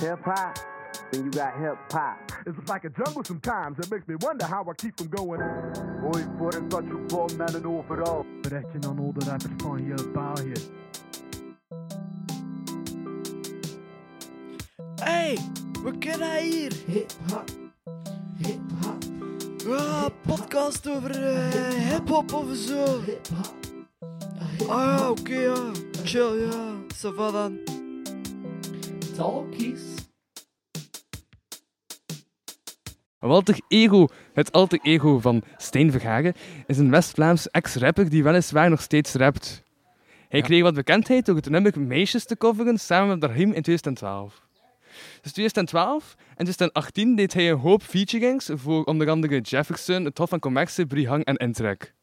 hip hop, then you got hip hop. It's like a jungle sometimes. It makes me wonder how I keep from going. Hoi, voor een touch bom met een overal. Berichtje aan al de rappers van heel België. Hey, we kennen hier. Hip-hop. Hip-hop. Ja, podcast over eh, hip-hop of zo. Hip-hop. Ah ja, oké, ja. Chill, ja. Ça va dan. Talkies. Walter Ego, het alter ego van Stijn Verhagen, is een West-Vlaams ex-rapper die weliswaar nog steeds rapt. Hij Ja. kreeg wat bekendheid door het nummer Meisjes te coveren samen met Rahim in 2012. Dus 2012 en 2018 deed hij een hoop featurings voor onder andere Jefferson, het Hof van Commerce, Brihang en Intrek.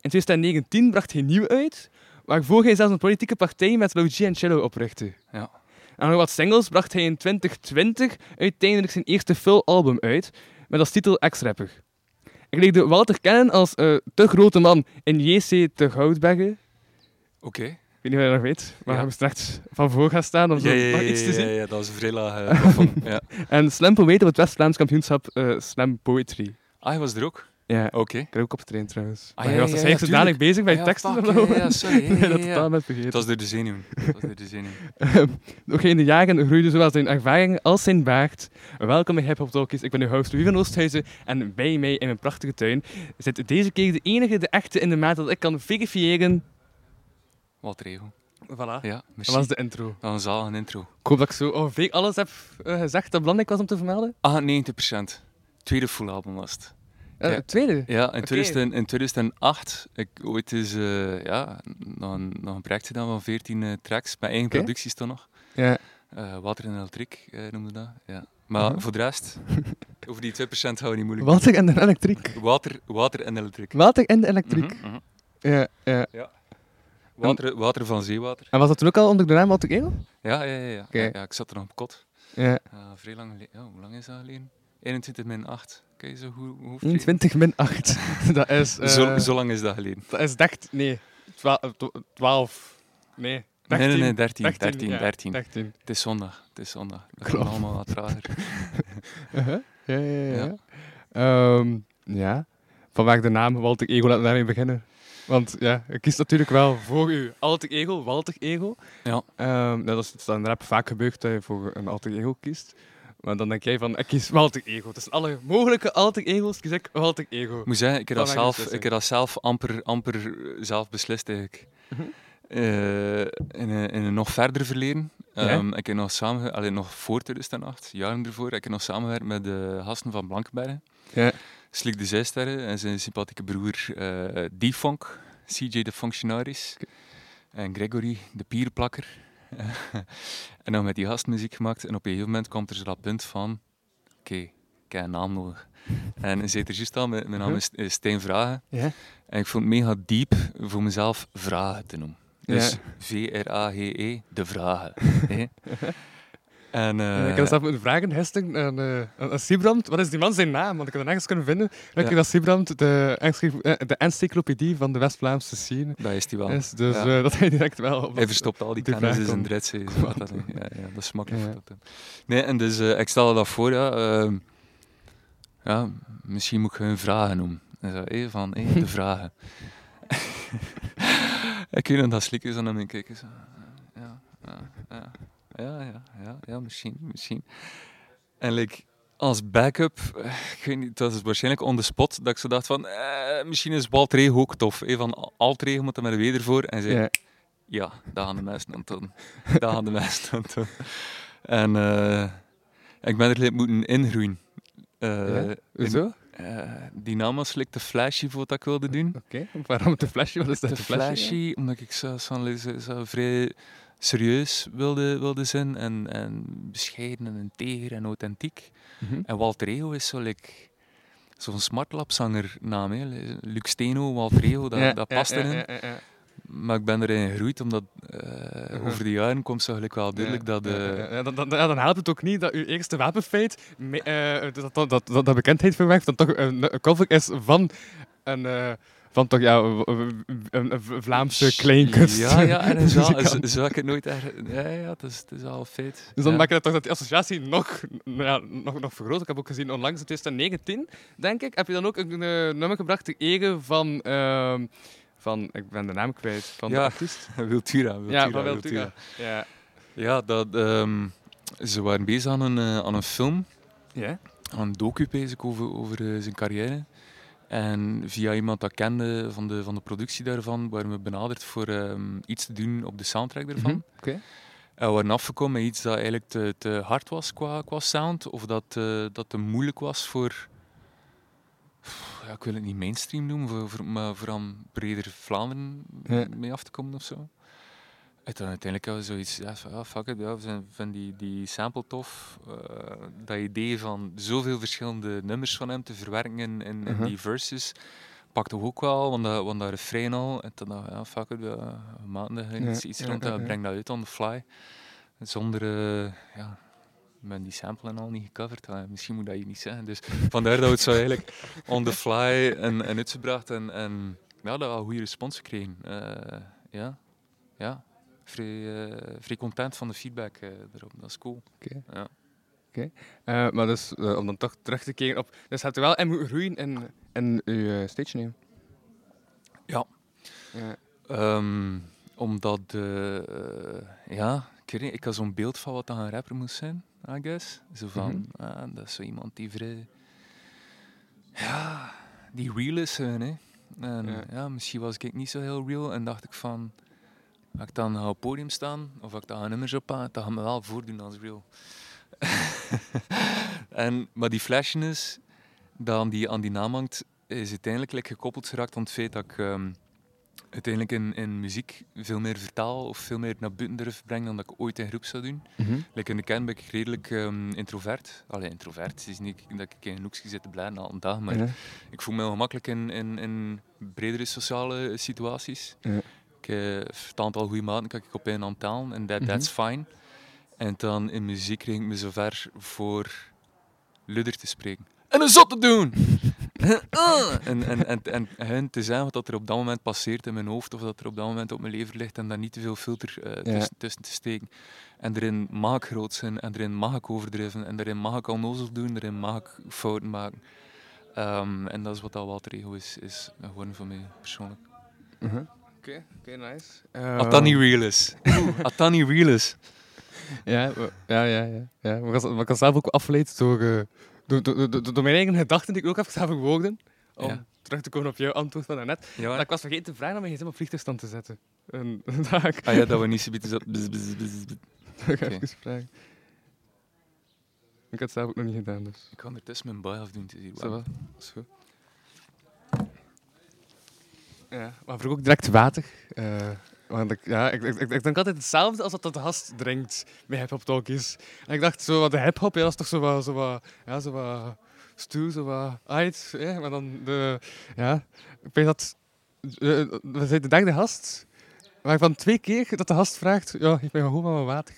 In 2019 bracht hij nieuw uit, waarvoor hij zelfs een politieke partij met Logie en Cello oprichtte. Ja. En nog wat singles bracht hij in 2020 uiteindelijk zijn eerste full album uit, met als titel Ex-rapper. Ik leerde Walter kennen als eh, de grote man in JC te Goudbergen. Oké. Ik weet niet of je dat nog weet, maar Ja. moest straks van voor gaan staan om zo Ja, ja, iets te zien. ja, ja, dat was een vrij laag eh. En Slam Poëten op het West-Vlaams kampioenschap eh, Slam Poetry. Ah, hij was er ook? Ja, Oké. ik heb ook opgetraind trouwens. Ah, maar ja, was ja, dus ja, tuurlijk. bezig bij Ja, teksten. fuck, of ja, zo. ja, sorry, dat totaal met vergeten. Dat was door de zenuwen. Dat was door de zenuwen. Nog in de jaren groeide zowel zijn ervaring als zijn baard. Welkom bij Hip Hop Talkies. Ik ben uw host Louis van Oosthuizen en bij mij in mijn prachtige tuin zit deze keer de enige, de echte in de maat dat ik kan verifiëren. Wat regel. Voilà. Ja, Dat was de intro. Dat was een zalige intro. Ik hoop dat ik zo ongeveer alles heb eh, gezegd dat belangrijk was om te vermelden. Ah, 90%. Tweede full album was het. Ja. Het tweede. Ja, in, Oké. 2000 in 2008, ik ooit eens, eh, ja, nog een, nog een project gedaan van 14 eh, tracks, met eigen Oké. producties toch nog. Ja. Water en Elektriek noemde dat. Ja. Maar voor de rest, over die 2% gaan we niet moeilijk Water en elektriek. Water, water en elektriek. Water en elektriek. Mhm, mhm. Ja, ja. Water, water van zeewater. En was dat toen ook al onder de naam Walter Ego? Ja, ja, ja. ja. Oké. ja, ja, ik zat er nog op kot. Ja. Uh, vrij lang geleden. Ja, hoe lang is dat geleden? 21 min 8. Je zo hoe, hoe hoofd 21 min 8. dat is... eh, zo, zo lang is dat geleden. Dat is 13... Nee. 12. Nee. Nee, 13. nee, nee, 13, 13, 13, ja, 13. 13. Het is zondag. Het is zondag. Dat Klopt. allemaal wat trager. Uh-huh. Ja, ja, ja. Ja. Ehm, ja. Vanwaar de naam Walter Ego, laten we daarmee beginnen. Want ja, ik kies natuurlijk wel voor u alter ego, Walter Ego. Ja. Ehm, dat is dan rap vaak gebeurd dat je voor een alter ego kiest. Maar dan denk jij van, ik kies Walter Ego. Tussen alle mogelijke alter ego's kies ik Walter Ego. Moet zeggen, ik heb dat zelf, ik heb dat zelf amper, amper eh, zelf beslist eigenlijk. Mhm. Eh, in, een, in een nog verder verleden. Ja? Ehm, ik heb nog samen, allee, nog voor 2008, jaren ervoor, ik heb nog samengewerkt met de gasten van Blankenbergen. Ja. Slik de Zijsterren en zijn sympathieke broer eh D-Funk, CJ de Functionaris. En Gregory, de pierplakker. en dan met die gast muziek gemaakt. En op een gegeven moment kwam er zo dat punt van... Oké, ik heb een naam nodig. En zei er juist al, mijn, mijn naam is is Stijn Vragen. Ja. En ik vond het mega diep voor mezelf Vragen te noemen. Dus Ja. V-R-A-G-E, de Vragen. En, eh, ik heb zelf moeten vragen, Hesting, aan, eh, aan, Siebrand, wat is die man zijn naam? Want ik heb het nergens kunnen vinden. Ik Ja. dat Siebrand de, eh, de encyclopedie van de West-Vlaamse scene dat is die wel. is. Dus Ja. eh, dat hij direct wel... op- Hij verstopt al die kennis in vraag zijn dat, hè. ja, ja, dat is makkelijk Ja. Nee, en dus ik stelde dat voor, ja, ehm, ja, misschien moet ik hun vragen noemen. En zo, hé, van, de vragen. ik weet nog dat slik is aan hem kijken. Zo, ja, ja, ja, ja, ja, ja, ja, misschien, misschien. En like, als backup, eh, ik weet niet, dat is waarschijnlijk on the spot, dat ik zo dacht van, eh, misschien is Walter Regen ook tof. Hé, van Altregen moet er met weer voor. En zei, Ja. ja, daar gaan de mensen aan doen. Daar gaan de mensen aan doen. En eh, ik ben er moeten ingroeien. Eh, Ja? Hoezo? like, de flashy voor wat ik wilde doen. Oké, waarom de flesje? Wat is dat? De flashy, omdat ik zo, zo, zo, zo vrij serieus wilde, wilde zijn en, en bescheiden en integer en authentiek. Mhm. En Walter Ego is zo like, zo'n smartlapzanger naam. Hè. Luc Steno, Walter Ego, dat, Ja, dat past ja, erin. ja. Maar ik ben erin gegroeid, omdat eh, Mhm. over de jaren komt zo gelijk wel duidelijk dat... Eh, dan, dan, dan helpt het ook niet dat uw eerste wapenfeit eh, dat, dat, dat, dat, bekendheid verwerft, dan toch een, een is van een, van toch ja, een, Vlaamse kleinkunst. Ja, ja, en zo, muzikant. zo, zo heb ik het nooit echt... Ja, ja, het is, het is al feit. Dus dan ja. maak je dat toch dat die associatie nog, ja, nog, nog vergroot. Ik heb ook gezien onlangs in 2019, denk ik, heb je dan ook een eh, nummer gebracht ter ere van, ehm, van, ik ben de naam kwijt, van de artiest. Wiltura, Wiltura, Ja, van Wiltura. Wiltura. Ja. Ja, dat, ehm, ze waren bezig aan een, eh, aan een film, Ja? aan een docu bezig over, over eh, zijn carrière. En via iemand dat kende van de, van de productie daarvan, waren we benaderd voor ehm, iets te doen op de soundtrack daarvan. Mhm, oké. En we waren afgekomen met iets dat eigenlijk te, te hard was qua, qua sound, of dat, eh, dat te moeilijk was voor, ja, ik wil het niet mainstream noemen, voor, voor, maar voor aan breder Vlaanderen Ja. mee af te komen of zo. En dan uiteindelijk hadden we zoiets, ja, van, fuck it, ja, vinden die, die sample tof. eh, dat idee van zoveel verschillende nummers van hem te verwerken in, in, in Mhm. die verses, pakte ook wel, want dat, want dat refrein al. En toen dacht ik, ja, fuck it, ja, Ja, iets, iets rond ja. brengen dat uit on the fly. Zonder, eh, ja, die sample en al niet gecoverd. Ja, misschien moet dat je niet zeggen. Dus vandaar dat we het zo eigenlijk on the fly en, en uitgebracht. En, en ja, dat we een goede respons gekregen. Eh, ja, ja. Vrij, eh, vrij content van de feedback eh, erop. Dat is cool. Oké. Ja. Eh, maar dus, om dan toch terug te keren op... Dus hebt u wel en moeten groeien in, in uw stage name? Ja. Ja. Ehm, omdat, ja, ik, had zo'n beeld van wat dan een rapper moest zijn, I guess. Zo van, ah, dat is zo iemand die vrij, ja, die real is. hè. En Ja. ja. misschien was ik niet zo heel real en dacht ik van, ga ik dan op het podium staan of ga ik dan nummers op aan, dat gaat me wel voordoen als real. en, maar die flashiness dat aan die, aan die naam hangt, is uiteindelijk like, gekoppeld geraakt aan het feit dat ik ehm, uiteindelijk in, in muziek veel meer vertaal of veel meer naar buiten durf brengen dan dat ik ooit in groep zou doen. Mhm. Like in de kern ben ik redelijk ehm, introvert. Allee, introvert. Het is niet dat ik in een hoekje zit te blijven al een dag, maar ik voel me heel gemakkelijk in, in, in bredere sociale situaties. Ik heb een aantal goede maten kan ik op aan talen en that, Mhm. that's fine. En dan in muziek kreeg ik me zover voor ludder te spreken. En een zot te doen! en, en, en, en hun te zeggen wat er op dat moment passeert in mijn hoofd of dat er op dat moment op mijn lever ligt en daar niet te veel filter eh, tussen, tussen te steken. En erin mag ik groot zijn en erin mag ik overdrijven en erin mag ik onnozel doen, erin mag ik fouten maken. Ehm, en dat is wat dat Walter Ego is, is geworden voor mij persoonlijk. Oké, oké, nice. Als dat niet real is. Als dat niet real is. Ja, ja, ja, ja. ja. Maar ik maar zelf ook afgeleid door, eh, door, door, door, door mijn eigen gedachten die ik ook even heb verwoorden. Om Ja. terug te komen op jouw antwoord van daarnet. Ja, Dat ik was vergeten te vragen om mijn gsm op vliegtuigstand te zetten. En dat ik... Ah ja, dat we niet zo. Dat ga ik even vragen. Ik had het zelf ook nog niet gedaan, dus... Ik kan ondertussen mijn baai afdoen. Warm. wel. Dat is goed. Ja, maar vroeg ook direct water. eh, want ik, ja, ik, ik, ik, ik denk altijd hetzelfde als dat de gast drinkt bij Hip Hop Talkies. En ik dacht, zo wat de hip-hop, ja, is toch zo wat, zo wat, ja, zo wat stoer, zo wat uit. Ja, maar dan de, ja, ik weet dat, eh, we zijn de derde gast, waarvan twee keer dat de gast vraagt, ja, geef mij gewoon maar wat water.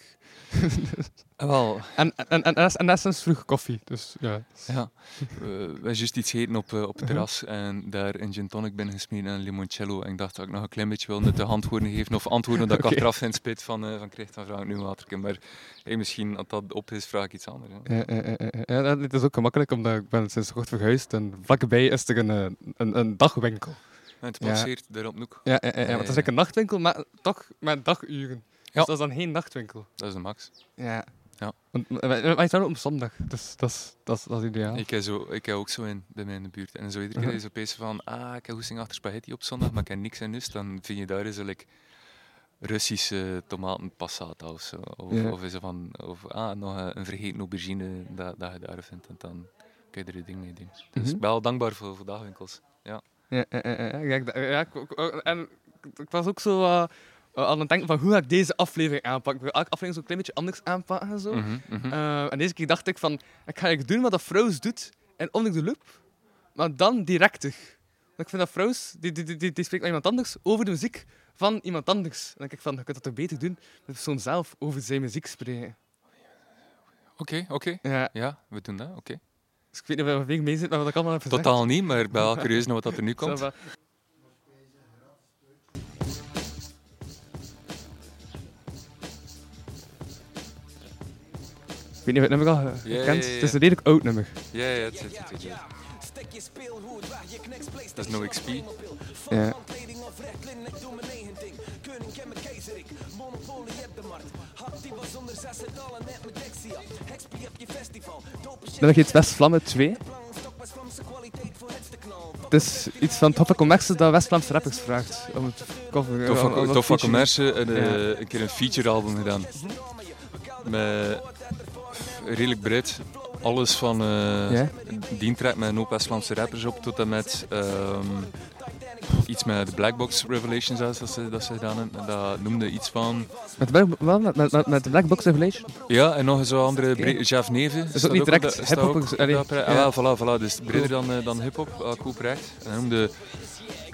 Wel, En, en, en, en, dat is- en dat vroeg koffie, dus ja. ja. We hebben juist iets gegeten op, eh, op het terras en daar een gin tonic ben gesmeten en een limoncello. En ik dacht dat ik nog een klein beetje wil nuttige antwoorden geven of antwoorden dat ik Oké. achteraf in spit van, eh van krijg, dan vraag ik nu waterken. Maar hey, misschien, als dat op is, vraag ik iets anders. Ja, ja, dit is ook gemakkelijk, omdat ik ben sinds kort verhuisd en vlakbij is er een, eh, een, een dagwinkel. En het Ja. passeert daarop ook. Ja, ja, ja, ja, want het is like een nachtwinkel, maar toch met daguren. Ja. Dus dat is dan geen nachtwinkel. Dat is de max. Ja. Ja. Want wij, wij ook op zondag, dus dat is, dat is, dat is ideaal. Ik heb, zo, ik heb ook zo in bij mij in de buurt. En zo iedere keer Mhm. is opeens van, ah, ik heb hoesting achter spaghetti op zondag, maar ik heb niks in lust. Dan vind je daar eens like, Russische tomatenpassata of zo. Of, Ja. of is er van, of ah, nog een, een vergeten aubergine dat, dat je daar vindt. En dan kun je er je ding mee doen. Dus Mhm. ik ben wel dankbaar voor, voor dagwinkels. Ja. Ja, ja, ja, ja, ja, ik- ja, ik- ik- en ik was ook zo eh, aan het denken van hoe ga ik deze aflevering aanpakken. Ik wil elke aflevering zo een klein beetje anders aanpakken en zo. Mhm, mhm. Eh, en deze keer dacht ik van, ik ga eigenlijk doen wat dat Froos doet en onder de loop, maar dan directer. Want ik vind dat Froos, die, die, die, die, spreekt met iemand anders over de muziek van iemand anders. En dan denk ik van, je kunt dat toch beter doen met de persoon zelf over zijn muziek spreken. Oké, oké. Ja, Ja, we doen dat, oké. dus ik weet niet of je mee zit met wat ik allemaal heb gezegd. Totaal niet, maar ik ben wel curieus naar wat dat er nu komt. Weet niet of je het nummer al eh, Ja, kent. ja, ja. Het is een redelijk oud nummer. Ja, ja, het zit ja. Dat is No XP. Ja. Dan heb je het West-Vlammen 2. Het is iets van toffe commerce dat West-Vlaamse rappers vraagt. Om het cover. Commerce eh, Ja. een keer een feature album gedaan. Met redelijk breed. Alles van eh Ja? die track met een hoop West-Vlaamse rappers op tot en met ehm, iets met de Blackbox Revelations zelfs, dat ze, dat ze gedaan hebben. En Dat noemde iets van... Met, wel- wel, met, met, met, de Black Box Revelation? Ja, en nog zo andere... Bre- Jeff Neve. ook staat niet direct dat- hip-hop, dat ja. Ah, voilà, voilà. Dus breder dan, eh, dan hip-hop. Cool project. En hij noemde...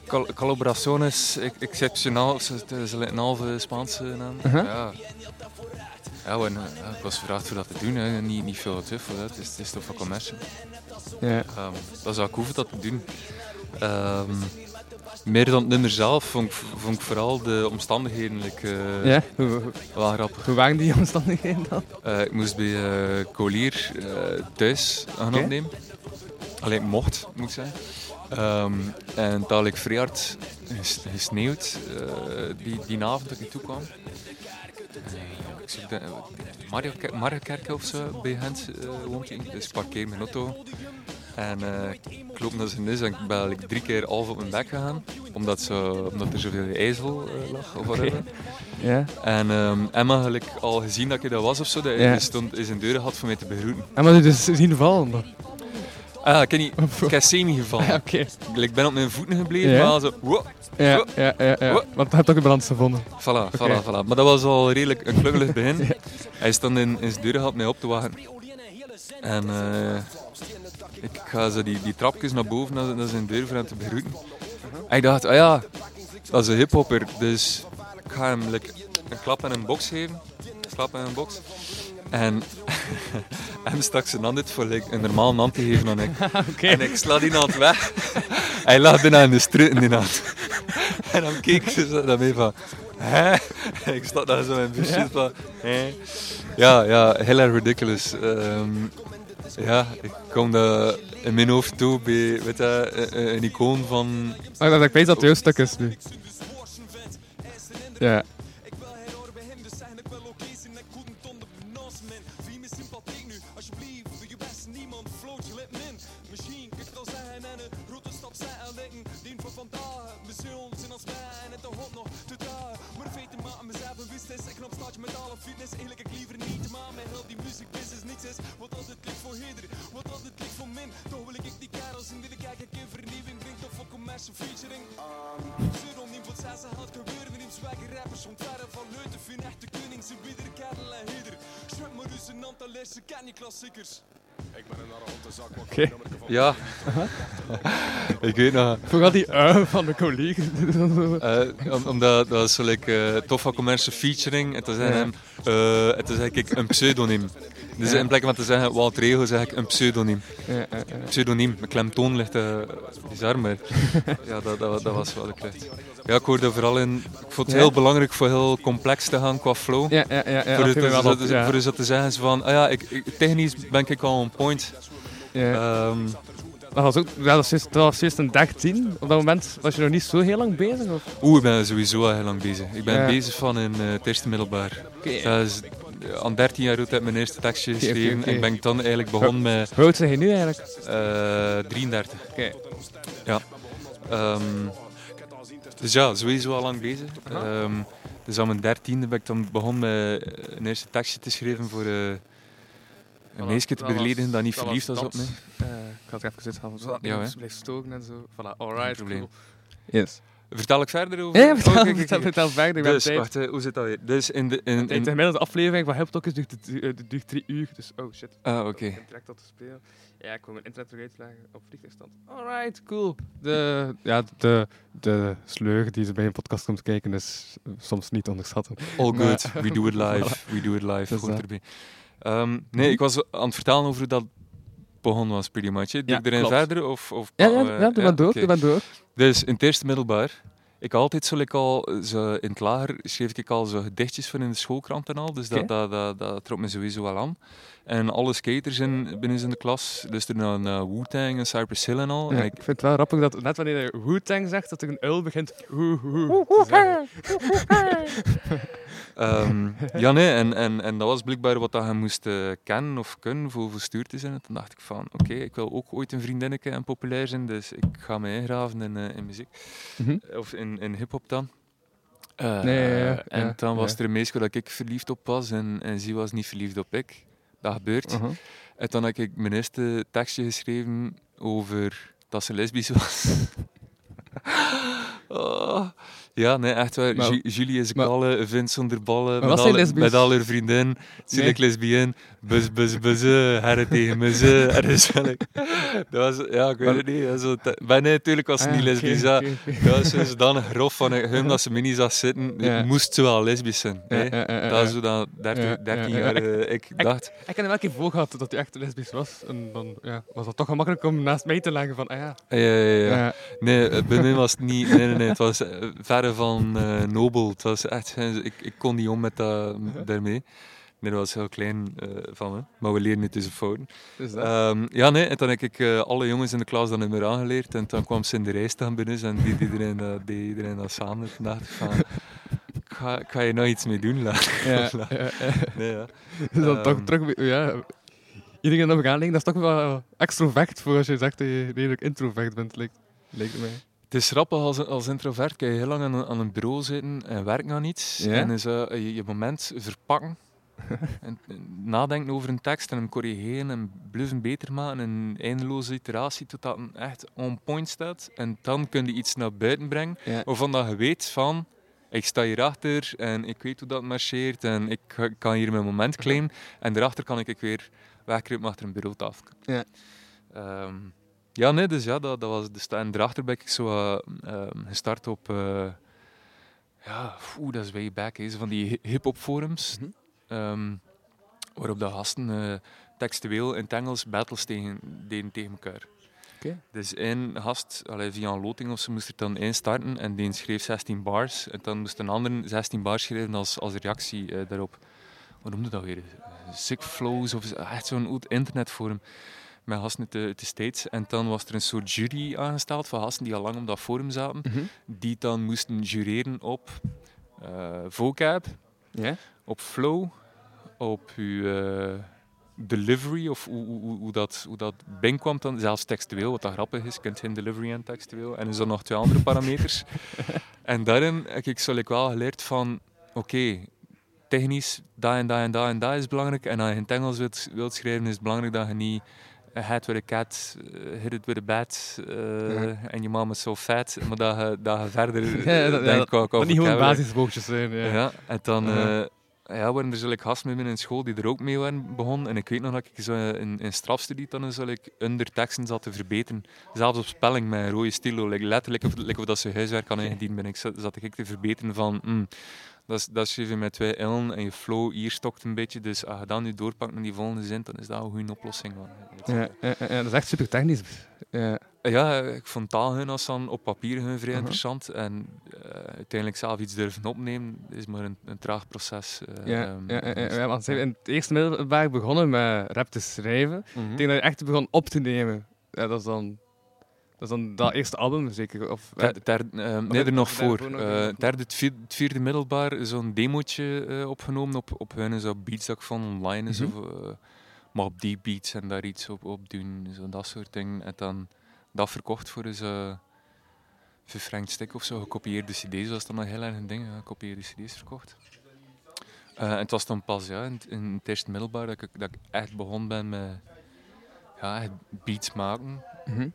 Col Colaboraciones Excepcional. Ze het is een halve Spaanse naam. Uh-huh. Ja. Ja, en, eh, ik was gevraagd voor dat te doen. Hè. Niet, niet veel te voor dat. Het is, het is toch van commercie. Ja. Ehm, dat zou ik hoeven dat te doen. Ehm, meer dan het nummer zelf vond ik, vond ik vooral de omstandigheden like, eh, ja? Wel grappig. hoe waren die omstandigheden dan? Eh, ik moest bij eh Colier thuis gaan opnemen. Alleen mocht, moet ik zeggen. Ehm, en had ik vrij hard ges- gesneeuwd die, die avond dat ik toe kwam. Ik zoek de, Mario, Mariekerke of zo bij Gent eh, woont hij. Dus ik parkeer mijn auto. En eh, ik loop naar zijn nis en ik ben drie keer half op mijn bek gegaan. Omdat, zo, omdat er zoveel ijzel eh, lag of whatever. Ja. En ehm, Emma had ik al gezien dat ik dat was of zo. Dat hij Ja. stond in zijn deur had voor mij te begroeten. En maar dus zien vallen? Ah, ik heb niet. Ik heb gevallen. Ja, oké. Ik ben op mijn voeten gebleven, Ja. maar zo. Wow, Ja, ja, ja, ja. Wat? Want je hebt ook een balans gevonden. voilà, Oké. voilà, voilà. Maar dat was al redelijk een klungelig begin. Hij stond in, in zijn deur gehad mij op te wachten. En eh, ik ga zo die, die trapjes naar boven naar, naar zijn deur voor hem te begroeten. En ik dacht, ah ja, dat is een hiphopper, dus ik ga hem like, een klap en een box geven. Een klap en een box. En hem stak zijn hand uit voor like, een normale hand te geven aan ik. Oké. En ik sla die hand weg. Hij lag bijna in de strutten die hand. En dan keek ze naar mij van... Hè? Ik sta daar zo in mijn busje van... Hè? Ja, ja, heel erg ridiculous. Ehm, ja, ik kom daar in mijn hoofd toe bij weet je, een, een icoon van... Maar dat ik weet dat het jouw stuk is nu. Ja. Oké. Ja. ik weet nog... Vooral die uh van de collega. Eh, om- omdat dat is zo like, eh, tof van commercial featuring. En Ja. hem, eh, het is eigenlijk een pseudoniem. Dus in plaats van te zeggen Walt Rego, zeg ik een pseudoniem. Pseudoniem, mijn klemtoon ligt uh, bizar, maar ja, dat, dat, dat was wel de klucht. Ja, ik hoorde vooral in... Ik vond het heel belangrijk voor heel complex te gaan qua flow. Ja, ja, ja, ja. voor, dat het, wel op, voor, ja. voor zo te zeggen van, ah ja, ik, ik- technisch ben ik al on point. Ja. Ehm, Dat was ook, ja, dat was juist, dat een 13. Op dat moment was je nog niet zo heel lang bezig? Of? Oeh, ik ben sowieso al heel lang bezig. Ik ben Ja. bezig van in eh, het eerste middelbaar. Dat is, aan 13 jaar oud heb ik mijn eerste tekstje geschreven. En ben ik dan eigenlijk begonnen met Hoe oud zijn je nu eigenlijk? eh 33. Oké. Ja. Ehm, dus ja, sowieso al lang bezig. Ehm, dus aan mijn dertiende ben ik dan begonnen met eh, een eerste tekstje te schrijven voor eh, een meisje te beledigen dat niet verliefd was op mij. Eh, ik had het even uithalen, zodat Ja, blijft stoken en zo. Voilà, alright, cool. Yes. Vertel ik verder over? Ja, Oh, vertel, vertel, verder. Dus, tijd. wacht, hè, hoe zit dat weer? Dus in de... In, in, de gemiddelde aflevering van HelpTalk is duurt, eh, duurt drie uur, dus oh shit. ah, oké. Ik direct al te spelen. Ja, ik wil mijn internet weer op vliegtuigstand. Alright, cool. De, ja, de, de sleur die ze bij een podcast komt kijken is eh, soms niet onderschatten. All Maar- good, we do it live, we do it live, Dus dat. erbij. Ehm, nee, ik was aan het vertellen over hoe dat begonnen was, pretty much. Doe Ja, ik erin klopt. verder? Of, of Ja, ja, eh, ja, doe maar door, doe maar door. Dus in het eerste middelbaar, ik altijd zo, like, al, zo in het lager schreef ik al zo gedichtjes voor in de schoolkrant en al. Dus dat, dat, dat, dat trok me sowieso wel aan. En alle skaters in, binnen in de klas, dus er naar uh, Wu-Tang en Cypress Hill en al. Ja, En ik ik, vind het wel grappig dat net wanneer je Wu-Tang zegt, dat er een uil begint hoe hoe te Ehm, ja, nee, en, en, en dat was blijkbaar wat dat je moest eh, kennen of kunnen voor, voor stuur te zijn. En toen dacht ik van, oké, ik wil ook ooit een vriendinnetje en populair zijn, dus ik ga me ingraven in, eh, in muziek. Mhm. Of in, in hip-hop dan. Eh, Nee, ja, ja, en ja, dan was er een meisje waar ik verliefd op was en, en zij was niet verliefd op ik. Dat gebeurt. Uh-huh. En dan heb ik mijn eerste tekstje geschreven over dat ze lesbisch was. Oh. Ja, nee, echt waar. Maar- Julie is maar- kallen, vindt zonder ballen, met was al, met al haar vriendin. Zie Nee. lesbien, bus, bus, bus, herre tegen me, dus wel, dat was, ja, ik weet Maar- het niet. Zo, nee, natuurlijk was ze Ah, niet lesbisch. Dat was zo zodanig grof van hem dat ze me niet zag zitten. Ja. Moest ze wel lesbisch zijn. Ja, Dat is hoe dat 13, Ja, 13 ja, ja. jaar eh, ik dacht. Ik heb hem keer voor gehad dat hij echt lesbisch was. En dan ja, was het toch gemakkelijk om naast mij te leggen van, ah ja. Ja, ja, ja, ja. ja. Nee, eh, bij mij was het niet. Nee, nee, nee. Het was eh, van eh, nobel. Het was echt. Ik, ik kon niet om met dat, daarmee. Nee, dat was heel klein eh, van me. Maar we leren niet tussen fouten. Dus. Ehm, ja, nee. En dan heb ik eh, alle jongens in de klas dan niet meer aangeleerd. En dan kwam Cinderij staan binnen en deed iedereen, dat deed iedereen dat samen. Dacht ik van. Ik ga, ik ga je nou iets mee doen, laat. ja, ja, ja. Nee, ja. Dus dan toch Ehm. terug, ja. Iedereen dat we gaan dat is toch wel extrovert voor als je zegt dat je redelijk introvert bent, lijkt, lijkt mij. Het is grappig als, als introvert kan je heel lang aan een, aan een bureau zitten en werken aan iets. Ja? En is, eh, je, je moment verpakken. en, en nadenken over een tekst en hem corrigeren en bluffen beter maken. Een eindeloze iteratie tot dat een echt on point staat. En dan kun je iets naar buiten brengen Ja. waarvan dat je weet van... Ik sta hierachter en ik weet hoe dat marcheert en ik kan hier mijn moment claimen. En daarachter kan ik weer wegkruipen achter een bureautafel. Ja. Ehm, ja, nee, dus ja, dat, dat was de En daarachter ben ik zo ehm, gestart op... eh, ja, oeh, dat is way back, hè, van die hi- hip-hop forums. Mhm. ehm, waarop de gasten eh, textueel in het Engels battles tegen, deden tegen elkaar. Oké. Dus één gast, allee, via een loting of ze moest er dan één starten en die schreef 16 bars. En dan moest een ander 16 bars schrijven als, als reactie eh, daarop. Wat noemde dat weer? Sick Flows of echt zo'n oud internetforum met gasten uit de, uit de States. En dan was er een soort jury aangesteld van gasten die al lang op dat forum zaten, Mhm. die dan moesten jureren op eh vocab, op flow, op uw eh, delivery of hoe, hoe, dat, hoe dat binnenkwam dan, zelfs textueel, wat dat grappig is, je kunt geen delivery en textueel. En er zijn nog twee andere parameters. en daarin heb ik zo like wel geleerd van, oké, technisch, dat en dat en dat en dat is belangrijk. En als je in het Engels wilt, wilt schrijven, is het belangrijk dat je niet a hat with a cat, eh, hit it with a bat, eh, Ja. en je mom is so fat, maar dat je, dat je verder Ja, dat- ja, denkt qua, qua Dat niet gewoon basiswoordjes zijn. Ja. Ja, en dan Ja. eh, ja, waren er zo like, gasten met me in school die er ook mee waren begonnen. En ik weet nog dat ik zo in, in strafstudie dan zo like, underteksten zat te verbeteren. Zelfs op spelling met een rode stilo. Like, letterlijk of, like, of dat ze huiswerk aan ingediend ben. Ik zat, zat ik te verbeteren van... mm, dat, is- dat schreef je met twee L'en en je flow hier stokt een beetje. Dus als je dat nu doorpakt naar die volgende zin, dan is dat een goede oplossing. Ja, ja, ja, dat is echt super technisch. Ja. Ja, ik vond taalgenas dan op papier gewoon vrij interessant. En eh, uiteindelijk zelf iets durven opnemen is maar een, een traag proces. eh, Ja, ehm, ja, ja, want in het eerste middelbaar begonnen met rap te schrijven. Mhm. Tegen dat je echt begon op te nemen. Ja, dat is dan dat, is dan dat eerste album zeker. Of, eh, Ter, ter, ehm, nee, er nog voor. nog Eh, een- derde, het vierde, het vierde middelbaar, zo'n demootje eh, opgenomen op, op hun zo beats dat ik van online is. Mhm. Of, eh, maar op die beats en daar iets op, op doen, zo dat soort dingen. En dan dat verkocht voor eens uh, verfrankt stuk of zo. Gekopieerde cd's was dan nog heel erg een ding. Gekopieerde cd's verkocht. Eh, en het was dan pas ja, in, het- in het eerste middelbaar dat ik, dat ik echt begon ben met ja, beats maken. mhm.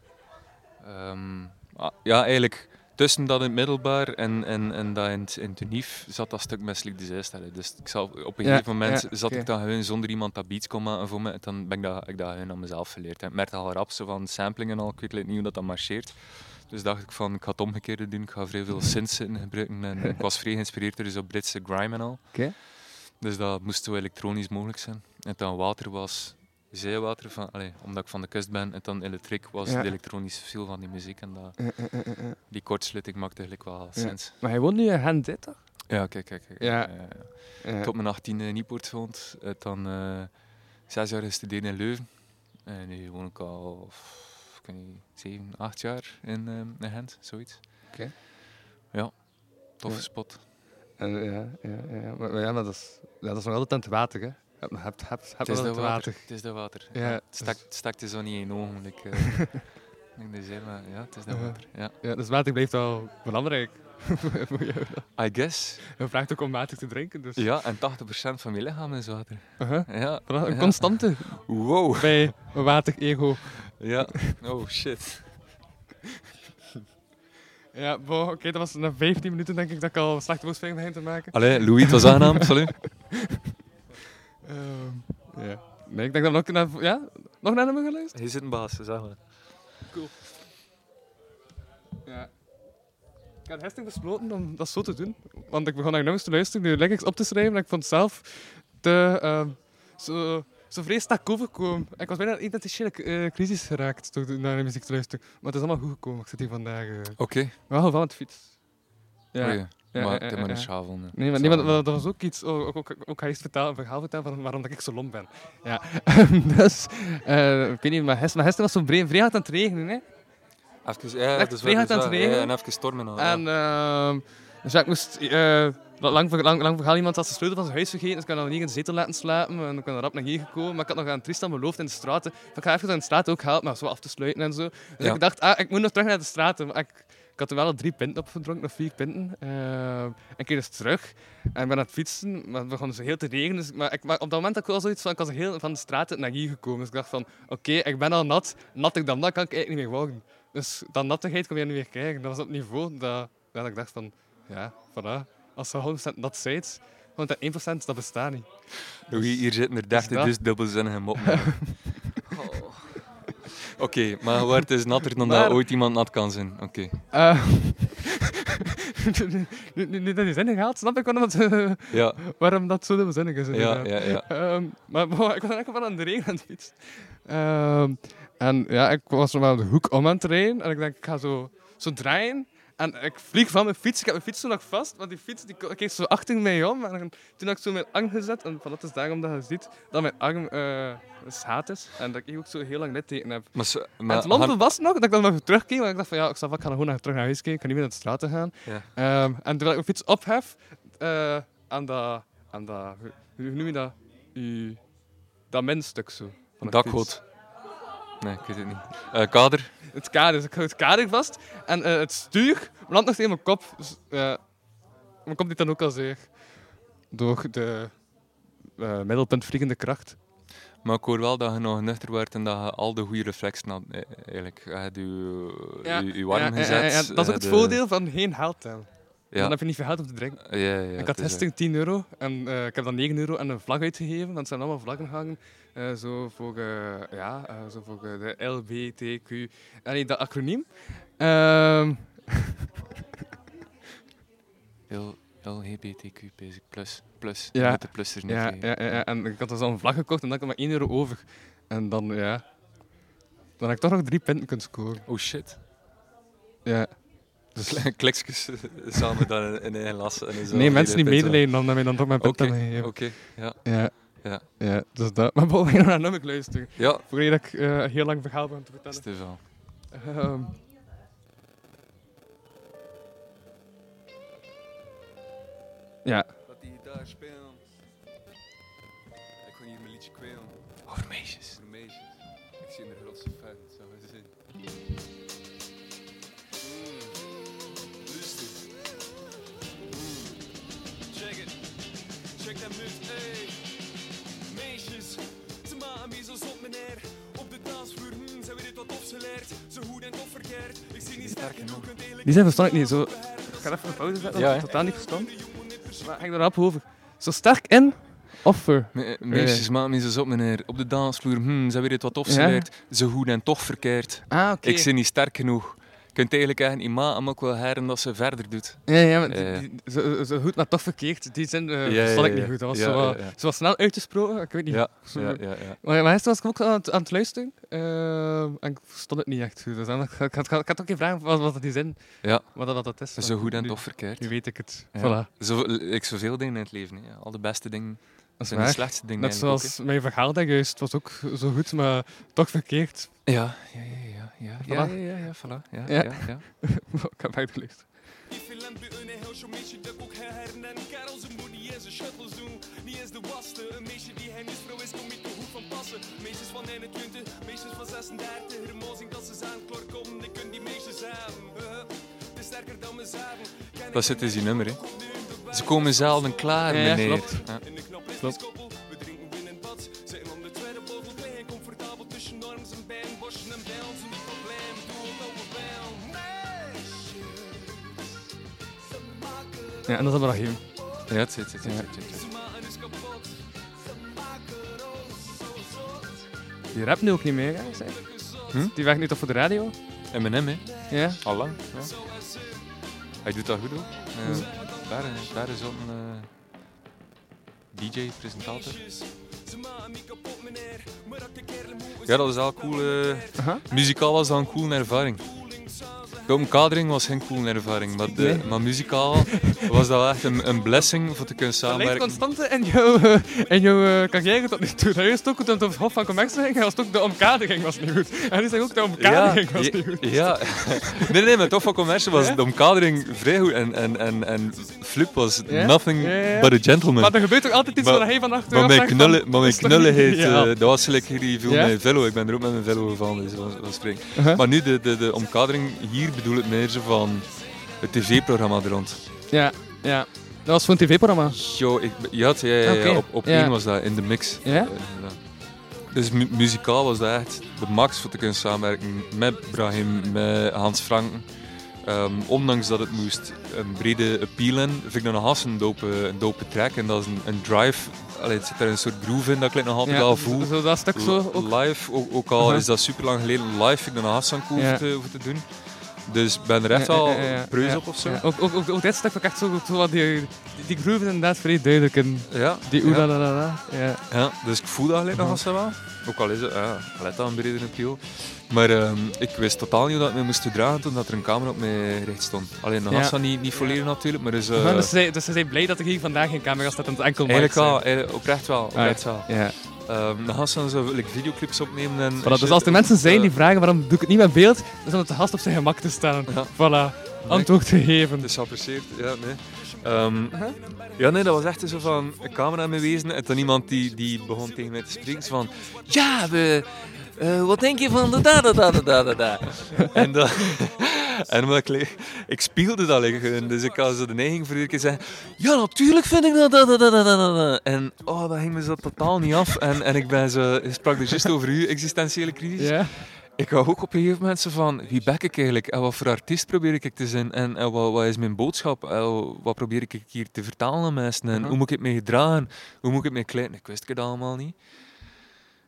Ah, ja, eigenlijk tussen dat in het middelbaar en, en, en dat in in het unief zat dat stuk de Zijstellen. Dus ik zal, op een Ja, gegeven moment ja, zat ik dan gewoon zonder iemand dat beats kon maken voor me. En dan ben ik dat, ik dat gewoon aan mezelf geleerd. En ik merkte al rap van sampling en al, ik weet niet hoe dat, dat marcheert. Dus dacht ik van, ik ga het omgekeerde doen. Ik ga vrij veel synths gebruiken. En ik was vrij geïnspireerd door zo Britse grime en al. Dus dat moest zo elektronisch mogelijk zijn. En dan water was zeewater, van, allee, omdat ik van de kust ben en dan elektriek, was Ja. het elektronisch veel van die muziek. En dat, Ja, ja, ja, ja. die kortsluiting maakte eigenlijk wel sens. Maar hij woont nu in Gent, hè, toch? Ja, kijk, kijk. kijk. Ja. Ja, ja. Ja. Ik heb mijn 18 in Niepoort gewoond, eh, dan eh, zes jaar gestudeerd in Leuven. En nu woon ik al, f- ik weet niet, zeven, acht jaar in, ehm, in Gent, zoiets. Oké. Ja, toffe Ja. spot. En, ja, ja, ja, maar, maar ja, maar dat is, ja, dat is nog altijd aan het water, hè? Het is dat water. water. Het is dat water. Ja, het stak, het stak er zo niet in je ogen. like, eh, ik zei, maar ja, het is dat water. Ja. Ja, dus water blijft wel belangrijk. voor jou. I guess. Je vraagt ook om water te drinken, dus... Ja, en 80% van mijn lichaam is water. Uh-huh. Ja. Een constante Wow. bij een water-ego. Ja. Oh shit. Ja, bon, oké, dat was na 15 minuten denk ik dat ik al woordspeling begin te maken. Allee, Louis, het was aangenaam. Salut. Ehm, ja. Nee, ik denk dat we nog naar... Ja? Nog naar hem geluisterd? Hij zit een baas, zeg maar. Ja. Ik had gisteren besloten om dat zo te doen. Want ik begon naar nummers te luisteren, nu lyrics op te schrijven. En ik vond zelf de, ehm, zo, zo vrees sterk overkomen. Ik was bijna in een eh, crisis geraakt door naar de muziek te luisteren. Maar het is allemaal goed gekomen. Ik zit hier vandaag eh, Oké. wel van het fiets. Ja, maar ja, ik heb een hè. Nee, maar, nee, maar dat was ook iets. Ook, ook, ook, vertellen, een verhaal vertellen van waarom dat ik zo lomp ben. Ja. dus, eh, ik weet niet, maar gisteren, was zo hard aan het regenen. Hè? Even, ja, Echt is aan het regenen. en even stormen al. En ehm dus ik moest eh, lang, lang, lang verhaal iemand had de sleutel van zijn huis vergeten, dus ik had nog niet in de zetel laten slapen en ik ben rap naar hier gekomen. Maar ik had nog aan Tristan beloofd in de straten. van, Ik ga even in de straat ook helpen, maar zo af te sluiten en zo. Dus Ja. ik dacht, ah, ik moet nog terug naar de straten. Maar ik, ik had er wel al drie pinten opgedronken, of vier pinten. Ehm, en ik keer dus terug. En ben aan het fietsen, maar het begon zo heel te regenen. Dus, maar, ik, maar op dat moment had ik wel zoiets van, ik was heel van de straten naar hier gekomen. Dus ik dacht van, oké, ik ben al nat. Nat ik dan, dat kan ik eigenlijk niet meer worden. Dus dat nattigheid kon je niet meer krijgen. Dat was op het niveau dat, dat ik dacht van, ja, voilà. Als je 100% nat zijt, want dat 1% dat bestaat niet. Louis, hier zitten er 30 dat? dus dubbelzinnige moppen. Oh. Oké, maar waar het is natter dan Maar- dat ooit iemand nat kan zijn. Oké. Eh, nu, nu, nu dat die zin gehaald, snap ik dat, eh, Ja, waarom dat zo dubbelzinnig is. ja, ja, ja. Ehm, maar ik was eigenlijk wel aan de regen aan het fietsen. Ehm, en ja, ik was wel de hoek om aan het rijden. En ik denk, ik ga zo, zo draaien. En ik vlieg van mijn fiets. Ik heb mijn fiets zo nog vast. Want die fiets die keek zo achter mij om. En toen had ik zo mijn arm gezet. En van dat is daarom dat je ziet dat mijn arm eh schaat is. En dat ik ook zo heel lang litteken heb. Maar, zo- En maar het lompe Han- was nog dat ik dan nog terugkeek. Want ik dacht van ja, ik, zal, ik ga gewoon naar, terug naar huis kijken. Ik kan niet meer naar de straten gaan. Ja. Ehm, en terwijl ik mijn fiets ophef, eh aan dat, aan dat, hoe noem je dat? U, dat minstuk zo. van de dakgoot. Nee, ik weet het niet. Eh, kader. Het kader, ik hou het kader vast. En eh, het stuur landt nog tegen mijn kop. Dus, eh, mijn kop dit dan ook al zeer. Door de eh middelpuntvliegende kracht. Maar ik hoor wel dat je nog nuchter wordt en dat je al de goede reflexen had. Eigenlijk. Je hebt je, je, je warm ja, gezet. ja, dat is ook het de- voordeel van geen geld. Ja, Dan heb je niet veel geld om te drinken. ja, ja, ik had is, gisteren 10 euro en ik heb dan 9 euro en een vlag uitgegeven. Want het zijn allemaal vlaggen hangen. Eh, zo voor, eh, ja, eh, zo voor de LBTQ. Allee, dat acroniem. Ehm, LGBTQ plus. Plus. Ja, Je moet de plussers niet ja, ja, ja, en ik had dus al een vlag gekocht en dan had ik maar 1 euro over. En dan, ja. Dan heb ik toch nog drie punten kunnen scoren. Oh shit. Ja. Dus kliksjes samen dan in, één las. En zo Nee, mensen die die medelijden, dan heb je dan toch mijn punten gegeven. oké. Ja. Ja. Ja. Ja, dus dat. Maar we gaan naar nummer luisteren. Ja, Voordat ik eh, een heel lang verhaal ben te vertellen. Stefan. Ehm. Ja. Dat die gitaar spelen. Ik ga hier mijn liedje kwelen. Over meisjes. Die zijn verstaan ik niet zo. Ik ga even een pauze zetten, Ja, totaal niet verstaan. Maar hang er rap over. Zo sterk in, offer. Me- meisjes maken me zo zot, meneer. Op de dansvloer, hm, ze weten wat of ze Ja. leert. Ze goed en toch verkeerd. Ah, oké. Ik ben niet sterk genoeg. Kunt eigenlijk maken, maar ook wel heren dat ze verder doet. Ja, ja, maar die- Ja. die- zo, zo goed, maar toch verkeerd. Die zin eh Ja, verstond ja, ik niet ja. goed. Dat was Ja, zo, ja, wat- ja. zo wat snel uitgesproken. Ik weet niet. Ja, ja, ja, ja. Maar, maar was ik ook aan het, aan het luisteren eh, en ik verstond het niet echt goed. Dus dan, ik, ik, had- ik had ook geen vraag wat, wat dat die zin, Ja. wat dat, dat is. Zo goed en nu- toch verkeerd. Nu weet ik het. Ja. Voilà. Zo, ik zoveel dingen in het leven. Hè. Al de beste dingen Dat zijn de slechtste dingen. Net zoals mijn verhaal dat juist. Het was ook zo goed, maar toch verkeerd. Ja, ja, ja, ja. Ja, ja, Voilà. ja, ja, ja, voilà. Ja, Ja. ja. Ja, ik heb echt geluisterd. Die film bij een heel show meisje dat ook heren en Karel zijn moet niet eens een shuttles doen. Niet eens de waste. Een meisje die hen is vrouw is, kom niet te goed van passen. Meisjes van 21, meisjes van 36. Hermo zingt dat ze zijn klor kom. Ik kun die meisjes hebben. Uh, het is sterker dan mezelf. Ken Dat ik zit in die nummer, hè. de Ze komen zelden klaar, ja, meneer. klopt. Ja. De is Klopt. Ja, en dat is maar Rahim. Ja, het zit, het zit, het zit, is. Die rapt nu ook niet meer, hè? zeg. Hm? Die werkt nu toch voor de radio? M&M, hè. Ja. Al lang. Ja. Hij doet dat goed, hoor. Uh, daar, daar is een eh, DJ, presentator. Ze maken me kapot, meneer. Maar dat de kerel moe is. Ja, dat was wel cool. eh, Aha. muzikaal was dat een coole ervaring. De omkadering was geen coole ervaring, maar, de, Nee. maar muzikaal was dat echt een, een blessing voor te kunnen Dat samenwerken. constante in jouw, eh, in jouw eh, carrière tot nu toe. Dat is ook toen het Hof van Commercie ging, was ook de omkadering was niet goed. En nu zeg ik ook de omkadering was ja, niet goed. ja. nee, nee, maar toch van commercie was Ja? de omkadering vrij goed. En, en, en, en Flip was Ja? nothing Ja, ja. but a gentleman. Maar er gebeurt toch altijd iets Maar- waar hij van achter Maar mijn, knullen, maar mijn is knulligheid, eh, dat was gelijk hier die viel Ja? met Velo. Ik ben er ook met mijn Velo gevallen, dus dat was, dat was. Uh-huh. Maar nu, de, de, de omkadering hier bedoel ik meer zo van het tv-programma er rond. Ja, ja. Dat was voor een tv-programma. Yo, ik, ja, ja, ja, op, op één was dat, in de mix. Ja? Eh. Dus mu- muzikaal was dat echt de max voor te kunnen samenwerken met Brahim, met Hans Franken. Ehm, ondanks dat het moest een brede appeal in, vind ik dat nog een dope, een dope track. En dat is een, een drive. Allee, het zit er een soort groove in dat ik nog altijd Ja, wel voel. Zo dat stuk zo ook. Live, ook, ook al is dat super lang geleden, live vind ik dat nog een cool Ja. te doen. Dus ik ben er echt wel preus op of zo. Ja, ook, ook, ook, ook dit stuk ik echt zo, zo wat die, die, die groove is inderdaad vrij duidelijk. En Ja, die oeh la la. Ja. Ja, dus ik voel dat gelijk nog als wel. Ook al is het, ja, let dat een breder appeal. Maar ehm, ik wist totaal niet hoe dat ik me moest dragen toen dat er een camera op mij recht stond. Alleen nog Ja. niet, niet volledig natuurlijk, maar dus, eh, Ja, dus, ze, dus ze zijn blij dat er hier vandaag geen camera staat en het enkel eigenlijk wel, zijn. eigenlijk oprecht wel. Oprecht wel. Ja. Ehm, dan gaan ze dan zo like, videoclips opnemen en Voilà, dus als er mensen zijn die vragen waarom doe ik het niet met beeld, dan is om het de gast op zijn gemak te stellen. Ja. Voilà, antwoord gegeven. Het is geapprecieerd, ja, nee. Ehm, Uh-huh. Ja, nee, dat was echt zo van een camera mee wezen en dan iemand die, die begon tegen mij te spreken. zo van, ja, we, eh, wat denk je van de da da da da da da da? en dan, en omdat ik, ik speelde dat liggen, dus ik had zo de neiging voor iedere keer zeggen, ja, natuurlijk vind ik dat da da da da da da, da. En oh, dat ging me zo totaal niet af. En, en ik ben zo, ik sprak dus juist over uw existentiële crisis. Ja. Ik hou ook op een gegeven moment zo van, wie ben ik eigenlijk? En wat voor artiest probeer ik te zijn? En, en wat, wat is mijn boodschap? En wat probeer ik hier te vertalen aan mensen? En Mhm. hoe moet ik het me gedragen? Hoe moet ik het me kleiden? Ik wist het allemaal niet.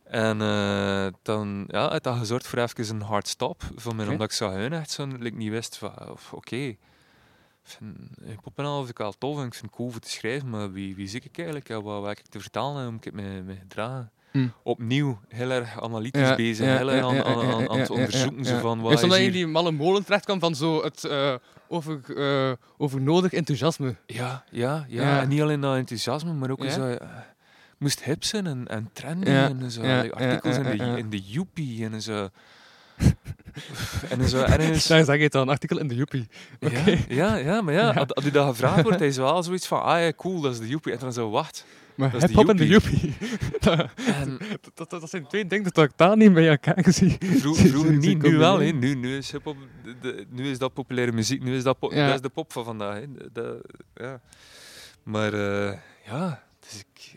En eh, dan ja, het had gezorgd voor even een hard stop. Van mij. Omdat ik zo hun echt zo like, niet wist van, of, oké. ik vind Hip-hop en al vind ik wel tof en ik vind het cool voor te schrijven, maar wie, wie zie ik eigenlijk? En wat, wat heb ik te vertalen en hoe ik het me, me gedragen? Mm. Opnieuw heel erg analytisch Ja, bezig, ja, heel erg ja, aan, ja, aan, ja, aan, aan ja, het ja, onderzoeken. ja, Zo ja. van, wat is omdat je in die malle molen terecht kwam van zo het eh, over, eh, overnodig enthousiasme. Ja, ja, ja, Ja. En niet alleen dat enthousiasme, maar ook Ja. zo, moest hip zijn en, en trendy Ja, en zo. ja, artikels in, de, in de Joepie en zo. en zo ergens... Daar zeg je het al, een artikel in de Joepie. Oké. Ja, ja, ja, maar ja. Als, u dat gevraagd wordt, is wel zoiets van, ah ja, cool, dat is de Joepie. En dan zo, wacht. Maar Dat hip-hop en de Joepie. dat, dat, dat zijn twee dingen dat ik daar niet bij elkaar zie. vro- zie- vroeger niet, nu wel. Nu, nu, is hip-hop, nu is dat populaire muziek, nu is dat, Ja. dat is de pop van vandaag. De- ja. Maar eh, ja, dus ik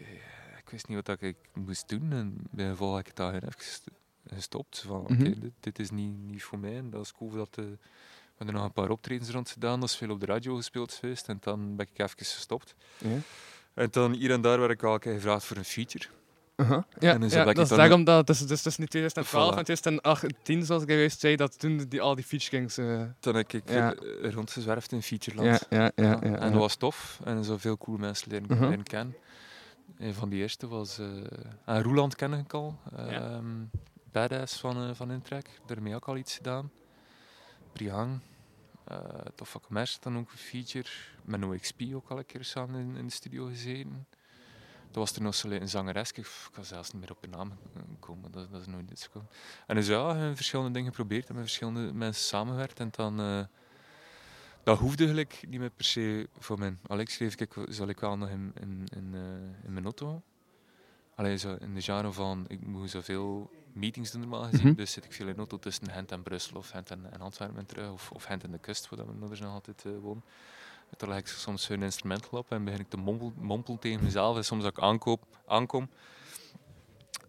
wist niet wat dat ik moest doen. En bij gevolg heb ik daar even gest- gestopt. Van, oké, Mhm. dit, dit is niet, niet voor mij. En dat is cool dat... eh, we hebben er nog een paar optredens rond gedaan. Dat is veel op de radio gespeeld geweest. En dan ben ik even gestopt. Ja. En dan hier en daar werd ik al een keer gevraagd voor een feature. Uh-huh. Ja, En dus dat is daarom dat het is, dus tussen 2012 Voilà. en 2018, zoals ik juist zei, dat toen die, al die Feature Kings... eh, Toen heb ik Ja. eh, rondgezwerfd in Featureland. ja, ja, ja, ja, Ja, ja. En dat was tof. En zo veel coole mensen leren, Mhm. leren kennen. Een van die eerste was... eh aan Roeland ken ik al. Ja. Ehm, Badass van, eh van Intrek. Daarmee ook al iets gedaan. Brihang. eh Tof van Commerce dan ook een feature. Met NoXP ook al een keer samen in, in de studio gezeten. Toen was er nog zo'n zangeres. Ik kan zelfs niet meer op de naam komen. Dat, dat is nooit iets gekomen. En dus ja, verschillende dingen geprobeerd. En met verschillende mensen samengewerkt. En dan... eh, dat hoefde gelijk niet meer per se voor mij. Ik schreef, kijk, zal ik wel nog in, in, in, eh, in mijn auto. Alleen zo in de genre van, ik moet zoveel meetings doen normaal gezien. Mhm. Dus zit ik veel in auto tussen Gent en Brussel of Gent en, en Antwerpen en terug. Of, of Gent en de kust, waar mijn ouders nog altijd eh, wonen. Dan leg ik soms hun instrumental op en begin ik te mompel, mompelen tegen mezelf. En soms als ik aankoop, aankom,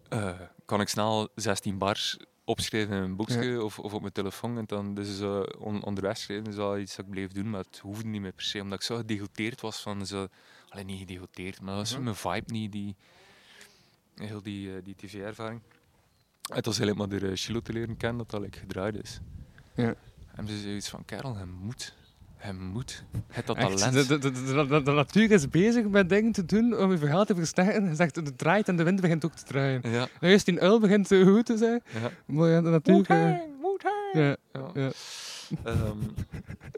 eh, kan ik snel 16 bars opschrijven in een boekje of, of op mijn telefoon. En dan dus eh, on, onderweg schrijven is wel iets dat ik bleef doen, maar het hoefde niet meer per se. Omdat ik zo gedegoteerd was van zo... Alleen niet gedegoteerd, maar dat was mijn vibe niet, die... Heel die, eh, die tv-ervaring. Het was helemaal door uh, Chilo te leren kennen dat dat like, gedraaid is. Ja. En ze zei iets van, Karel, hij moet. Hij moet. Hij heeft dat Echt, talent. de, de, de, de, de- de natuur is bezig met dingen te doen om je verhaal te versterken. Je zegt, het draait en de wind begint ook te draaien. Ja, Nou, eerst die uil begint zo goed te zijn, ja. maar ja, de natuur... eh, ja, Ja. ja. Ehm,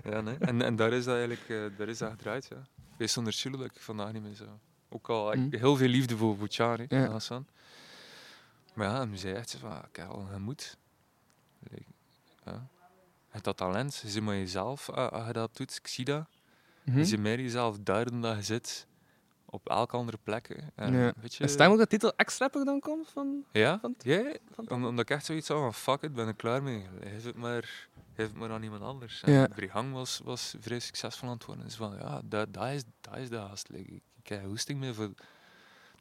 ja, nee. en, en daar is dat eigenlijk eh, daar is dat gedraaid. Ja. Wees zonder Chilo dat ik vandaag niet meer zo. Ook al ik, Mm. heel veel liefde voor Bouchard, Ja. Hassan. Maar ja, hij zei echt van, ah, Karel, je moet. Like, ja. Je hebt dat talent, je zit maar jezelf ah, als je dat doet. Ik zie dat. Mhm. Je zit meer jezelf duiden dat je zit op elke andere plek. hè. En, Ja. weet je, En stem ook dat titel X-Rapper dan komt van... ja, van- ja, ja. van- Om- omdat ik echt zoiets had van fuck it, ben ik klaar mee. Geef het maar, geef het maar aan iemand anders. Ja. Brihang was, was vrij succesvol aan het worden. Dus van ja, dat, dat, is, dat is de haast. Like, ik, ik heb hoesting mee voor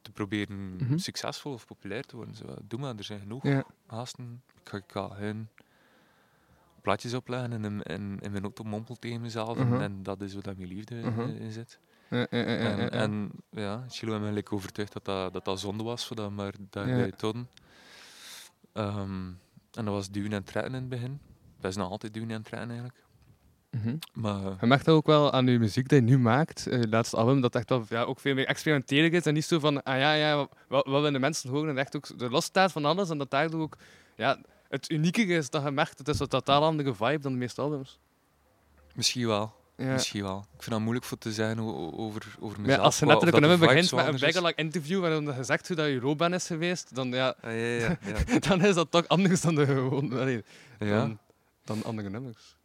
te proberen Mhm. succesvol of populair te worden. Zo, doe maar, er zijn genoeg Ja. haasten. Ik ga, ik ga hun plaatjes opleggen en in, in, in mijn auto mompel tegen mezelf. en- Mhm. En, dat is wat dat mijn liefde Mhm. in, in zit. En, ja. en ja, Chilo heeft me gelijk overtuigd dat dat, dat dat zonde was voor dat maar daar Ja. te doen. Ehm, en dat was duwen en trekken in het begin. Dat is nog altijd duwen en trekken eigenlijk. Mhm. Maar Je merkt ook wel aan je muziek die je nu maakt, eh, je laatste album, dat echt wel ja, ook veel meer experimenteel is. En niet zo van, ah ja, ja, wat, wat willen de mensen horen? En echt ook de losstaat van alles. En dat daardoor ook ja, het unieke is dat je merkt, het is een totaal andere vibe dan de meeste albums. misschien wel. Ja. Misschien wel. Ik vind dat moeilijk voor te o- over, over mezelf. ja, als je letterlijk of een nummer begint met een bijgelang interview waarin je zegt hoe dat je roadband is geweest, dan, ja, Ah, ja, ja, ja. dan is dat toch anders dan, de, gewoon, ja. dan, dan andere nummers.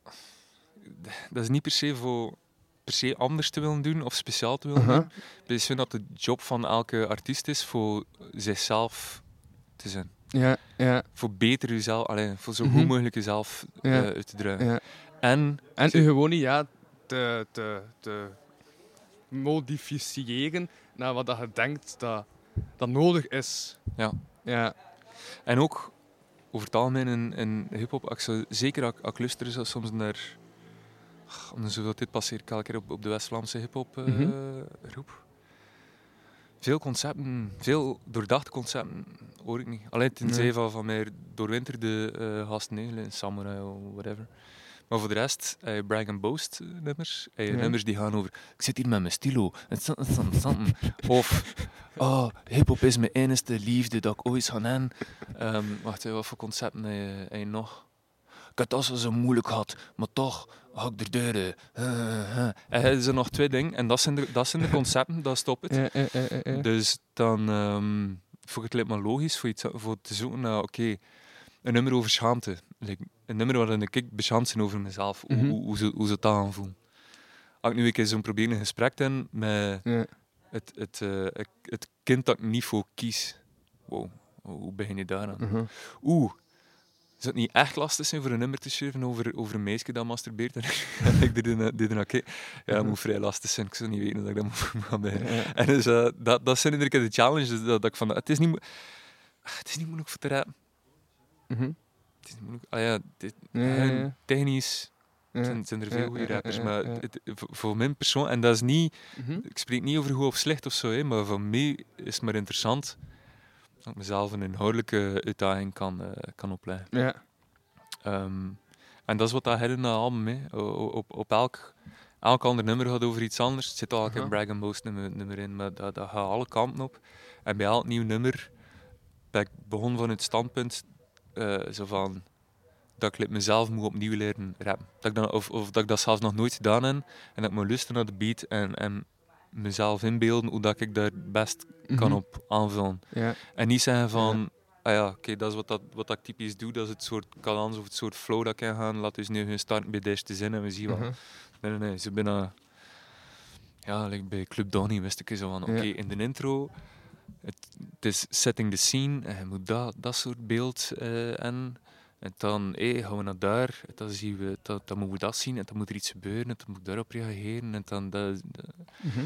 Dat is niet per se voor per se anders te willen doen of speciaal te willen doen. Ik vind dat de job van elke artiest is voor zichzelf te zijn. Ja, ja, Voor beter jezelf, alleen voor zo Mhm. goed mogelijk jezelf eh, uit te drukken. ja. En En u gewoon niet ja, te, te, te modificeren naar wat je denkt dat, dat nodig is. Ja. Ja. En ook over het algemeen in, in hip-hop, ik zeker als, ik- luister soms naar. Om de zoveel tijd passeer ik elke keer op, op de West-Vlaamse hip-hop groep. Veel concepten, veel doordachte concepten hoor ik niet. Alleen tenzij Nee. van, van meer doorwinterde eh gasten, nee, Samurai of whatever. Maar voor de rest, je Brag and Boast eh, nummers. Ja. nummers die gaan over, ik zit hier met mijn stilo. Of, oh, hip-hop is mijn enige liefde dat ik ooit ga hebben. Ehm, wacht, wat voor concepten heb je, heb je nog? Ik had het zo moeilijk gehad, maar toch ik er deuren. En er zijn nog twee dingen, en dat zijn de, dat zijn de concepten, dat stopt het. Ja, ja. Dus dan ehm vond ik het lijkt me logisch voor, iets, voor te zoeken naar, oké, een nummer over schaamte. Like, een nummer waarin ik beschaamd ben over mezelf, hoe, Mhm. hoe, hoe, ze, hoe ze het aanvoelen. Als ik nu een keer zo'n proberen gesprek hebben met het, het, eh, het, het kind dat ik niet voor kies. Wow, hoe begin je daar aan? Mhm. Oeh, zou het niet echt lastig zijn voor een nummer te schrijven over, over een meisje dat masturbeert? En ik deed een, deed een oké. Ja, dat moet vrij lastig zijn. Ik zou niet weten dat ik dat moet, gaan beginnen. Ja. En dus, eh, dat, dat zijn keer de challenges dat, dat ik van... Het is niet, het is niet moeilijk voor te rappen. Mhm. Het is niet moeilijk. Ah ja, dit, Ja, technisch zijn, zijn er veel goede rappers, maar ja. het- voor, voor mijn persoon... En dat is niet... Mhm. Ik spreek niet over goed of slecht of zo, hè, maar voor mij is het maar interessant dat ik mezelf een inhoudelijke uitdaging kan, eh, kan opleggen. Ja. Ehm, en dat is wat dat hele album, o- op, op elk, elk ander nummer gaat over iets anders. Het zit al een brag and boast nummer, nummer in, maar dat, dat gaat alle kanten op. En bij elk nieuw nummer ben ik begon van het standpunt eh, zo van dat ik mezelf moet opnieuw leren rappen. Dat ik dan, of, of dat ik dat zelfs nog nooit gedaan heb en dat ik moet luisteren naar de beat en, en mezelf inbeelden hoe dat ik daar het best kan Mhm. op aanvullen. Ja. En niet zeggen van, ah ja, oké, dat is wat, dat, wat dat ik typisch doe, dat is het soort cadans of het soort flow dat ik kan gaan. Laten we nu gaan starten bij de eerste zin en we zien wel. Mhm. Nee, nee, nee, ze binnen... Ja, like bij Club Donny wist ik zo van, oké, Ja. in de intro, het, het is setting the scene, en je moet dat, dat soort beeld eh en... En dan hey, gaan we naar daar, en dan, zien we, dan, dan moeten we dat zien, en dan moet er iets gebeuren, en dan moet ik daarop reageren. En, dan dat, dat- Mhm.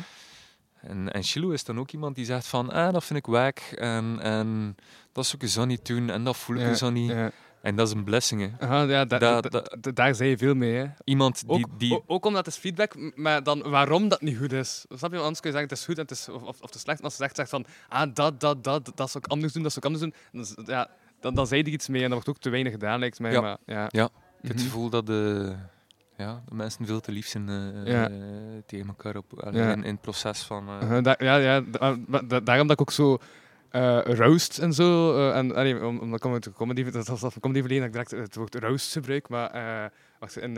en, en Shiloh is dan ook iemand die zegt van, ah, dat vind ik wack, en, en dat zou ik zo niet doen, en dat voel ik Ja, zo niet. ja. En dat is een blessing, hè. Ja, da- Da- da- da- da- daar zei je veel mee. Hè. Iemand die... Ook, die ook omdat het is feedback, maar dan waarom dat niet goed is. Snap je? Anders kun je zeggen het is goed en het is, of, of, het is slecht. En als je zegt, zegt van ah, dat, dat, dat, dat zou ik anders doen, dat zou ik anders doen. Is- ja, dan, dan zei je er iets mee en dat wordt ook te weinig gedaan, lijkt mij. Ja. Maar, ja. Ja, Ik heb het Mhm. gevoel dat de, ja, de mensen veel te lief zijn eh, Ja. eh, tegen elkaar op, in, in het proces van... da- ja, ja, da- da- daarom dat ik ook zo eh roast en zo. eh, en, allee, om, ik uit de comedy, dat was van comedy verleden dat ik direct het woord roast gebruik. Maar eh, wacht, in,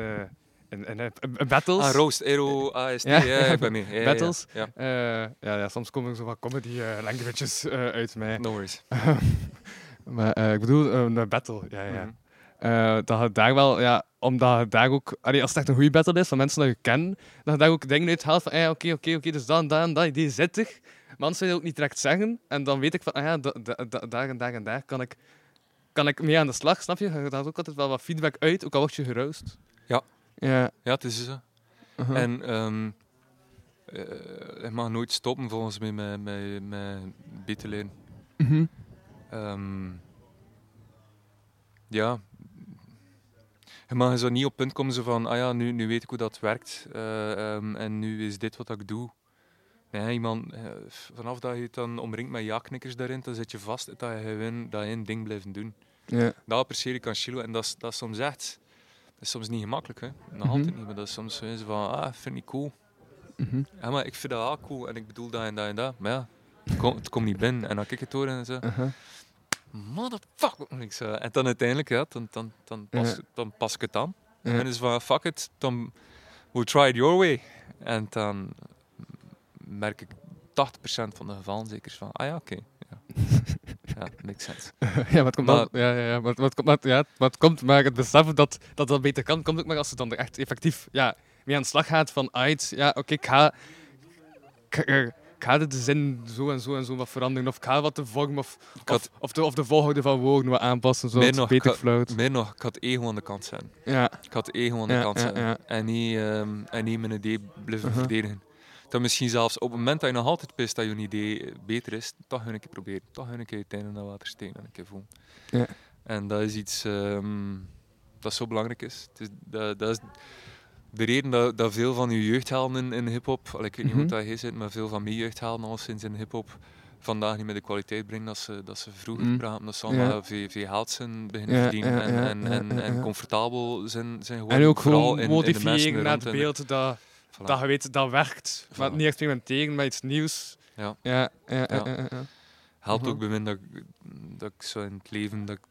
in, in, eh, battles. Ah, Roast, Aero, AST, Ja. ja, ik ben mee. Ja. Battles. Ja, ja, ja, soms komen er zo wat comedy languages uit mij. no worries. maar eh, ik bedoel, eh, een battle. Ja, ja. Mhm. Eh, dat daar wel, ja, omdat je daar ook, allee, als het echt een goede battle is van mensen die je kent, dat je daar ook dingen uit haalt van, ah oké, oké, oké, dus dat en dat, die zit er. Maar anders zou je dat ook niet direct zeggen. En dan weet ik van, ah ja, da- da- da- daar en daar en daar kan ik, kan ik mee aan de slag, snap je? Je haalt ook altijd wel wat feedback uit, ook al word je geroost. Ja. Ja. Ja, het is zo. uh-huh. En eh, je mag nooit stoppen volgens mij met, met, met beat te leren. Mhm. Ehm, ja. Je mag zo niet op punt komen zo van, ah ja, nu, nu weet ik hoe dat werkt eh, ehm, en nu is dit wat ik doe. Nee, iemand, eh, vanaf dat je het dan omringt met ja-knikkers daarin, dan zit je vast dat je gewoon dat één ding blijft doen. Ja. Dat apprecieer ik aan Chilo en dat is, dat is soms echt, dat is soms niet gemakkelijk, hè. Nog Mhm. altijd niet, maar dat is soms zo van, ah, vind ik cool. Mhm. Ja, maar ik vind dat wel cool en ik bedoel dat en dat en dat. Maar ja, het komt, komt niet binnen. En dan kijk ik het door en zo, Uh-huh. Motherfucker. Ik zo, en dan uiteindelijk, ja, dan, dan, dan, pas, Ja. dan pas ik het aan. Ja. En is van, fuck it, dan we'll try it your way. En dan merk ik 80% van de gevallen zeker van, ah ja, oké. Ja. ja, makes sense. ja, het komt Maar- dan, ja, ja, ja, maar, het komt- maar, ja, het komt, maar het besef dat, dat dat beter kan, komt ook maar als het dan er echt effectief ja, mee aan de slag gaat van, uit, ja, oké, ik ga, ik, ga- ik ga de zin zo en zo en zo wat veranderen, of ik ga wat de vorm of, had- of, of, de, of de volgorde van woorden wat aanpassen, zodat Meer nog, beter ik floot. Meer nog, ik had ego aan de kant zijn. Ja, Ik had ego aan de Ja, kant zijn. ja. En, niet, ehm, en niet mijn idee blijven Uh-huh. verdedigen. Dan misschien zelfs op het moment dat je nog altijd pist dat je idee beter is, toch een keer proberen. Toch een keer het einde naar water steken en een keer voelen. Ja. En dat is iets ehm, dat zo belangrijk is. Het is dat, dat is de reden dat, dat veel van je jeugdhelden in, in hip-hop, ik weet niet Mhm. hoe dat jij zit, maar veel van mijn jeugdhelden al sinds in hip-hop vandaag niet meer de kwaliteit brengen dat ze, dat ze vroeger Mm. brachten. Dat ze Ja. allemaal veel, veel geld zijn beginnen Ja, verdienen ja, en, en, en, en comfortabel zijn, zijn en geworden. ook vooral gewoon in- in de mensen motiveren naar het beeld dat, Voilà. dat je weet dat werkt, maar Voilà. niet experimenteren met iets nieuws. Ja. Ja, ja. Helpt Mhm. ook bij mij dat, ik- dat ik zo in het leven, dat ik,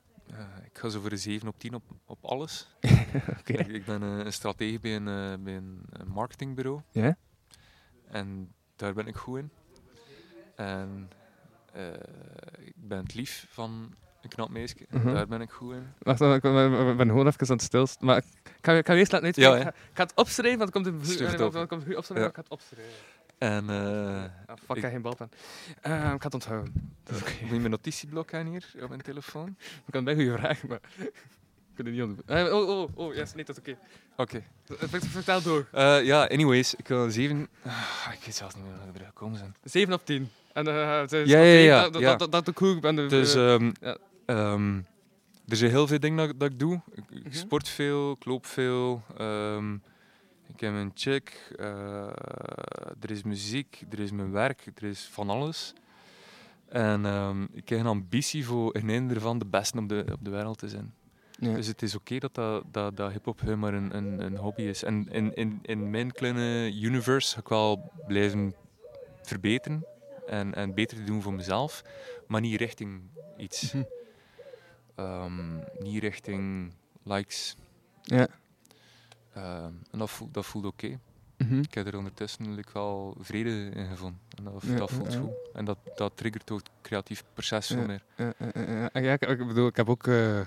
ik ga zo voor een 7 op 10 op, op alles. Oké. Ik, ik ben eh, een stratege bij een, eh, bij een, marketingbureau. Ja? En daar ben ik goed in. En eh, ik ben het lief van een knap meisje. Mhm. Daar ben ik goed in. Wacht, ik ben gewoon even aan het stilstaan. Maar ik ga, ik ga eerst laten weten. Ja, ik, ga, ik ga het opschrijven, want het komt in eh, het komt opschrijven, Ja. ik ga het opschrijven. En eh, Ah, fuck, ik heb geen balpen. Eh, ik ga het onthouden. Oké. moet je mijn notitieblok aan hier op mijn telefoon? Ik kan bij goede vragen, maar ik kan het niet aan doen. Eh, oh, oh, oh, yes, nee, dat is oké. Oké. Eh, vert- Vertel door. Eh, ja, anyways, ik wil een 7. ik weet zelfs niet meer hoe we er gekomen zijn. 7 op 10. En Ja, oké, ja, ja, Dat, dat, ja. dat, ik goed. Ben Dus ehm, ja. ehm, er zijn heel veel dingen dat, dat ik doe. Ik, ik Mhm. sport veel, ik loop veel. ehm, ik heb een chick. eh, er is muziek, er is mijn werk, er is van alles. En ehm, ik heb een ambitie voor in een ervan de beste op de, op de wereld te zijn. Ja. Dus het is oké dat, dat, dat, dat hip-hop maar een, een, een hobby is. En in, in, in mijn kleine universe ga ik wel blijven verbeteren en, en beter doen voor mezelf, maar niet richting iets. Mhm. Ehm, niet richting likes. Ja. Ehm, en dat voelt, dat voelt oké. Mhm. Ik heb er ondertussen like, wel vrede in gevonden. En dat, Ja, dat voelt ja. goed. En dat, dat triggert ook het creatief proces veel meer. Ja, ja, ik, ik bedoel, ik heb ook eh, eh,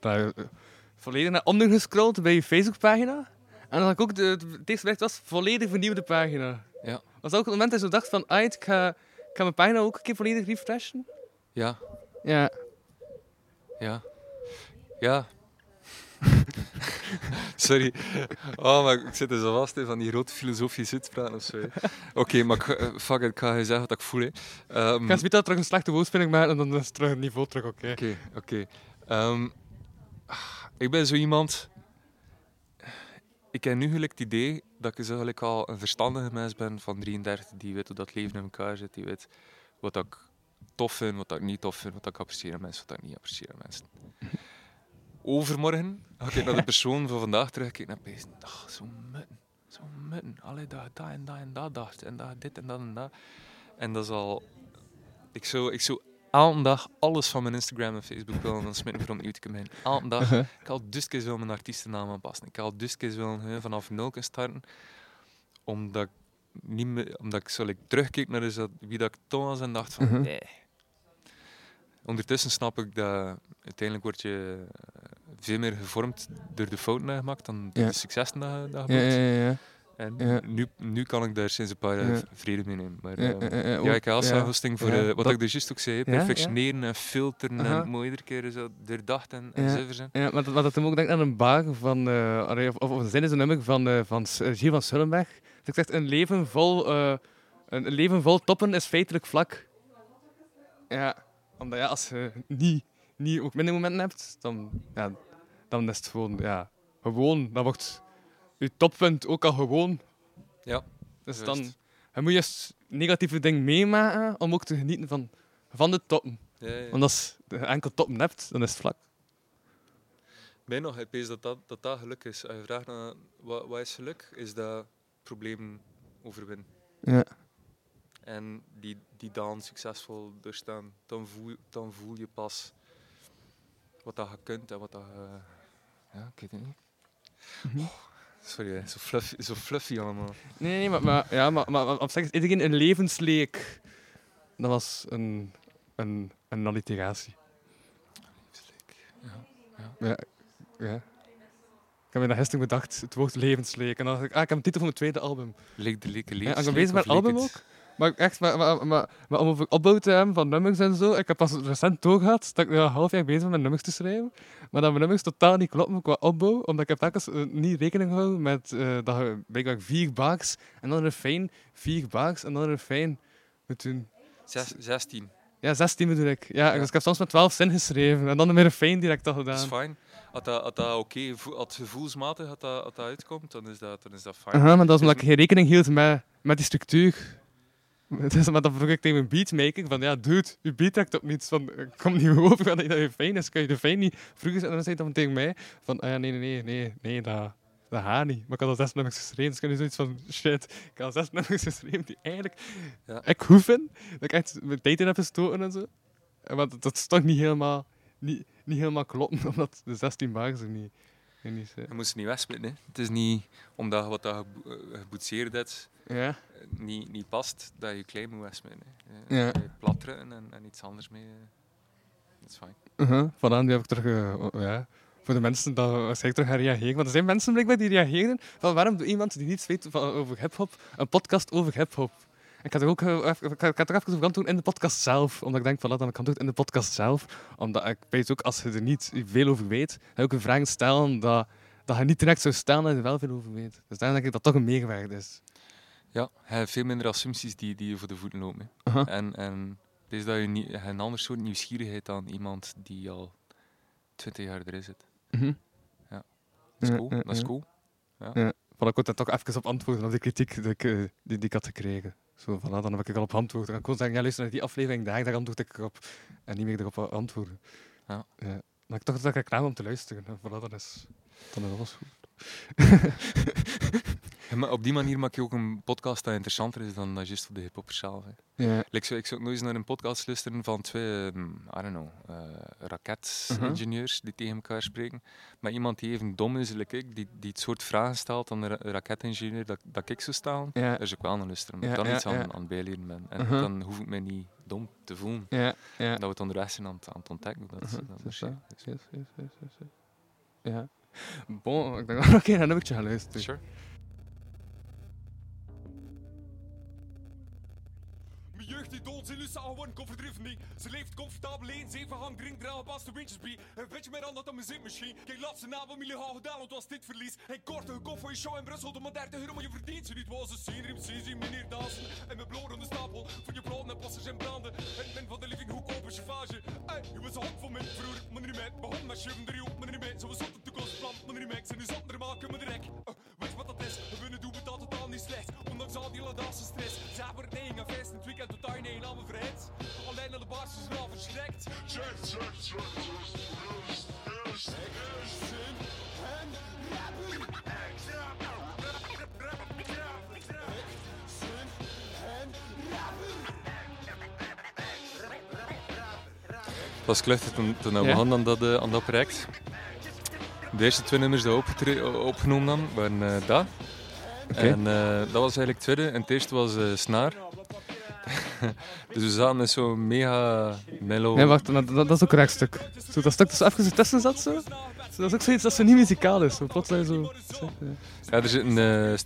daar, eh, volledig naar onder gescrolld bij je Facebookpagina. En dan had ik ook de, het eerste bericht was volledig vernieuwde pagina. Ja. Was dat ook het moment dat je dacht van, ah, ik ga, ik ga mijn pagina ook een keer volledig refreshen? Ja, Ja. ja. Ja. Sorry. Oh, maar ik zit er zo vast in van die grote filosofische uitspraken of zo. Oké, maar eh, fuck it, ik ga je zeggen wat ik voel. hè. Ehm, Ik ga terug een slechte woordspeling maken en dan is het terug het niveau terug, oké. Oké, oké. Ehm, ik ben zo iemand. Ik heb nu gelijk het idee dat ik al een verstandige mens ben van 33 die weet hoe dat leven in elkaar zit, die weet wat ik tof vind, wat ik niet tof vind, wat ik apprecieer aan mensen, wat ik niet apprecieer aan mensen. Overmorgen ga ik naar de persoon van vandaag terugkijken en pezen, ach, zo mutten, zo mutten, allee, dat je dat en dat en dat dacht, en dat dit en dat en dat. En dat is al... Ik zou, ik zou elke dag alles van mijn Instagram en Facebook willen dan smitten voor opnieuw te komen. Elke dag. Ik had dus keer willen mijn artiestennaam aanpassen. Ik had dus keer willen vanaf nul kunnen starten. Omdat ik, niet meer, omdat ik zo like, terugkeek naar dus dat, wie dat ik toen was en dacht van Mhm. nee. Ondertussen snap ik dat uiteindelijk word je eh, veel meer gevormd door de fouten die je maakt dan door Ja. de successen dat je, dat je Ja, ja, ja. En nu, nu kan ik daar sinds een paar jaar Ja. vrede mee nemen. Maar, Ja, eh, ja, ook- ik heb als hosting voor eh, wat dat- ik dus juist ook zei, perfectioneren en filteren Aha. en keer zo doordacht en, en zuiver zijn. Ja, maar dat, maar dat hem ook denkt aan een baar van, eh, allee, of, of een zin is een nummer van, eh van eh, Gilles van Sullenberg. Dat zegt, een leven vol, eh, een een leven vol toppen is feitelijk vlak. Ja, omdat ja, als je niet, niet ook minder momenten hebt, dan, ja, dan is het gewoon, ja, gewoon, dan wordt je toppunt ook al gewoon. Ja, Dus juist. dan, moet je eens negatieve dingen meemaken om ook te genieten van, van de toppen. Ja, ja. Want als je enkel toppen hebt, dan is het vlak. Mij nog, ik dat dat, dat dat geluk is. Als je vraagt naar wat, wat is geluk, is dat problemen overwinnen. Ja. En die, die dan succesvol doorstaan. Dan voel, dan voel je pas wat dat je kunt en wat dat je... Ja, ik weet het niet. Mhm. Oh, sorry, zo fluffy, zo fluffy allemaal. Nee, nee, maar, maar, ja, maar, maar, op zich is iedereen een levensleek. Dat was een, een, een alliteratie. Ja, Ja. ja. Ik heb me dat gisteren bedacht, het woord levensleek. En dan dacht ik, ah, ik heb een titel voor mijn tweede album. Leek de leke Ja, en ik ben bezig met het album ook. Maar echt, maar, maar, maar, maar om over opbouw te hebben van nummers en zo. Ik heb pas recent doorgehad dat ik nu een half jaar bezig ben met nummers te schrijven. Maar dat mijn nummers totaal niet kloppen qua opbouw. Omdat ik heb telkens eh, niet rekening gehouden met eh, dat je blijkbaar vier bars en dan een refrein, vier bars en dan een refrein moet doen. Zes, 16. Ja, 16 bedoel ik. Ja, Ja. Dus ik heb soms met 12 zin geschreven en dan met een refrein direct al Dat is gedaan. fijn. Als dat, als dat oké, als gevoelsmatig dat, als dat uitkomt, dan is dat, dan is dat fijn. Aha, maar dat is omdat ik geen rekening hield met, met die structuur. Dus, maar dan vroeg ik tegen mijn beatmaker van, ja, dude, je beat trekt op niets. Van, eh, kom niet over dat je- dat je fijn is. Kan je de fijn niet vroeger En dan zei hij dan tegen mij van, ah ja, nee, nee, nee, nee, dat, dat gaat niet. Maar ik had al zes nummers geschreven, dus ik had zoiets van, shit, ik had al zes nummers geschreven die eigenlijk Ja. ik goed vind. Dat ik echt mijn tijd in heb gestoken en zo. Maar dat, toch niet helemaal, niet, niet helemaal kloppen, omdat de 16 bars er niet, niet. Je moet ze niet wegspitten. Hè. Het is niet omdat wat dat eh, geboetseerd hebt Ja. eh, niet, niet past, dat je klein moet wegspitten. hè. Eh, Ja. je Plat drukken en, en iets anders mee. Dat is fijn. Uh-huh. Vandaar nu heb ik terug, eh, o- ja, voor de mensen dat waarschijnlijk terug gaan reageren. Want er zijn mensen blijkbaar die reageren van waarom doet iemand die niets weet van, over hip-hop een podcast over hip-hop? Ik had er ook eh, even- ik had- ik er even over antwoorden in de podcast zelf. Omdat ik denk van, laat dan kan het in de podcast zelf. Omdat ik weet ook, als je er niet veel over weet, ga ook een vraag stellen dat, dat je niet direct zou stellen dat je er wel veel over weet. Dus daarom denk ik dat toch een meerwaarde is. Ja, hebt veel minder assumpties die, die je voor de voeten lopen. En, en het is dat je, niet, een ander soort nieuwsgierigheid dan iemand die al 20 jaar erin zit. Mhm. Dat is Ja, cool. ja, Dat is ja. cool. Van ik wil daar toch even op antwoorden op de kritiek die ik, eh, die, die ik had gekregen. Zo, voilà, dan heb ik al op antwoord. Dan kan ik zeggen, ja, luister naar die aflevering, daar, daar antwoord ik op. En niet meer erop antwoorden. Ja. Maar ik toch dat ik klaar om te luisteren. En Voilà, dan is, dan is alles goed. Ja, maar op die manier maak je ook een podcast dat interessanter is dan dat juist op de hip-hop zelf. Hè. Ja. Like, zo, ik zou ook nooit eens naar een podcast luisteren van twee, ehm, I don't know, eh Mhm. raketingenieurs die tegen elkaar spreken. Maar iemand die even dom is, like ik, die, die het soort vragen stelt aan de ra- raketingenieur dat, dat ik zou stellen. Ja. Daar zou ik wel naar luisteren, omdat Ja, ik dan iets aan, aan het bijleren ben. En Mhm. dan hoef ik mij niet dom te voelen. Ja, ja. Dat we het onderweg zijn aan aan het ontdekken. Dat, Mhm, dat is verschil dat. is. Yes. Ja. Bon, ik denk dat we nog een keer een nummertje gaan luisteren. Sure. Zijn, Lussa gewoon kon verdriven niet. Ze leeft comfortabel in, zeven hang, drink, dragen, pas de windjes bij. En weet je meer dan dat aan mijn zitmachine? Kijk, laatste na wat jullie gedaan, want was dit verlies. En korte gekocht voor je show in Brussel, doe maar 30 euro, maar je verdient ze niet. Was een scene, riem, zie, zie, meneer dansen. En mijn bloed aan de stapel, van je brood en passers en branden. En ben van de living hoek open chauffage. Ey, je was een hok van mijn vroeger, maar niet meer. Begon met 7 3 op, maar niet meer. Zo was op de toekomstplan, maar niet. Ik zijn nu zonder maken, maar direct. Uh, weet je wat dat is? We winnen doen het altijd al niet slecht. Ondanks al die stress. Nee, en feest in het weekend tot nee, aan mijn vrijheid. Alleen aan de baas is wel verschrikt. Check, check, check, Het was kluchtig toen, toen we Ja? begonnen aan dat, eh, aan dat project. De eerste twee nummers die we opgetre- opgenomen hadden, waren eh dat. En eh, dat was eigenlijk het tweede. En het eerste was eh, Snaar. dus we zaten met zo'n mega mellow... Nee, wacht, dat, dat is ook een rechtstuk. Zo, dat stuk dat zo even tussen zat, zo. Dat is ook zoiets dat zo niet muzikaal is. Zo, plotseling zo. zo, ja. Er zit een eh, eh,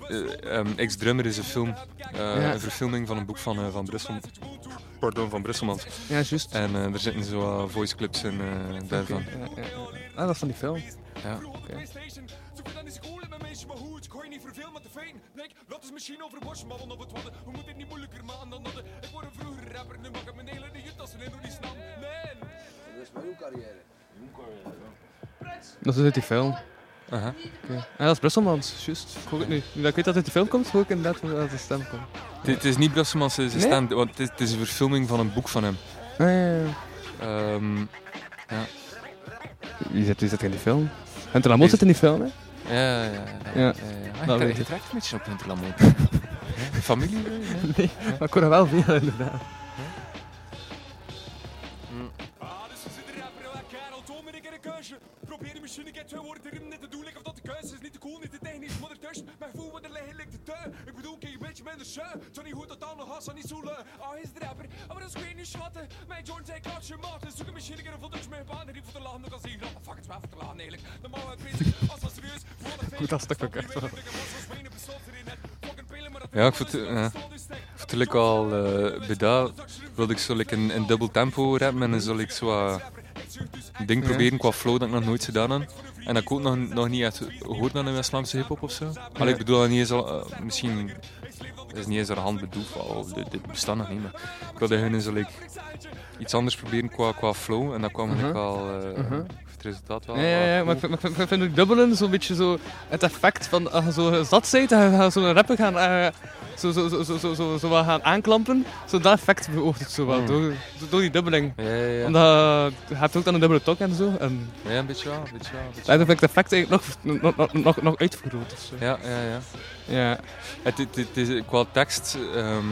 ehm, Ex-Drummer is een film. eh, Ja. Een verfilming van een boek van, eh, van Brussel. Pardon, van Brusselmans. Ja, juist. En eh, er zitten zo voice clips in eh, daarvan. Ja, ja, ja. Ah, dat is van die film. Ja. Laat eens misschien over Bosch, maar op het wadden. We moeten het niet moeilijker maken dan dat. Ik word een vroeger rapper, nu mag ik mijn hele niet als ze nog niet snappen. Nee. Dat is uit die film. Aha. Oké. Ja, dat is Brusselmans, juist. Ik hoor het nu. Nu dat ik weet dat het uit de film komt, hoor ik inderdaad dat de stem komt. Het, het is niet Brusselmans zijn Nee? stem, want het is, het is een verfilming van een boek van hem. Ah, ja, ja. Ehm, Wie zit, wie zit er in die film? Hunter Lamotte zit in die film, hè? Ja, ja, ja. Ja. weet je trekt een beetje op Hunter Lamont. Familie? Nee, maar ik hoor er wel veel, inderdaad. Een. Probeer de machine, ik heb twee woorden erin, net te doen, of dat de keuze is. Niet te cool, niet te technisch, maar ertussen. Mijn gevoel wat er ligt te tuin. Een beetje minder show. Zo niet. Ah, hij is de ah, maar dat is geen niet schatten. Een een een die oh, fuck, het is wel voor te lachen eigenlijk. Dan mag ik bezig, als dat serieus, voor de Goed, dat stuk ook echt wel. Ja, ik vond, ja. ik vond al eh, bij dat wilde ik zo like een, een dubbel tempo rappen en dan zal ik zo wat ding Ja. proberen qua flow dat ik nog nooit gedaan heb. En dat ik ook nog, nog niet echt gehoord aan een Islamse hip-hop of zo. Maar ik bedoel dat niet eens al, eh, misschien is niet eens de hand bedoeld dit, dit bestaat nog niet. Maar ik wilde gewoon eens like, iets anders proberen qua, qua flow en dat kwam Mhm. ik al eh, Mhm. het resultaat wel. Ja, ja, ja, wel maar ik vind, ik vind, ik vind het dubbelen zo'n beetje zo het effect van als je zo zat bent, dan ga je zo'n rapper gaan, eh, zo, zo, zo, zo, zo, zo, wat gaan aanklampen. Zo dat effect beoogt het zo wel, Mm. door, door die dubbeling. Ja, ja, ja. Omdat je hebt ook dan een dubbele tok en zo. En Ja, een beetje wel, een beetje wel. een beetje ik het effect eigenlijk nog, nog, nog, nog, nog uitvergroot. of zo. wel. Ja, ja, ja. Ja. Het, het, het is, qua tekst ehm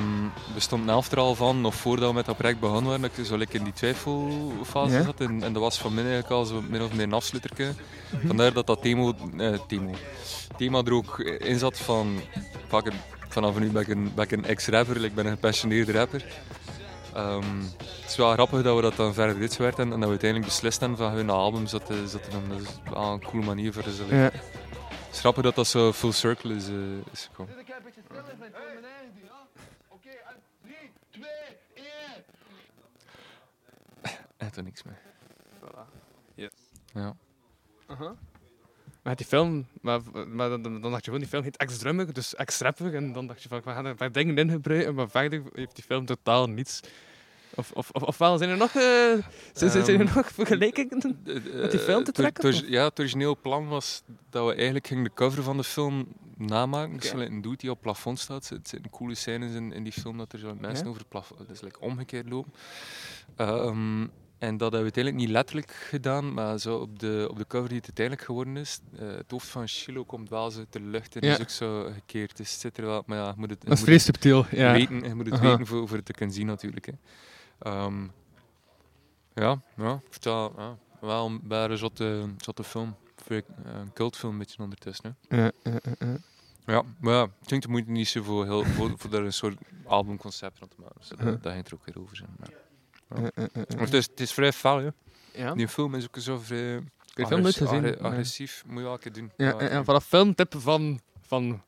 bestond een helft er al van, nog voordat we met dat project begonnen waren, dat ik zo like in die twijfelfase Ja. zat. En, en dat was van mij eigenlijk al zo min of meer een afsluiterke. Vandaar dat dat thema, eh, thema, thema er ook in zat van, fuck vanaf nu ben ik een, ben ik een ex-rapper, ik ben een gepassioneerde rapper. Ehm, het is wel grappig dat we dat dan verder dit werd en, en dat we uiteindelijk beslist hebben van hun album zat te zetten. Dat is wel een coole manier voor ze. Ja. Het is grappig dat dat zo full circle is, eh, is gekomen. Echt er niks meer. Ja. Maar die film, maar, maar dan, dan dacht je gewoon, die film heet ex-drummer, dus ex-rapper. En dan dacht je van, we gaan er een paar dingen in gebruiken, maar verder heeft die film totaal niets. Of, of, of, ofwel, zijn er nog, eh, zijn, zijn- zijn er Ehm, nog vergelijkingen? Met die film te Eh, het- trekken, het- het- ja, het origineel plan was dat we eigenlijk gingen de cover van de film namaken. Dus like, een dude die op het plafond staat. Er zitten coole scènes in, in die film dat er zo mensen over het plafond dus, like, omgekeerd lopen. Ehm, en dat hebben we uiteindelijk niet letterlijk gedaan, maar zo op de, op de cover die het uiteindelijk geworden is. eh, het hoofd van Shiloh komt wel zo de lucht en Ja. is ook zo gekeerd. Dus het zit er wel, maar ja, je moet het, je Dat is vrij subtiel. Ja. weten, je moet het Aha. weten voor, voor het te kunnen zien natuurlijk. Hè. Ehm, ja, ja, dat ja, wel een bijna zotte, zotte film. Een cultfilm een beetje ondertussen. Hè. Ja, ja, maar ja, ik denk de moeite niet zo voor, heel, voor, voor daar een soort albumconcept van te maken. Dus dat, dat ging er ook weer over zijn. Maar, Maar het, is, het is vrij fel, hè. Ja. Die film is ook zo vrij Ik heb film nooit agressi- gezien. agre- agressief. Moet je wel een keer doen. Ja, ja, ja, vanaf filmtip van, van,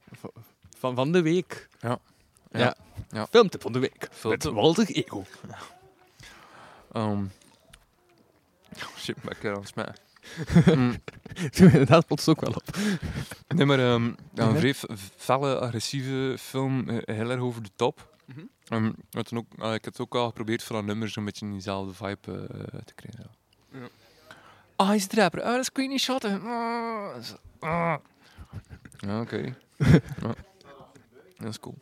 van, van de week. Ja. Ja. Ja. Ja. Filmtip van de week. Filmtip. Met Walter Ego. Ehm, oh, shit, ben ik aan het smijten. Mm. Toen inderdaad plots ook wel op. Nee, maar ehm, Ja. een vrij felle, agressieve film, heel erg over de top. Mhm. Ehm, ook, ah, ik heb het ook al geprobeerd voor dat nummer zo'n beetje in diezelfde vibe eh, te krijgen. Ja. Ja. Ah, hij is de rapper. Ah, dat is Queenie Shotten. Ah, ah. Ja, oké. ja. Dat is cool.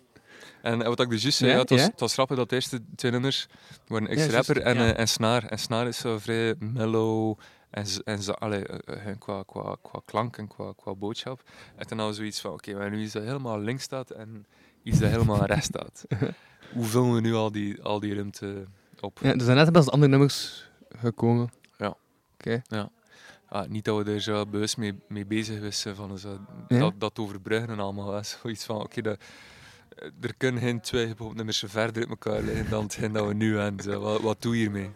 En wat ik dus juist zei, Ja, het, was, het was grappig dat de eerste twee nummers waren ex-rapper juist, en, ja. eh, en snaar. En snaar is zo vrij mellow en, en zo, allee, eh, qua, qua, qua klank en qua, qua boodschap. En toen hadden we zoiets van, oké, maar nu is dat helemaal links staat en iets dat helemaal rechts staat. Hoe vullen we nu al die, al die ruimte op? Ja, er zijn net best andere nummers gekomen. Ja. Oké. Ah, niet dat we er zo bewust mee, mee bezig zijn van zo, Ja. dat, dat overbruggen en allemaal. Hè. Zoiets van, oké, eh, er kunnen geen twee nummers verder uit elkaar liggen dan hetgeen dat we nu hebben. Zo. Wat, wat doe je hiermee?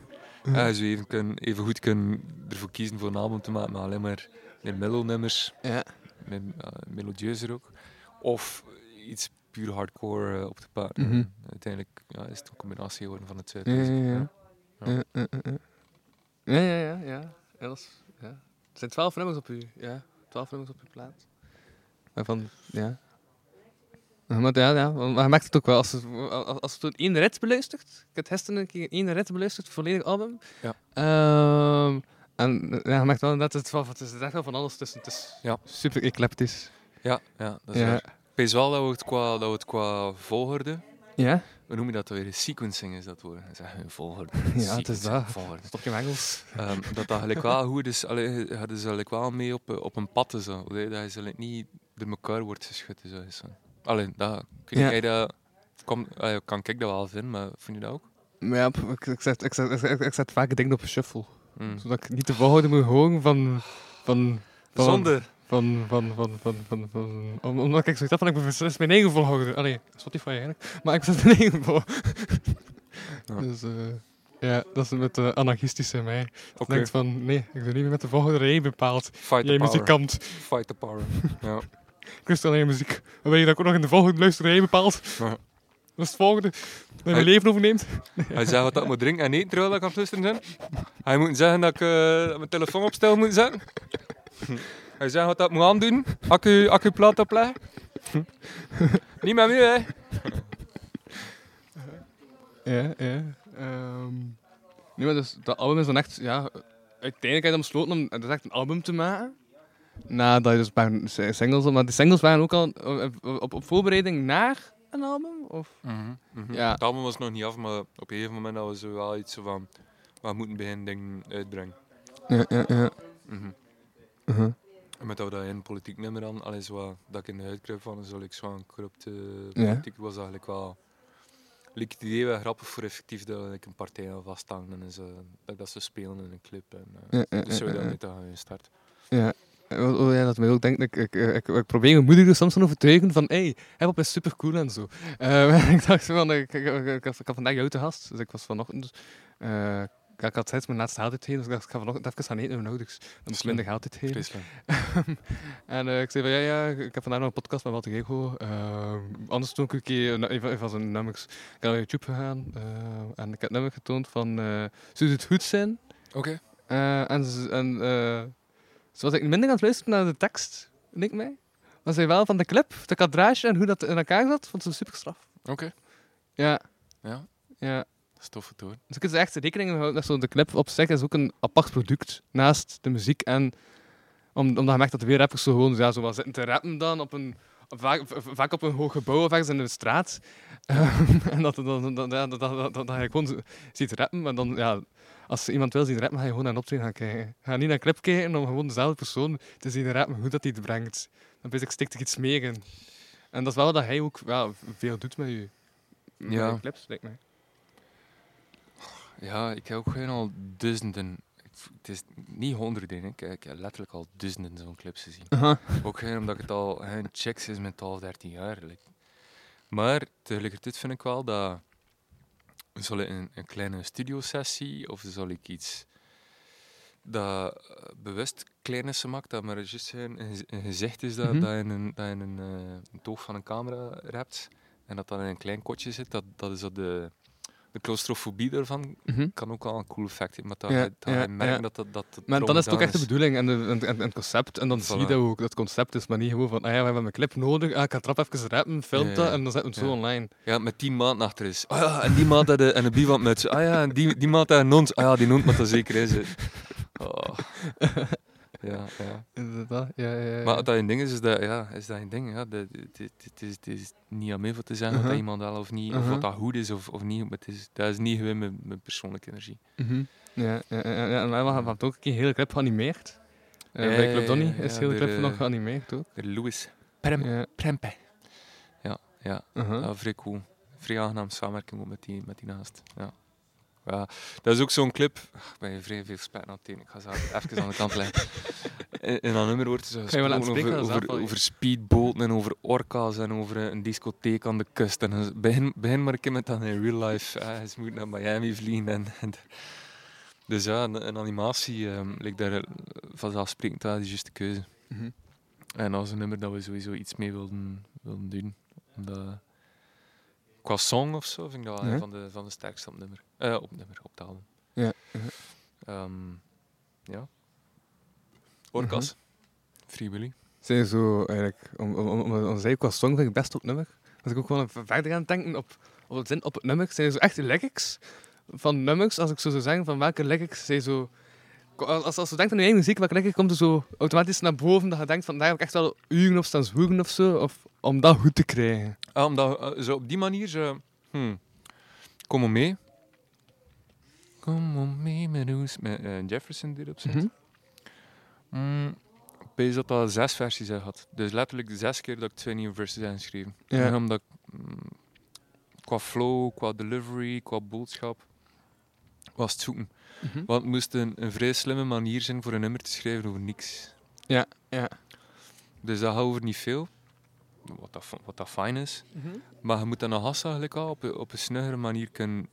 Ja, je even, even goed kunnen ervoor kiezen voor een album te maken, maar alleen maar meer mellow nummers, Ja. meer, uh, melodieuzer ook. Of iets puur hardcore eh, op te pakken. Mhm. Uiteindelijk ja, is het een combinatie geworden van de twee. Ja, ja, ja. ja. Ja, ja, ja. Er zijn twaalf nummers op u. Ja, twaalf nummers op uw plaat. Waarvan, ja. Maar ja, ja, maar je merkt het ook wel. Als, het, als, als het één rit beluistert. Ik heb gisteren een keer één rit beluisterd, het volledig album. Ja. Ehm, en ja, je merkt wel dat het, wel, het is echt wel van alles tussen. Het is Ja. super eclectisch. Ja, ja, dat is Ja. waar. Ik weet wel dat we het qua, dat we het qua volgorde Ja? Hoe noem je dat weer? Sequencing is dat woord. Dat is echt een volgorde. Ja, het is dat. Volgorde. Stop je Engels. Ehm, dat dat gelijk wel goed is. Allee, je gaat dus eigenlijk wel mee op, op een pad. Zo. Allee, dat je like niet door elkaar wordt geschud. Zo. is zo. Alleen, dat, kun Ja. jij dat, kom, allee, kan ik dat wel vinden, maar vind je dat ook? Maar ja, ik, ik, zet, ik, zet, ik, ik zet vaak dingen op shuffle. Mm. Zodat ik niet de volgorde moet horen van... van, van Zonder. Van, van, van, van, van, van, om- omdat ik zoiets had van, ik beslist mijn eigen volgorde. Allee, Spotify eigenlijk. Maar ik zet mijn eigen volgorde. Ja. Dus, eh, ja, dat is met de anarchistische in mij. Ik Oké, denk van, nee, ik doe niet meer met de volgorde die jij bepaalt. fight Jij muzikant. Fight the power. ja. Ik lust alleen muziek. Dan weet je dat ik ook nog in de volgorde luister die jij bepaalt. Ja. Dat is het volgende. Dat mijn Hey. leven overneemt. Hij zegt wat ik moet drinken en eten terwijl ik aan het luisteren ben. Hij moet zeggen dat ik eh, dat mijn telefoon op stil moet zetten. Hij zegt wat ik moet aandoen. Accu, accuplaat opleggen. Niet met me, hè. Ja, ja. Ehm nee, maar dus, dat album is dan echt, ja, uiteindelijk heb je dan besloten om het is echt een album te maken. Nadat je dus een paar s- singles, maar die singles waren ook al eh, op, op voorbereiding naar een album? Of? Ja. Het album was nog niet af, maar op een gegeven moment hadden we zo wel iets zo van... We moeten beginnen dingen uitbrengen. Ja, ja, ja. Mhm. Uh-huh. En met dat dat in politiek nummer aan, alles wat dat ik in de uitkruip van, zo like, zo'n corrupte Ja. politiek was eigenlijk wel... Like, het idee wel grappig voor effectief dat ik een partij aan vasthangen en zo, dat ik dat ze spelen in een clip. En, eh, Ja, dus zo te gaan start. Ja. Oh, ja, dat mij ook denkt, ik, ik, ik, ik probeer mijn moeder er soms van overtuigen van, hey, hip-hop is super cool en zo. Eh, ik dacht van, ik, ik, ik, ik, had- ik vandaag jou te gast, dus ik was vanochtend, eh, ik, ik had steeds mijn laatste uitgeven, dus ik dacht, ik ga vanochtend even gaan eten met mijn ouders. Ik Slim. minder uitgeven. Vreselijk. en eh, ik zei van, ja, ja, ik heb vandaag nog een podcast met Walter Ego. Uh, anders toen ik een keer een van- zijn nummers, ik naar YouTube gegaan eh, en ik heb nummer getoond van, eh zou het goed zijn? Oké. Eh, en en eh, ze was ik minder aan het luisteren naar de tekst, denk ik mij. Maar zij wel van de clip, de kadrage en hoe dat in elkaar zat, vond ze super straf. Oké. Ja, Ja, ja. Dat is. Dus ik heb echt rekening gehouden dat zo de clip op zich is ook een apart product naast de muziek. En om, omdat je merkt dat er weer rappers zo gewoon ja, zo wat zitten te rappen dan op een, op vaak, vaak op een hoog gebouw of ergens in de straat. Ehm, en dat, dat, dat, dat, dat, dat, dat, dat je gewoon ziet rappen. Maar dan, ja, als iemand wil zien rappen, ga je gewoon naar een optreden gaan kijken. Ga niet naar een clip kijken om gewoon dezelfde persoon te zien rappen, hoe dat hij het brengt. Dan ben ik stikt er iets meer in. En dat is wel wat hij ook ja, veel doet met je, met Ja. clips, lijkt mij. Ja, ik heb ook gewoon al duizenden. Het is niet honderden, hè. ik, ik heb letterlijk al duizenden zo'n clips gezien. Ook gewoon omdat ik het al gewoon checks is met 12, 13 jaar. like. Maar tegelijkertijd vind ik wel dat. Zal ik een, een kleine studiosessie of zal ik iets dat eh, bewust klein is gemaakt, dat maar juist een, een gez- een gezicht is dat, Mhm. dat je een, dat je een, een toog van een camera hebt en dat dan in een klein kotje zit, dat, dat is dat de, de claustrofobie daarvan Mhm. kan ook wel een cool effect hebben. Maar dat, Ja, je- dat ja, je merkt ja. dat dat, dat Maar dan is het ook echt de bedoeling en, de, en, en, het concept. En dan zie je dat ook dat het concept is, maar niet gewoon van, ah ja, we hebben een clip nodig, ah, ik ga trap even rappen, film dat en dan zetten we het zo online. Ja, met tien maanden achter is. Ah ja, en die maand een, en een bivakmuts. Ah ja, en die, die maand had een. Ah ja, die hond moet dat zeker is. Oh. Ja, ja. Inderdaad, ja, ja, ja. Maar dat een ding is, is dat, ja, is dat een ding. Ja. Het is- het is, niet aan mij voor te zeggen wat Uh-huh. dat iemand wel of niet, of Uh-huh. wat dat goed is of, of niet. Maar het is, dat is niet gewoon mijn, mijn persoonlijke energie. Mhm. Ja, ja, ja, ja, en wij hebben ook een keer hele clip geanimeerd. Eh, bij Club Donny is de hele clip eh, nog geanimeerd ook. De Louis Prem, Ja, Prempe. Ja, ja. uh-huh. Ja, vrij cool. Vrij aangenaam samenwerking met die, met die naast. Ja. Ja, dat is ook zo'n clip. Ach, Ik ben je vrij veel spijt aan het. Ik ga ze even aan de kant leggen. In, in dat nummer wordt gesproken spreken, over, dat is over, over speedboten en over orka's en over een discotheek aan de kust. En dan begin, begin maar een keer met dat in real life. Ah, ze moet naar Miami vliegen. En, en dus ja, een, een animatie ehm lijkt daar eh, vanzelfsprekend wel de juiste keuze. Mhm. En dat was een nummer dat we sowieso iets mee wilden, wilden doen. Omdat, qua song of zo vind ik dat wel Ja. een van de, van de sterkste op nummer. Eh, op nummer, op album. Ja, ja. Ehm, ja. Orcas. Free Willy. Zij zo eigenlijk, om, om, om, om, om qua song vind ik best op nummer. Als ik ook gewoon verder gaan denken op, op het zin op het nummer, zijn zo echt lyrics van nummers, als ik zo zou zeggen, van welke lyrics zij zo... Als, als je denkt aan je eigen muziek, welke lyric komt er zo automatisch naar boven, dat je denkt van daar heb ik echt wel uren op staan zwoegen of zo, of om dat goed te krijgen. Ah, omdat eh, zo op die manier zo... Hmm. Kom maar mee. Kom maar mee met ons. Met eh, Jefferson die erop zit. Mhm. Mm, ik weet dat dat zes versies gehad. Dus letterlijk de zes keer dat ik twee nieuwe verses heb geschreven. Ja. En omdat ik, mm, qua flow, qua delivery, qua boodschap was het zoeken. Mhm. Want het moest een, een vrij slimme manier zijn voor een nummer te schrijven over niks. Ja, ja. Dus dat gaat over niet veel. Wat dat, wat dat fijn is. Maar je moet dat nog hassen eigenlijk al op, een- op een snuggere manier kunnen,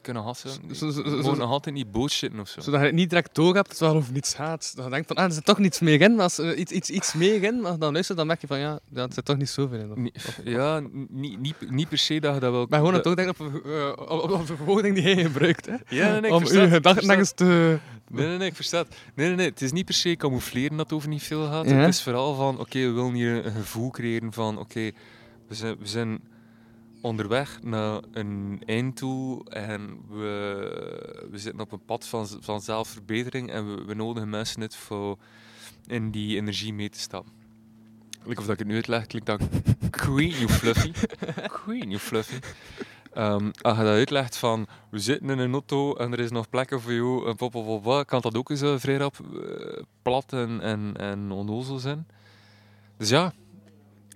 kunnen hassen. Gewoon nog altijd niet bullshitten of zo. Zodat je het niet direct door hebt, terwijl over niets gaat. Dat je denkt van, ah, er zit toch niets meer in. Maar als iets, iets, iets meer in, maar dan luister dan merk je van, ja, er zit toch niet zoveel in. Of- Niet- of- ja, niet, niet, niet per se dat je dat wel... Maar gewoon het dat- ook denken op, eh, op, op, op de verwoording die hij gebruikt. Hè? Ja, nee, nee, ik Om ik gedachten te... Nee, nee, nee, ik versta het. Nee, nee, nee, het is niet per se camoufleren dat het over niet veel gaat. Ja. Het is vooral van, oké, we willen hier een gevoel creëren van, oké, we, zijn, we zijn onderweg naar een einddoel en we, we zitten op een pad van, van zelfverbetering en we, we nodigen mensen uit voor in die energie mee te stappen. Like of dat ik het nu uitleg, klinkt dat queen, you fluffy. Queen, you fluffy. Ehm, als je dat uitlegt van, we zitten in een auto en er is nog plekken voor jou, en pop, pop, kan dat ook eens eh, vrij rap eh, plat en, en, en onnozel zijn. Dus ja,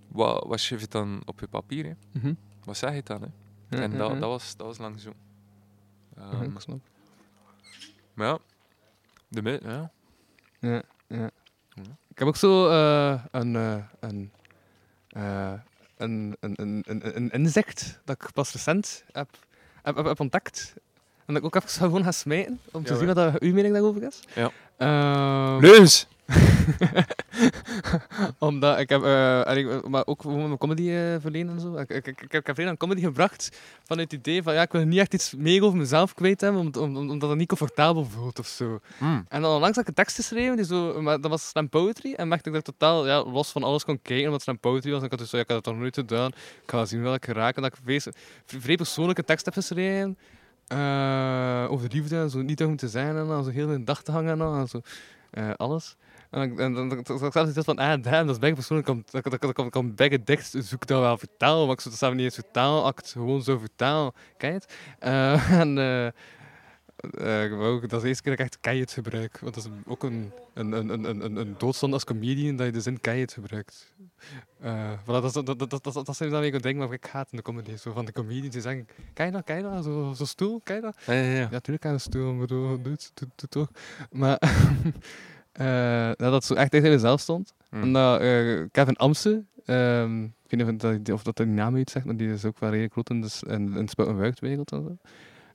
wat, wat schrijf je dan op je papier? Hè? Mhm. Wat zeg je dan? Hè? Ja, en dat, dat, was, dat was lang zo. Ik snap. maar ja, de mi- ja. Ja, ja. Ik heb ook zo eh, een, eh, een, eh, een, een, een, een, een inzicht dat ik pas recent heb, heb, heb, heb ontdekt. En dat ik ook even gewoon ga smijten, om te Ja, zien wat dat uw mening daarover is. Ja. Ehm, Leus! Omdat ik heb, ik- maar ook mijn comedy eh verlenen en zo. Ik, ik, ik, ik heb veel aan comedy gebracht vanuit het idee van ja, ik wil niet echt iets meer over mezelf kwijt hebben, om, om, om- omdat het niet comfortabel voelt of zo. Mm. En dan onlangs had ik een tekst geschreven, die zo, maar dat was slam poetry. En merkte ik dat ik totaal ja, los van alles kon kijken, omdat slam poetry was. En ik had dus zo, ja, ik had het nog nooit gedaan. Ik ga zien welke ik. En dat ik een vrij, persoonlijke tekst heb geschreven. over de liefde en zo, niet om te zijn en dan zo heel de dag te hangen en, zo. alles. En, dan- dan dan- dan- dan van, ah, damn, dat is bijna persoonlijk. Ik kan, dat kan, kan, kan bijna zoek dat wel vertalen, maar ik zou zelf niet eens vertaalact, gewoon zo vertalen. Ken je het? Eh, en ik wou ook- dat is de eerste keer dat ik echt het gebruik. Want dat is een- ook een, een, een, een, een, een doodstand als comedian, dat je de zin het gebruikt. Eh, voilà, dat, is- dat, dat, dat, dat, dat zijn dan weer dingen waar ik haat in de comedy. Zo van de comedians die zeggen, ken je dat, je dat? Zo, zo stoel, ken je dat? Ja, ja, ja. Ja, natuurlijk aan de stoel, maar doe, doe, het, doe, doe toch. Maar eh, ja, dat zo echt tegen mezelf stond. Mm. En dat eh, Kevin Amse, ehm, ik weet niet of dat, of dat die naam iets zegt, maar die is ook wel redelijk groot in de, in, in de en en zo.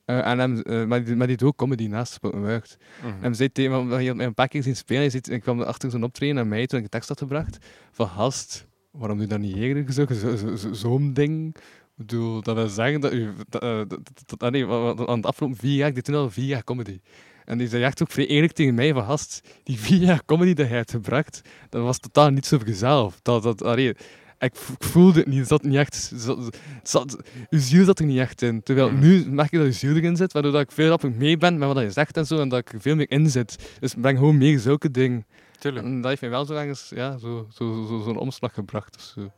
Eh, en hem, maar, die, maar die doet ook comedy naast spel en wucht. Mhm. En zei tegen me, omdat je mij een paar keer zien spelen, ziet, ik kwam achter zo'n optreden naar mij toen ik de tekst had gebracht, van gast, waarom doe je dat niet eerder zo, zo, zo, zo- zo'n ding? Ik bedoel, dat wil zeggen dat u... Dat, dat, dat, dat- ah, nee, aan het afgelopen vier jaar, ik deed toen al vier jaar comedy. En die zei echt ook vrij eerlijk tegen mij van, gast, die vier jaar comedy dat jij hebt gebracht, dat was totaal niet zo jezelf. Dat, dat, allee, ik, ik voelde het niet, zat niet echt... Zat, zat, uw ziel zat er niet echt in. Terwijl Mhm. nu merk je dat je ziel erin zit, waardoor dat ik veel rapper mee ben met wat je zegt en zo, en dat ik er veel meer in zit. Dus ik breng gewoon meer zulke dingen. Tuurlijk. En dat heeft mij wel zo ergens, ja, zo, zo, zo, zo'n omslag gebracht of zo.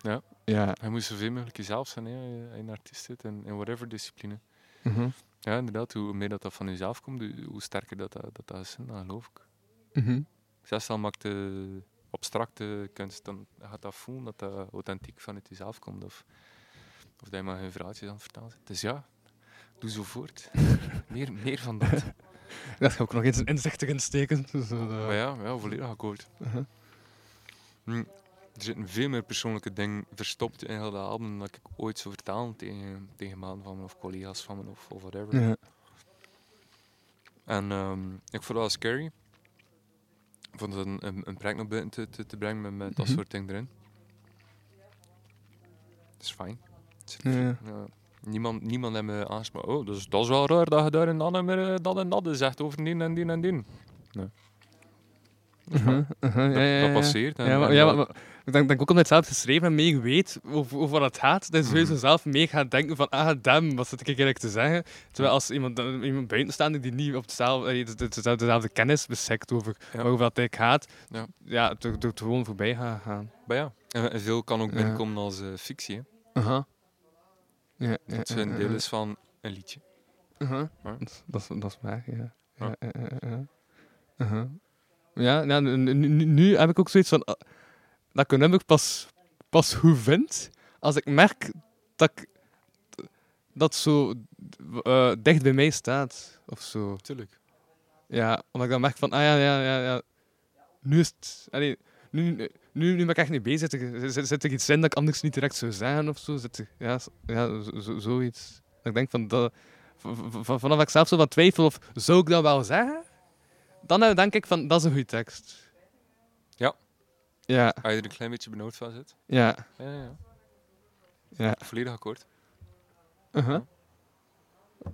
Ja. Ja. Hij moet zoveel mogelijk jezelf zijn, hè, een artiest zit, in, in whatever discipline. Mhm. Ja, inderdaad, hoe meer dat, dat van jezelf komt, hoe, sterker dat, dat, dat, dat is, dat geloof ik. Mhm. Zelfs al maakt de abstracte kunst, dan gaat dat voelen dat dat authentiek vanuit jezelf komt. Of, of dat je maar geen verhaaltjes aan het vertellen zit. Dus ja, doe zo voort. meer, meer van dat. Dat ga ik ook nog eens een inzicht erin steken. Dus, eh, Maar ja, ja volledig akkoord. uh-huh. Hm, Er zitten veel meer persoonlijke dingen verstopt in heel dat album dan dat ik ooit zou vertalen tegen, tegen maanden van me of collega's van me of, of whatever. ja. En ehm, ik vond dat wel scary. Ik vond het een, een, een project naar buiten te, te, te brengen met, met dat Mhm. soort dingen erin. Dat is fijn. Het zit- Ja. ja. Niemand, niemand heeft me aangesproken. Oh, dat is, dat is wel raar dat je daar en dan meer eh, dat en dat zegt over die en die en die. Nee. Uh-huh, dat, ja, passeert. En, Ja, maar, en ja, dat- maar, maar ik denk, denk ook omdat je het zelf geschreven en mee weet over, over wat het gaat, dat je sowieso Mhm. zelf mee gaat denken van, ah, damn, wat zit ik eigenlijk te zeggen? Terwijl als iemand, iemand buitenstaander die niet op hetzelfde, eh, de- de- dezelfde, dezelfde kennis besekt over waarover dat eigenlijk gaat, Ja. ja, door door het gewoon voorbij gaan. gaan. Maar ja, en, veel kan ook binnenkomen als eh, fictie. Hè. Ja, Dat ja, deel is van een liedje. Dat, dat is waar, ja. Ja, Ja. nu, nu- nu- nu heb ik ook zoiets van... ah, dat ik een pas, pas goed vind, als ik merk dat ik, dat zo eh, dicht bij mij staat, of zo. Tuurlijk. Ja, omdat ik dan merk van, ah ja, ja, ja, ja. Nu is het... Allee, nu, nu, nu ben ik echt niet bezig. Zit er, zit, zit er iets in dat ik anders niet direct zou zeggen of zo? Zit er, ja, ja zo, zo- zoiets. Dat ik denk van, dat, vanaf ik zelf zo wat twijfel of zou ik dat wel zeggen? Dan eh, denk ik van, dat is een goede tekst. Ja. Ja, Als je er een klein beetje benauwd van zit. ja, Ja, ja. ja. Volledig akkoord. Uh-huh.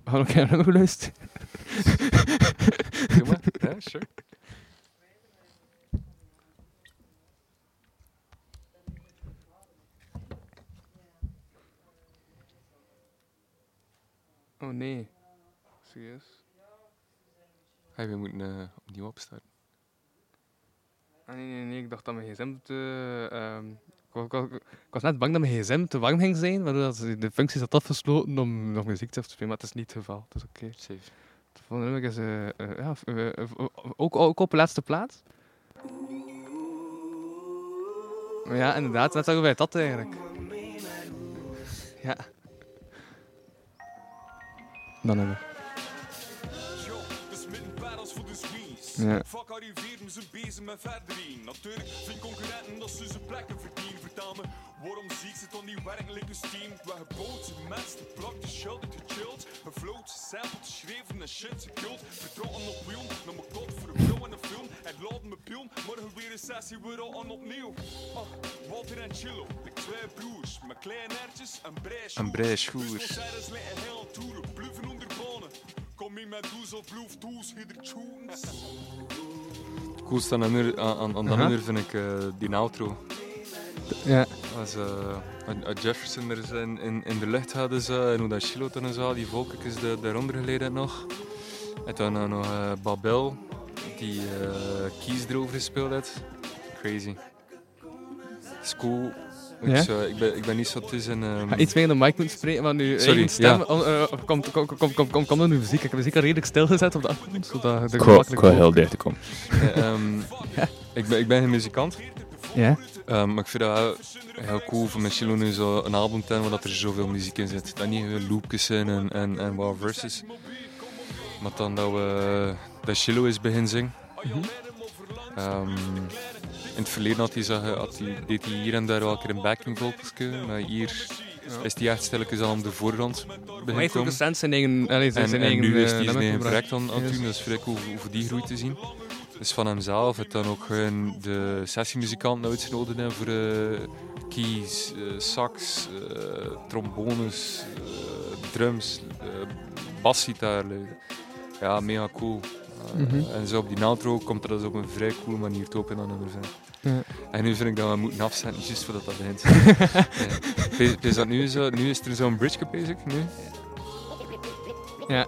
Gaan we een nummer luisteren? Doe maar. Ja, sure. Oh nee. Serieus? Hey, we moeten eh, opnieuw opstarten. Ah, nee, nee, nee, ik dacht dat mijn gsm te... ehm, ik, wa- ik wa- ik was net bang dat mijn gsm te warm ging zijn, waardoor de functie had afgesloten om nog muziek te spelen, maar het is niet het geval. Het is oké. Safe. Het volgende nummer is eh, eh, ja, ook, ook op de laatste plaats. Ja, inderdaad, net zeggen wij dat eigenlijk. Ja. Dan hebben we. Fuck arriveren, ze bezig met verder in. Natuurlijk, vind concurrenten dat ze zijn plekken verdienen. Vertel me, waarom zie ik ze dan niet werkelijk dus team? We gebouwd, mensen, te plakt, te schilderd, te chilled. Gefloat, sampled, geschreven en shit, ze kult. Vertrouwen op wiel, naar mijn kot voor een vrouw en een film. En laat me pion, morgen weer een sessie, weer al aan opnieuw. Ah, Walter en Chillo, de twee broers. Met kleine ertjes en breischoers. En breischoers. Dus concerts liggen heel toeren, bluffen onder bonen. Kom in met doezel, bluf, does, hider tunes. Het coolste aan, dat nummer- aan, aan, aan dat Aha. nummer vind ik eh, die outro. Ja. Als, eh, als Jefferson er is in, in, in de lucht is, eh, en hoe dat Shiloh dan is, al, die volkjes de, daaronder geleden nog. En dan eh, nog eh, Babel, die eh keys erover gespeeld heeft. Crazy. Het is cool. Ik, Ja? zou- ik, ben, ik ben niet zo tussen... ehm, Ga iets meer in de mic moeten spreken, want nu Sorry, eigen stem... ja. oh, eh, Komt kom, kom, kom, kom, kom er nu muziek? Ik heb de muziek al redelijk stilgezet op de achtergrond, zodat gemakkelijk ga wordt. heel dicht komen. ik, ben, ik ben geen muzikant, Ja? ehm, maar ik vind dat heel cool van Michelo nu zo een album te hebben waar er zoveel muziek in zit. Dat niet gewoon loopjes zijn en, en, en wat verses. Maar dan dat we dat Chilo is begin zingen. Ehm, in het verleden had hij, zag, had hij, deed hij hier en daar wel een keer een backing vocalsje, maar hier is hij echt stilletjes al op de voorgrond Maar hij heeft zijn eigen... allee, zijn, En, zijn en eigen nu is eh, hij zijn eigen project aan, aan het doen, dus vrij cool om voor die groei te zien. Dus van hemzelf heeft dan ook gewoon de sessiemuzikanten uitgenodigd hebben voor eh, keys, eh, sax, eh, trombones, eh, drums, eh basgitaar. eh. Ja, mega cool. Eh, Mhm. En zo op die outro komt er dus op een vrij coole manier toe op in dat nummer zijn. Ja. En nu vind ik dat we moeten afzetten, juist voordat dat begint. ja. Is- Is dat nu, zo, nu is er zo'n bridge bezig, nu? Ja.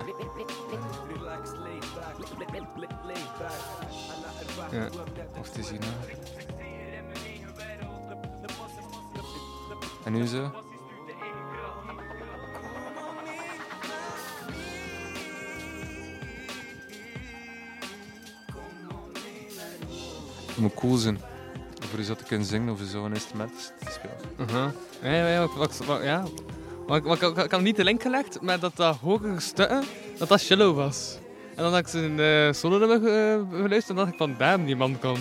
Ja. Of te zien. hè. En nu zo? Het moet cool zijn. Of je zo te kunnen zingen of zo'n instrument te spelen. Uh-huh. Ja, ja, ja, wat, wat, ja. Maar, ik- maar ik, ik had niet de link gelegd met dat dat hogere stukken, dat dat cello was. En dan had ik zijn uh, solo nummer ge- geluisterd en dacht ik van, damn, die man kan,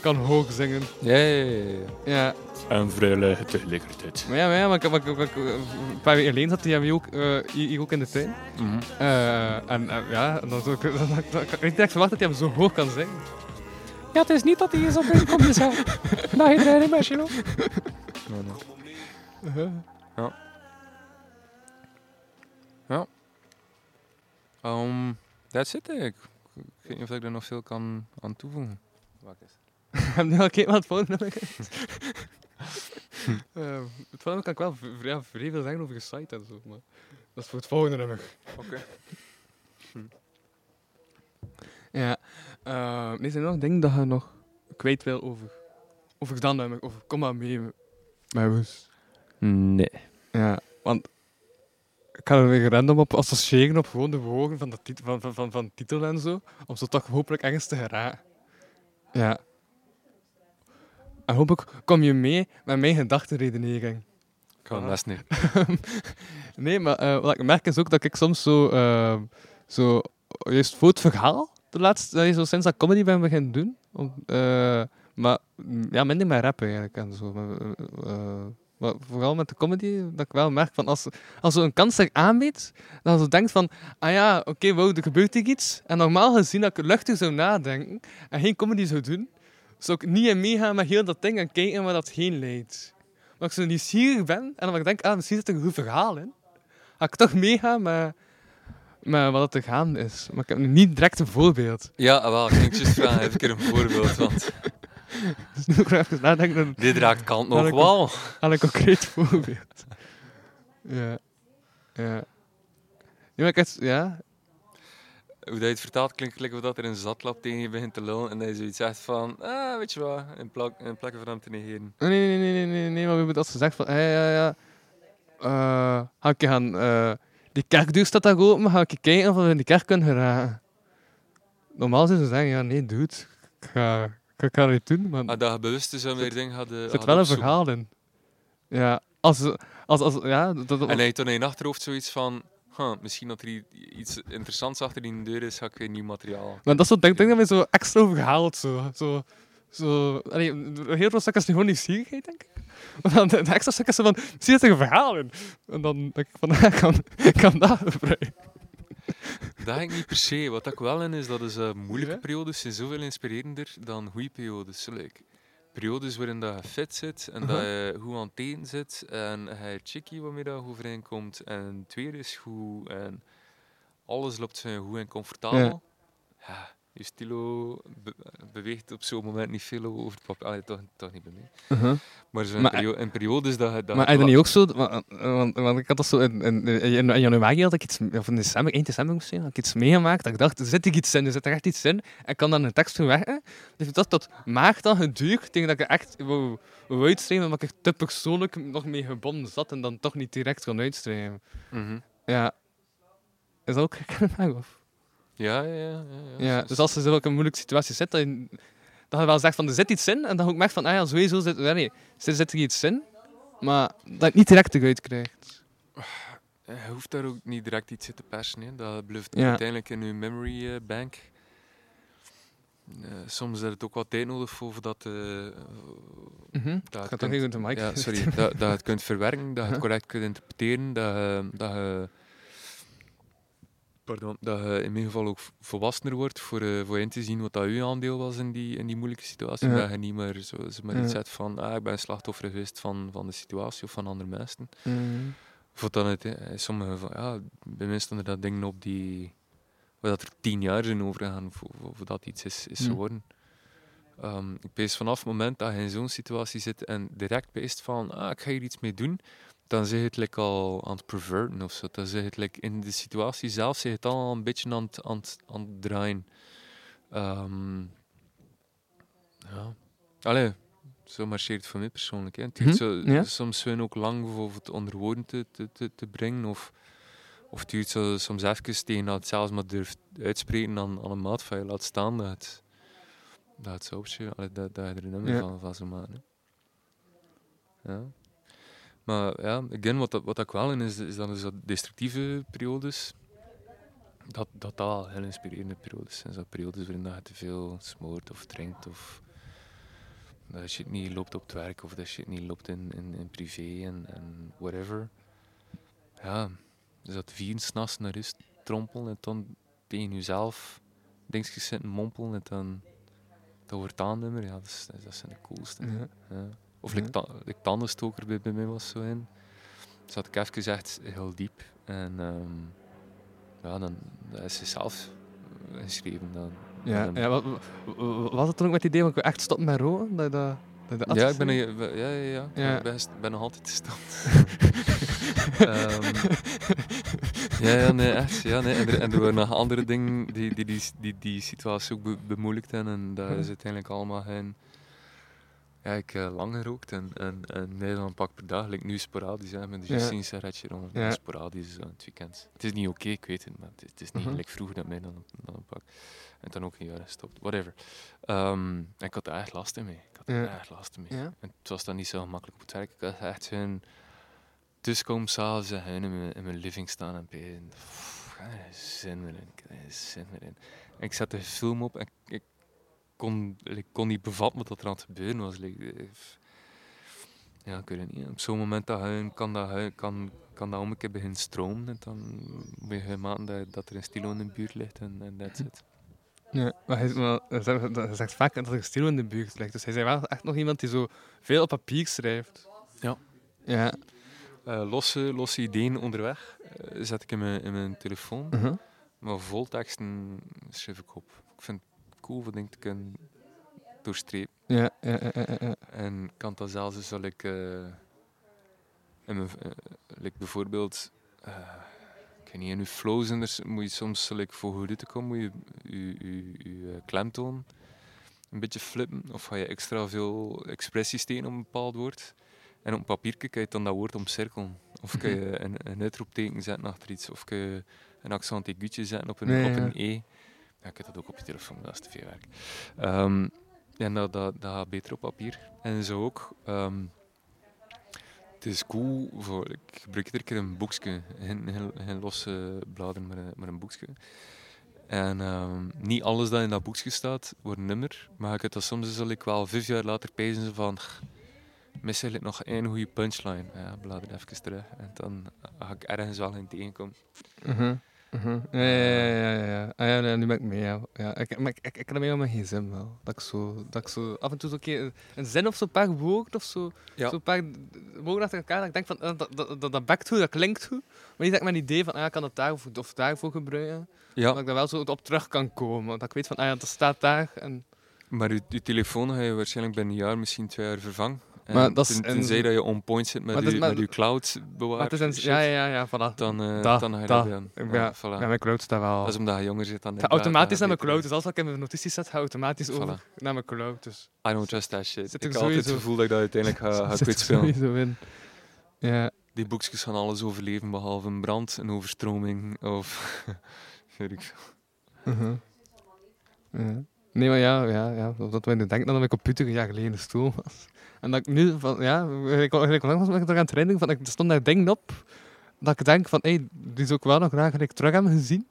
kan hoog zingen. Ja, ja, ja. ja. Ja, En vrij tegelijkertijd. maar ja, maar, ja, maar, ik- maar, ik- maar ik- een paar weken geleden zat hij ook, eh, hier, hier ook in de tuin. Mhm. Eh, en eh, ja, dan, zo- dan, dan, dan, dan, ik had niet echt verwacht dat hij hem zo hoog kan zingen. Ja, het is niet dat hij eens op te zeggen. Dat je er niet meer, cello. Nee, nee. Uh-huh. Um, that's it eigenlijk. Ik weet niet of ik er nog veel kan aan toevoegen. Wacht eens. Ik heb nu al gekeken wat het volgende nummer is. Eh, het volgende kan ik wel v- ja, vrij veel zeggen over je site en zo, maar dat is voor het volgende nummer. Oké. Ja. Uh, er nog dingen dat je nog kwijt wil over, over dat nummer? Of kom maar mee met ons. Nee. Ja, want ik ga er weer random op associëren op gewoon de woorden van de, tit- van, van, van, van titel en zo, om zo toch hopelijk ergens te geraken. Ja. En hopelijk kom je mee met mijn gedachtenredenering. Ik kan best niet. nee, maar eh, wat ik merk is ook dat ik soms zo, eh, zo juist voor het verhaal, de laatste, eh, zo sinds dat ik comedy ben beginnen doen, eh, maar mm, ja, minder met rap eigenlijk en zo. Eh, eh, vooral met de comedy, dat ik wel merk van als, als een kans zich aanbiedt, dan zo denkt van, ah ja, oké, wow, er gebeurt hier iets. En normaal gezien dat ik luchtig zou nadenken en geen comedy zou doen, zou ik niet in meegaan met heel dat ding en kijken waar dat heen leidt. Maar ik zo nieuwsgierig ben en dan ik denk, ah, misschien zit er een goed verhaal in, ga ik toch meegaan met, met wat er gaande is. Maar ik heb niet direct een voorbeeld. Ja, wel, ik ging juist vragen, even een keer een voorbeeld, want Dus nu even nadenken, dan dit raakt kant nog wel. aan een concreet voorbeeld. Ja. Ja. Ja, maar ik had, ja, Hoe dat je het vertaalt klinkt gelijk dat er een zatlap tegen je begint te lullen en dat je zoiets zegt van, ah, weet je wat, in, plak, in plakken van hem te negeren. Nee, nee, nee, nee, nee, nee, maar we hebben als gezegd van, ja, ja, ja. eh ga ik gaan, eh die kerkdeur staat daar open, ga ik kijken of we in die kerk kunnen geraken. Normaal zouden ze zeggen, ja, nee, dude, ik ga, ik ga het niet doen, maar Ah, dat je bewust is meer dingen hadden er zit wel een verhaal in. Ja, als, als, als, ja, dat, dat- En hij dan in je achterhoofd zoiets van, huh, misschien dat er iets interessants achter die deur is, ga ik weer nieuw materiaal. maar dat is zo'n ding, ding dat mij zo extra overhaalt, zo, zo, zo, allee, heel veel stuk is gewoon nieuwsgierigheid, denk ik. Maar dan de, de extra stuk is zo van, zit er een verhaal in. En dan denk ik van, ik kan, ik kan dat gebruiken. Dat denk ik niet per se. Wat ik wel in is, dat is eh, moeilijke periodes zijn zoveel inspirerender dan goede periodes. Like, periodes waarin dat je fit zit en dat Aha. je goed aan het eten zit en hij chickie waarmee dat je overeenkomt en het weer is goed en alles loopt zo goed en comfortabel. Ja. Je stilo be- beweegt op zo'n moment niet veel over het papier. Allee, toch, toch niet bij mij. Maar zo in, Maar- perio- in periodes dat je... Dat Maar wa- niet ook zo... Want, want, want ik had dat zo... In, in, in, in januari had ik iets... Of in december, 1 december moest zijn, had ik iets meegemaakt. Dat ik dacht, er zit hier iets in. Er zit er echt iets in. En ik kan dan een tekst verwerken. Dus ik dacht, tot maart dan geduurd tegen dat ik echt wou, wou uitschrijven. Omdat ik er te persoonlijk nog mee gebonden zat. En dan toch niet direct kon uitschrijven. Mhm. Ja. Is dat ook herkenbaar? Of? Ja, ja, ja. ja, dus als je zo een moeilijke situatie zit, dat je, dat je wel zegt van er zit iets in, en dan ook merkt van, ah ja, sowieso zit, ja, nee, er zit er iets in, maar dat je het niet direct eruit krijgt. Je hoeft daar ook niet direct iets in te persen. Hè. Dat blijft Ja. uiteindelijk in je memory eh, bank. Eh, soms is het ook wat tijd nodig voor eh, Mhm. dat kunt- even de mic. Ja, sorry. dat, dat je het kunt verwerken, dat je het correct kunt interpreteren, dat je, dat je, pardon, dat je in mijn geval ook volwassener wordt voor, eh, voor in te zien wat dat uw aandeel was in die, in die moeilijke situatie. Ja. Dat je niet meer zo, zo maar iets zegt van ah, ik ben slachtoffer geweest van, van de situatie of van andere mensen. Mhm. Voor dan het, hè, sommige van, ja, bij mij stonden dat dingen op die, waar dat er tien jaar zijn overgegaan voor, voor, voordat iets is, is Hmm. geworden. Ehm, ik pees vanaf het moment dat je in zo'n situatie zit en direct peest van, ah, ik ga hier iets mee doen, dan zeg je het like al aan het perverten of zo. Dan zeg je het like in de situatie zelf, zeg je het al een beetje aan het, aan het, aan het draaien. Ehm, ja. Allee, zo marcheert het voor mij persoonlijk. Hè. Mhm, zo, ja. soms gewoon ook lang voor het onder woorden te, te, te, brengen. Of, of duurt zo, soms even tegen dat het zelfs maar durft uitspreken aan, aan een maat van je laat staan dat het, dat het zo allee, dat, dat je er een nummer Ja. van, van zou maken. Hè. Ja. Maar ja, again, wat, dat, wat ik wel in is, is dat is dat destructieve periodes, dat dat, dat heel inspirerende periodes zijn. Zo periodes waarin dat je te veel smoort of drinkt of dat shit niet loopt op het werk of dat shit niet loopt in, in, in privé en, en whatever. Ja, dus dat vieren s'nachts naar rust trompelen en dan tegen jezelf dingetjes zitten mompelen en dan dat wordt aannummer, ja, dat, is, dat, is- dat zijn de coolste. Ja. Ja. Of Ja. like, ta like tandenstoker bij, bij mij was zo in. Zat ik even echt heel diep. En ehm, ja, dan dat is ze zelf geschreven. Dan, Ja, dan- ja wat, was het toen ook met het idee van ik echt stoppen met roken? Dat dat, ja, had ik ben, een- ja, ja, ja. Ja. Ik ben, nog altijd stand. Ehm, ja, ja, nee, echt. Ja, nee. En, er, en er waren nog andere dingen die die, die, die, die situatie ook be- bemoeilijkt hebben. En dat is uiteindelijk allemaal geen... Ja, ik heb lang gerookt en, en, en een pak per dag. Like nu sporadisch, hè, met Ja. juist een sigaretje rond. Ja. Sporadisch zo in het weekend. Het is niet oké, ik weet het, maar het is, het is niet Mhm. like vroeger dat mij dan, dan een pak. En dan ook een jaar gestopt, whatever. Ehm, ik had er echt last mee. Ik had er Ja. echt last mee. En het was dan niet zo gemakkelijk op het werk. Ik had echt hun tussenkomen s'avonds en hun in mijn, in mijn living staan en bij ik had er zin meer in. Ik had er zin meer in. En ik zette de film op en ik, ik kon, ik kon niet bevatten wat er aan het gebeuren was. Eh, ja, ik weet het niet. Op zo'n moment dat huin, kan dat, kan, kan dat om een keer beginnen stromen. En dan moet je maken dat, dat er een stilo in de buurt ligt en en that's it. Ja, maar hij, maar hij zegt, hij zegt vaak dat er stil in de buurt ligt. Dus hij is wel echt nog iemand die zo veel op papier schrijft. Ja. Ja. Eh, losse, losse ideeën onderweg eh, zet ik in mijn, in mijn telefoon. Mhm. Maar vol teksten schrijf ik op. Ik vind dingen te kunnen doorstrepen. Ja, ja, ja, ja. En ik kan dat zelfs like, in mijn, eh, like bijvoorbeeld, eh, ik weet niet, in je flows en er s- moet je soms like, voor goed te komen, moet je je, je, je, klemtoon een beetje flippen. Of ga je extra veel expressies steken op een bepaald woord. En op een papiertje kan je dan dat woord omcirkelen. Of kan je een, een uitroepteken zetten achter iets. Of kan je een accent aiguutje zetten op een, op een E. Ja, ik heb dat ook op je telefoon, dat is te veel werk. Ehm, en dat, dat, dat gaat beter op papier. En zo ook. ehm, het is cool voor. Ik gebruik iedere keer een boekje. Geen, losse bladeren, maar een, maar een boekje. En ehm, niet alles dat in dat boekje staat wordt nummer. Maar ik heb dat soms zal ik wel vijf jaar later pezen van. "Ch, Mis eigenlijk nog één goede punchline. Ja, blader even terug. En dan ga ik ergens wel in tegenkomen. Mhm. Mhm. Ja, ja, ja, ja, ja. Ah, ja, nee, nu ben ik mee, ja. ja ik, maar ik, ik, ik heb dat mee op mijn gsm wel. Dat ik zo, dat ik zo af en toe zo een keer een zin of zo'n paar woorden of zo, Ja. zo'n paar woorden achter elkaar, dat ik denk van, eh, dat, dat, dat, dat bekt goed, dat klinkt goed. Maar niet dat ik mijn idee van, ah, ik kan het daar of, of daarvoor gebruiken. Ja, Dat ik daar wel zo op terug kan komen. Dat ik weet van, ah ja, dat staat daar. En, maar je, je telefoon ga je waarschijnlijk binnen een jaar, misschien twee jaar vervangen. Maar dat is ten- een- tenzij dat je on point zit met Maar maar- met je cloud maar bewaard. het is een, ja, ja, ja, voilà. Dan, eh, dan ga je dat. dat doen. Ja, ben- voilà. Ja, mijn cloud staat wel. Dat is omdat je jonger zit dan automatisch naar mijn cloud, dus als ik in mijn notities zet, gaat automatisch over naar mijn cloud. Dus I don't trust that shit. Zit ik heb altijd het gevoel dat ik dat uiteindelijk ga, ga kwijtspelen. Ja, Die boekjes gaan alles overleven, behalve een brand, een overstroming of... weet ik veel. Mhm. Ja. Nee, maar ja, ja, ja. Dat we denken dat mijn computer een jaar geleden stoel was. En dat ik nu van, ja, ik ik- ik was ik er aan het herinneren van, ik er stond daar dingen op, dat ik denk van, hé, die zou ik wel nog graag eigenlijk terug hebben gezien.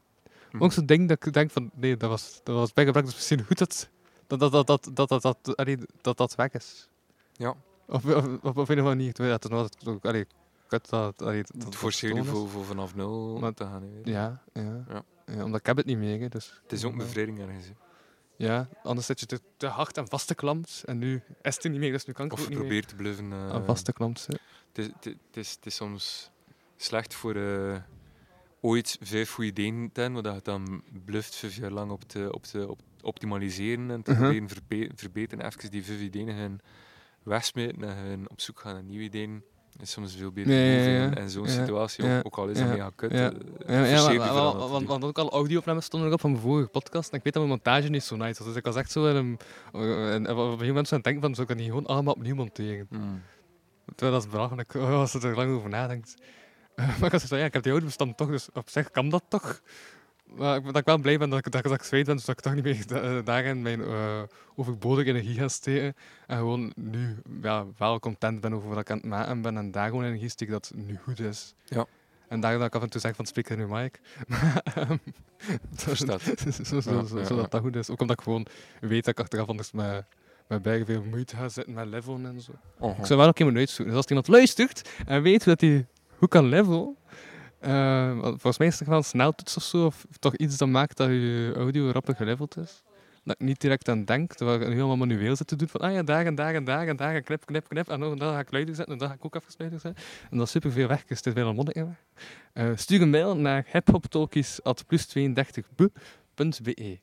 Maar ook zo'n ding dat ik denk van, nee, dat was, dat was bijgebracht, dus misschien goed dat dat, dat, dat, dat, dat, dat, dat, allee, dat, dat weg is. Ja. Of, of, of op een of andere manier, terwijl het nog altijd, ook, allee, kut dat, allee, dat, Het dat je vertoond is. voor, voor vanaf nul Maar- te gaan. Ja, ja, Ja. ja. omdat ik heb het niet meer, hè, dus... Het is ook een Ja. bevrijding ergens. hè. Ja, anders zit je te, te hard en vastgeklampt. En nu is het niet meer, dus nu kan ik Of het ook niet meer probeer te bluffen. eh, aan vastgeklampt zitten. Het is, het, is- het is, het is soms slecht voor eh, ooit vijf goede ideeën te hebben, waar je dan bluft vijf jaar lang op te, op te op, optimaliseren en te Mhm. proberen verbe- verbeteren. Even die vijf ideeën gaan wegsmeten en gaan op zoek gaan naar nieuwe ideeën. Is soms veel beter ja, ja. in- in zo'n situatie, ook, ook al is dat mega kut. ja. eh, want, dat want, ook al audio-opnames stonden erop van mijn vorige podcast. En ik weet dat mijn montage niet zo nice was. Dus ik was echt zo in een... En op een gegeven moment zo aan het denken van, zou ik dat niet gewoon allemaal opnieuw monteren? Mm. Terwijl dat is belachelijk, als je er lang over nadenkt. maar ik was zo, ja, ik heb die audiobestand toch, dus op zich kan dat toch. Maar ik, dat ik wel blij ben dat ik, dat, ik- dat ik zweet ben, dus dat ik toch niet meer da- eh, daarin mijn eh overbodige energie ga steken. En gewoon nu ja, wel content ben over wat ik aan het maken ben en daar gewoon energie steek dat het nu goed is. Ja. En daar dat ik af en toe zeg van spreek nu Mike. Maar, Verstaat. zo, zo, zo, Ja, ja, zodat dat goed is. Ook omdat ik gewoon weet dat ik achteraf anders met, met bijna veel moeite ga zitten met levelen en zo. Oh, Ik zou wel nog iemand uitzoeken. Dus als iemand luistert en weet hoe dat hij goed kan level, eh, volgens mij is het wel een sneltoets of zo, of toch iets dat maakt dat je audio rapper geleveld is. Dat ik niet direct aan denk, terwijl ik helemaal manueel zit te doen van ah ja, daar en daar en daar en daar en knip, knip, knip. En dan dan ga ik luider zetten en dan ga ik ook luider zetten. En dat is super veel weg, dus het is een monnik weg. Eh, stuur een mail naar hiphoptalkies.plus32b.be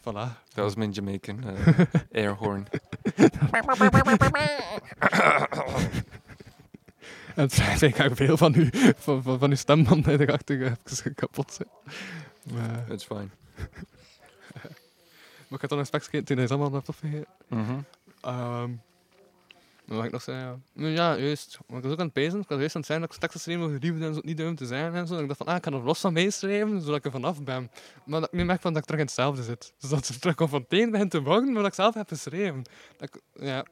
Voilà. Dat was mijn Jamaican eh, airhorn. En het ik ga veel van, u, van, van, van uw stemband erachter kapot zijn. Maar, It's fine. maar ik had dan een spekje toen hij is allemaal laptop vergeten. Mhm. Ehm wat mag ik nog zeggen? Ja, ja juist. Maar ik was ook aan het pezen. Ik was juist aan het zijn dat ik teksten schreef over liefde en zo, niet duim te zijn en zo. En ik dacht van, ah, ik kan er los van meeschrijven, zodat ik er vanaf ben. Maar dat ik nu merk van dat ik terug in hetzelfde zit. Dus dat het terug confronterend begint te worden, maar dat ik zelf heb geschreven. Dat ik, ja...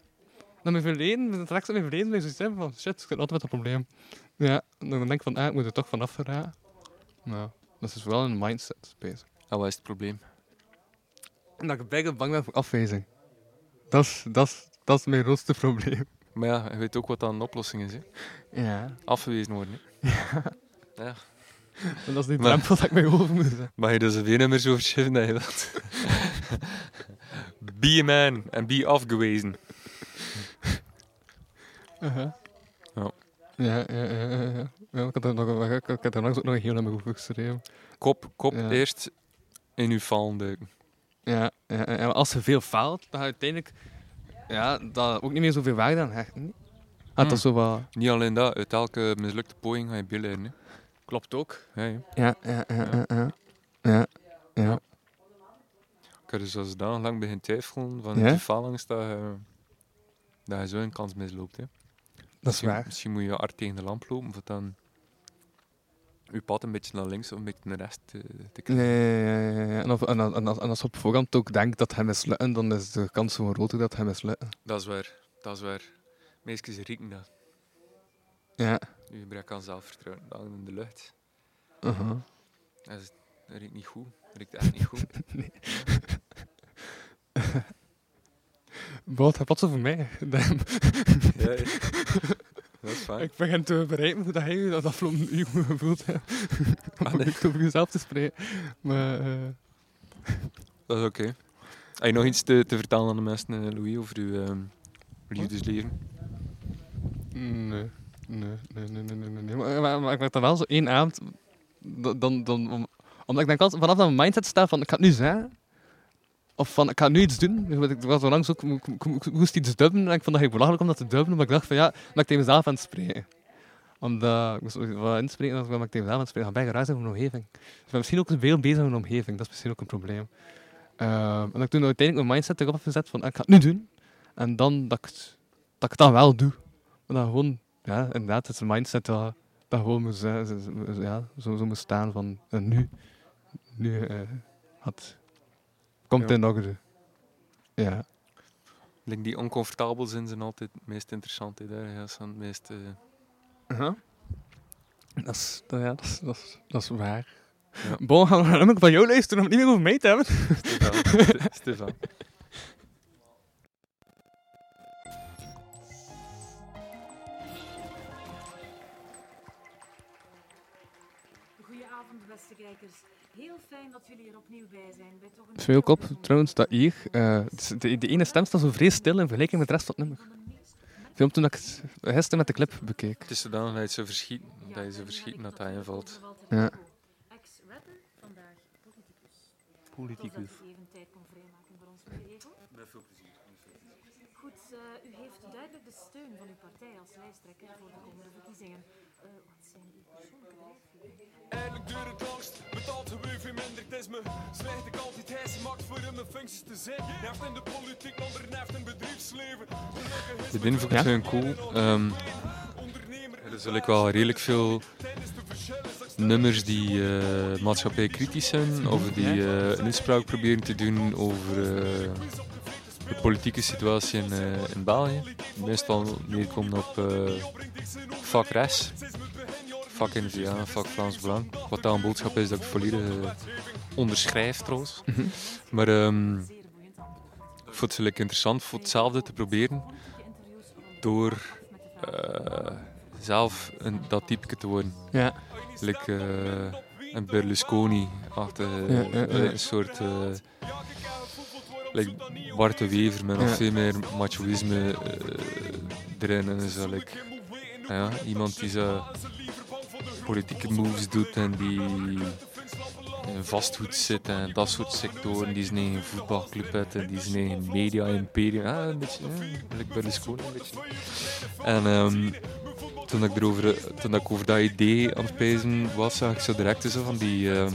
Dat mijn verleden, met het tekst van mijn verleden, ben ik zoiets hebben van, shit, ik zit altijd met een probleem. Ja, dan denk ik van, ah, ik moet er toch vanaf geraken. Nou, dat is wel een mindset bezig. En wat is het probleem? En dat ik bijna bang ben voor afwijzing. Dat is, dat is, dat is mijn grootste probleem. Maar ja, je weet ook wat dan een oplossing is. Hè? Ja. Afgewezen worden. Hè? Ja. En dat is die Maar- drempel dat ik mij over moet zetten. Mag je dus een weer zo verschiffen dat je wilt? be a man en be afgewezen. Uh-huh. Ja. Ja, ja, ja, ja, ik had er nog, ik, ik had er langs ook nog een heel nummer over geschreven. Kop, kop Ja. eerst in uw val duiken. Ja, ja, als je veel faalt, dan ga je uiteindelijk ja, dat ook niet meer zoveel waarde aan hechten. Hmm. dat zo wat... Niet alleen dat, uit elke mislukte poging ga je billen. Hè? Klopt ook. Ja, ja. Ja, ja, ja, ja. ja. Ik heb dus als dan lang begin twijfelen van die falangst dat je, dat je zo een kans misloopt. Hè. Dat is Misschien- waar. Misschien moet je hard tegen de lamp lopen, of dan je pad een beetje naar links of een beetje naar rechts te, te krijgen. Nee, ja, ja, ja. En, of, en, als- en, als, en als je op voorhand ook denkt dat hij mislukken, dan is de kans gewoon groter dat hij mislukken. Dat is waar, dat is waar. Meisjes rieken dat. Ja. Je gebrek aan zelfvertrouwen, hangt in de lucht. Dat, is, dat riekt niet goed. Dat riekt echt niet goed. Wat, pad zo voor mij. Ja, dat is waar. Ik begin te begrijpen hoe dat hij je dat afgelopen uur gevoeld hebt. Om niet over jezelf te spreken. Maar, eh, Dat is oké. Heb je nog iets te, te vertellen aan de mensen, eh, Louis, over uw ehm, liefdesleven? nee. Nee, nee, nee, nee, nee, nee. Maar, maar, maar ik merk dan wel zo één avond. Dan, dan, om- omdat ik denk altijd vanaf dat mijn mindset staat van ik ga het nu zeggen. Of van ik ga nu iets doen. Ik was zo langs ook, ik, ik- ik moest iets dubben. En ik vond dat heel belachelijk om dat te dubben. Maar ik dacht van ja, dat ik tegen mezelf aan het spreken. Omdat ik moest wat inspreken, dan ben ik tegen mezelf aan het spreken. Geruis in mijn omgeving. Dus ik ben misschien ook veel bezig met mijn omgeving. Dat is misschien ook een probleem. Ehm, en ik toen uiteindelijk mijn mindset erop heb gezet van ik ga het nu doen. En dan dat ik, dat ik wel doe. Maar dan gewoon, ja, inderdaad, het is mindset dat, dat gewoon z- ja, zo, zo moet staan van eh, nu. Nu eh, had, komt Ja. in orde. Ja. Ik denk die oncomfortabel zijn zijn altijd het meest interessant. hè. Daar aan het meest... eh, Dat is, dat, ja, dat is, dat is, dat is waar. Ja. Bon, gaan we nummer van jou luisteren om het niet meer over mij te hebben? Stefan. Ste- Stefan. Goedenavond, beste kijkers. Heel fijn dat jullie er opnieuw bij zijn. Bij toch een op, trouwens, dat hier. eh, is de, de ene stem staat zo vrij stil in vergelijking met de rest van het nummer. Film toen ik het gisteren met de clip bekeek. Het is zodanig dat je zo verschieten, dat je zo verschieten dat hij invalt. Ja. Ex-rapper, vandaag politicus. Politicus. Zodat u even tijd kon vrijmaken voor ons, meneer Ego. Met veel plezier. Goed, eh, u heeft duidelijk de steun van uw partij als lijsttrekker voor de komende verkiezingen. Eh, wat zijn uw persoonlijke drijfveren? Eindelijk duurt het langst, betaalt minder. Het is me slecht, ik altijd hij maakt voor hem mijn functies te zijn. Heeft in de politiek, ander heeft in bedrijfsleven. De Ja? zijn cool. Ehm, er is eigenlijk wel redelijk veel nummers die eh maatschappij kritisch zijn. Of die eh, een inspraak proberen te doen over eh, de politieke situatie in, eh, in België. Meestal neerkomt op eh vak rechts, vak NVA, vak Vlaams Belang. Wat dan een boodschap is dat ik volledig eh, onderschrijf trouwens. Maar ehm, ik vond het interessant voor hetzelfde te proberen door zelf een, dat type te worden. Ja. Like, een Berlusconi-achtige, Ja, ja, ja. een soort like Bart de Wever met nog Ja. veel meer machoïsme eh, erin. En zo, like, ja, iemand die zo politieke moves doet en die in vastgoed zit en dat soort sectoren, die zijn eigen voetbalclub en die zijn eigen media-imperium. Ja, een beetje, ja, like Berlusconi een beetje. En ehm, toen ik, erover, toen ik over dat idee aan het pezen was, zag ik zo direct zo van die ehm,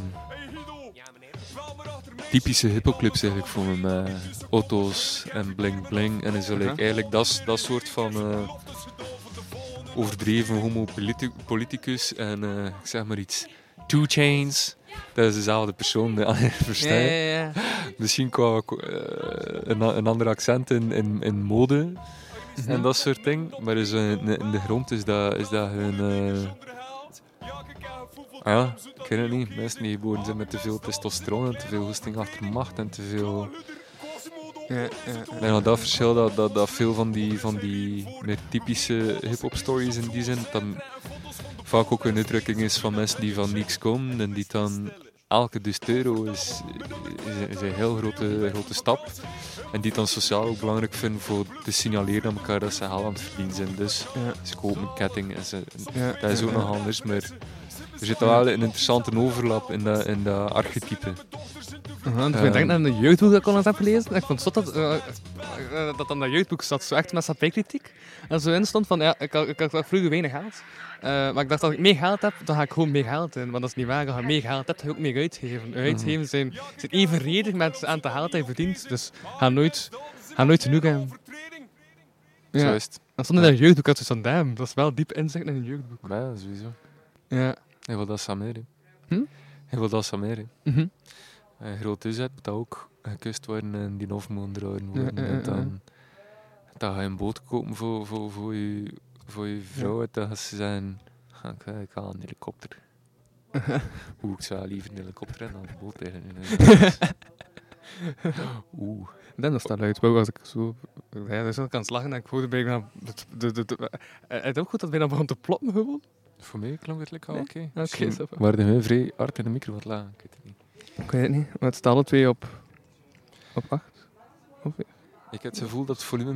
typische hippoclips eigenlijk voor me. Met auto's en bling bling. En zo, like, eigenlijk dat, dat soort van eh, overdreven homo politi- politicus en eh, ik zeg maar iets. Two Chains. Dat is dezelfde persoon, ja, versta je? ja. Misschien qua eh, een, een ander accent in, in, in mode en dat soort dingen. Maar dus, eh, in, in de grond is dat, is dat hun. eh, ja, ik weet het niet. Mensen die geboren zijn met te veel testosteron en te veel goesting achter macht en te veel. Ja, ja, denk dat dat verschil, dat, dat, dat veel van die, van die meer typische hip-hop stories in die zin, dan vaak ook een uitdrukking is van mensen die van niks komen en die dan elke dus euro is, is, is een heel grote, grote stap. En die het dan sociaal ook belangrijk vinden voor te signaleren aan elkaar dat ze geld aan het verdienen zijn. Dus Ja. ze kopen een ketting en ze, Ja, dat is ook ja, nog ja. anders, maar er zit wel een interessante overlap in dat, in dat archetype. Uh-huh, dus Ehm. ik denk dat in een jeugdboek dat ik onlangs heb gelezen. Ik vond het zot dat, eh, dat aan dat jeugdboek zat, zo echt maatschappijkritiek. En zo in stond van, ja, ik had, ik had vroeger weinig geld. Eh, maar ik dacht, als ik meer geld heb, dan ga ik gewoon meer geld in. Want dat is niet waar. Als je meer geld hebt, ga je ook meer uitgeven. Uitgeven zijn, zijn evenredig met het aantal geld dat je verdient. Dus ga nooit, ga nooit genoeg hebben. Zo Ja. is het. En stond in dat jeugdboek, had zo van, damn, dat is wel diep inzicht in een jeugdboek. Ja, sowieso. Ja. Hij wil dat hè. Hm? Hij wil dat samen. hè. Mhm. En groot is het, moet dat ook gekust worden en die dragen worden. Ja, ja, En dan, dan ga je een boot kopen voor, voor, voor, je, voor je vrouw. Gaan ze zeggen, "Ga ik, ik ga een helikopter. Oeh, ik zou liever een helikopter en dan een boot eigenlijk. Oeh. Dat Dan is dat luid. Wou als ik zo... Ja, dus ik aan het lachen en ik hoorde bijna... Eh, het ook goed dat bijna begon te ploppen gewoon. Voor mij klonk het lekker Nee? oké. Oké, zo. waren we vrij hard in de micro wat laag. Ik weet het niet. Ik weet het niet. Maar het staat alle twee op... Op 8. Ik heb het gevoel dat het volume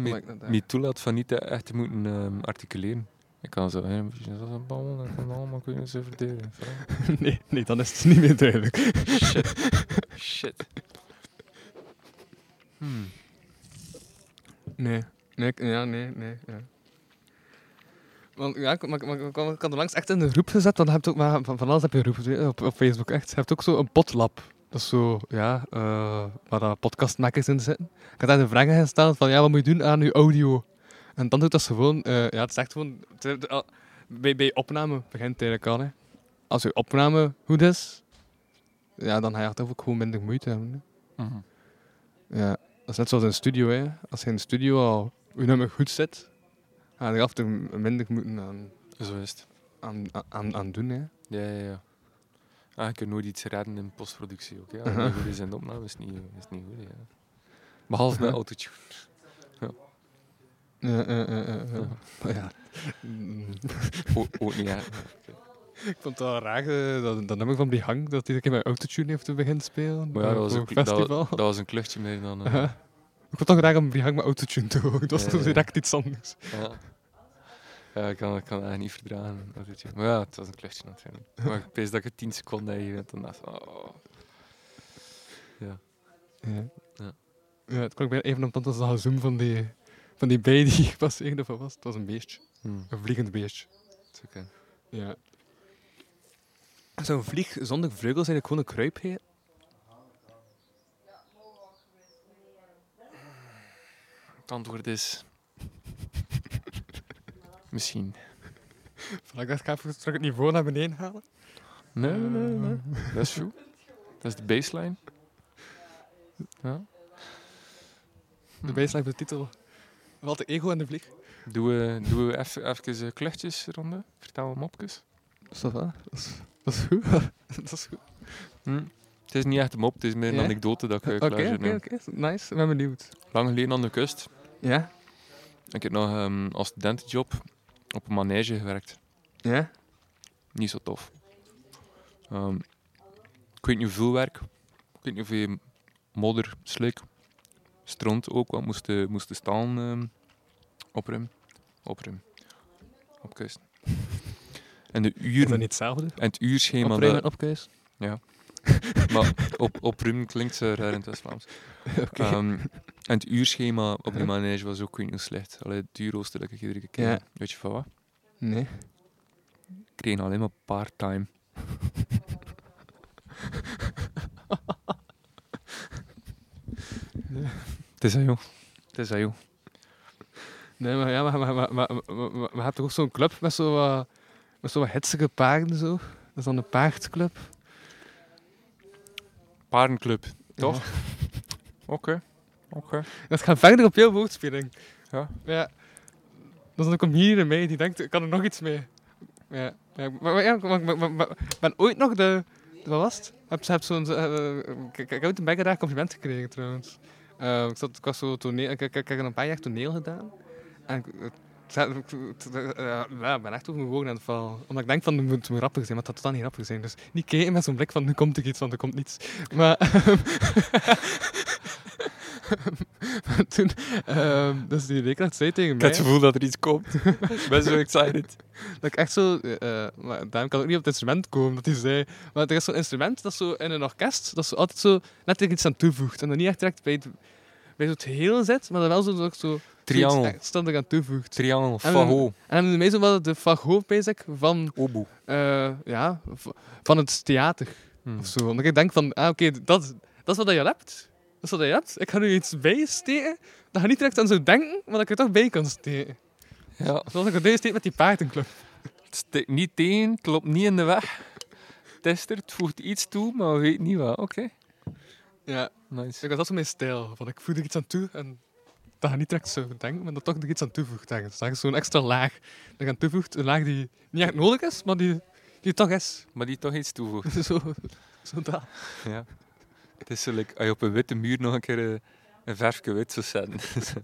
me, toelaat van niet echt te moeten ehm, articuleren. Ik kan zo, hè, dat is een bal, dat kan allemaal kunnen ze verdedigen. nee, nee, dan is het niet meer duidelijk. Shit. Shit. Hmm. Nee. Nee, ja, nee, nee. Ja. Want ja, ik, maar, maar, ik had- er langs echt in de groep gezet, want je hebt ook, maar van, van alles heb je een groep op, op Facebook echt. Je hebt ook zo een potlab. Dat is zo, ja, eh waar podcastmakers in zitten. Ik had daar de vragen gesteld van, ja, wat moet je doen aan je audio? En dan doet dat gewoon, eh, ja, het is echt gewoon, het bij, bij opname begint het eigenlijk al, hè. Als je opname goed is, ja, dan ga je toch ook gewoon minder moeite hebben. Mhm. Ja, dat is net zoals in een studio. Hè. Als je in de studio al je nummer goed zit, ga je er af en toe minder moeten aan, Zo is het. aan, aan, aan doen. Hè. Ja, ja, ja. Ah, je kunt nooit iets redden in postproductie ook. Ja. Als Uh-huh. het niet goed is in de opname is niet, is niet goed. Ja. Behalve met autotune. Ja, ja, ja, ja, ja. Ja. Ook niet, ja. Ik vond het wel raar, eh, dat, dat nummer van Brihang, dat hij een keer met autotune heeft te beginnen spelen. Maar ja, dat eh, was, een, dat, dat was een kluchtje meer dan... eh, Uh-huh. Ik het toch raar om Brihang met autotune te horen. Dat was Ja, toch direct iets anders. Ja. Ja, ik kan, ik kan dat niet verdragen. Maar ja, het was een kluchtje natuurlijk. Maar ik pees dat ik het 10 seconden heb en dacht van, oh. Ja. Ja. Ja. Ja, het klonk even om het als zoom van die, van die bij die gepasseerd of wat was. Het was een beestje. Hmm. Een vliegend beestje. is oké. Ja. Zo'n vlieg zonder vleugels eigenlijk gewoon een kruipheer? Het antwoord is... Misschien. Ik dacht, ik ga even terug het niveau naar beneden halen. Nee, nee, nee. Dat is goed. Dat is de baseline. Ja. De baseline van de titel. Wat de ego en de vlieg. Doen we, doen we even, even eh, kluchtjes ronde? Vertel we mopjes. Is dat? Dat is, dat is goed. dat is goed. Hm. Het is niet echt een mop, het is meer een Ja? anekdote dat ik uh, Oké, oké, oké. Nice. Ik ben benieuwd. Lang geleden aan de kust. Ja? Ik heb nog ehm, als studentenjob op een manege gewerkt. Ja? Niet zo tof. Ehm, ik weet niet hoeveel werk. Ik weet niet hoeveel modder, slik, stront ook, want moesten moesten staan ehm opruimen. Opruimen. Opkuisen. En de Is dat uren niet hetzelfde? en het uurschema Opruimen en opkuis? maar op, opruimen klinkt zo raar in het West-Vlaams. Oké. Ehm, en het uurschema op die manege was ook niet heel slecht. Allee, het uurrooster dat ik iedere keer. Ja. Weet je van wat? Nee. Ik kreeg alleen maar part-time. Het is dat, joh. Het is dat, joh. Nee, maar ja, maar, maar, maar, maar, maar, maar, maar je hebt toch ook zo'n club met zo wat, met zo wat paarden zo? Dat is dan een paardclub. Paardenclub, toch? Oké. Oké. Dat gaat verder op jouw woordspeling. Ja. Ja. Dat is een comedian in mij die denkt, ik kan er nog iets mee. Ja. ja maar, maar, ik ben ooit nog de... Wat was het? Ik heb, heb zo'n... eh, ik, ik heb ooit een raar compliment gekregen trouwens. Eh, ik, zat, ik was zo toneel... Ik, ik, ik heb een paar jaar toneel gedaan. En ik, eh, ja, ben echt over mijn woorden aan het vallen. Omdat ik denk van, het moet grappig zijn, maar dat totaal niet grappig zijn. Dus niet kijken met zo'n blik van, nu komt er iets, want er komt niets. Maar... maar toen... ehm, dus die leerkracht zei tegen Ik mij... heb het gevoel dat er iets komt. ik ben zo excited. Dat ik echt zo... eh, maar daarom kan ik niet op het instrument komen, dat hij zei... Maar er is zo'n instrument, dat zo in een orkest, dat zo altijd zo net er iets aan toevoegt. En dan niet echt direct bij het, bij het geheel zit, maar dan wel zo, zo, zo Triangel. extra eraan toevoegt. Triangel, En fagot, En dan hebben mij zo wel de fagot bezig van, oboe. eh, ja, van het theater. Hmm. Of zo. Omdat ik denk van, ah, oké, dat, dat is wat je hebt. Dat is wat. Ik ga nu iets bijsteken, dat je niet direct aan zou denken, maar dat ik er toch bij kan steken. Ja, Zoals ik er deed met die paardenclub. het steekt niet tegen, het loopt niet in de weg. Het is er, het voegt iets toe, maar we weten niet wat. Oké, Ja, nice. ik was dat zo mijn stijl. Van, ik voeg er iets aan toe en dat je niet direct zo denken, maar dat toch er iets aan toevoegt. Dat je zo'n extra laag er aan toevoegt. Een laag die niet echt nodig is, maar die, die toch is. Maar die toch iets toevoegt. zo, zo dat. Ja. Het is zo like, als je op een witte muur nog een keer eh, een verfje wit zou zetten.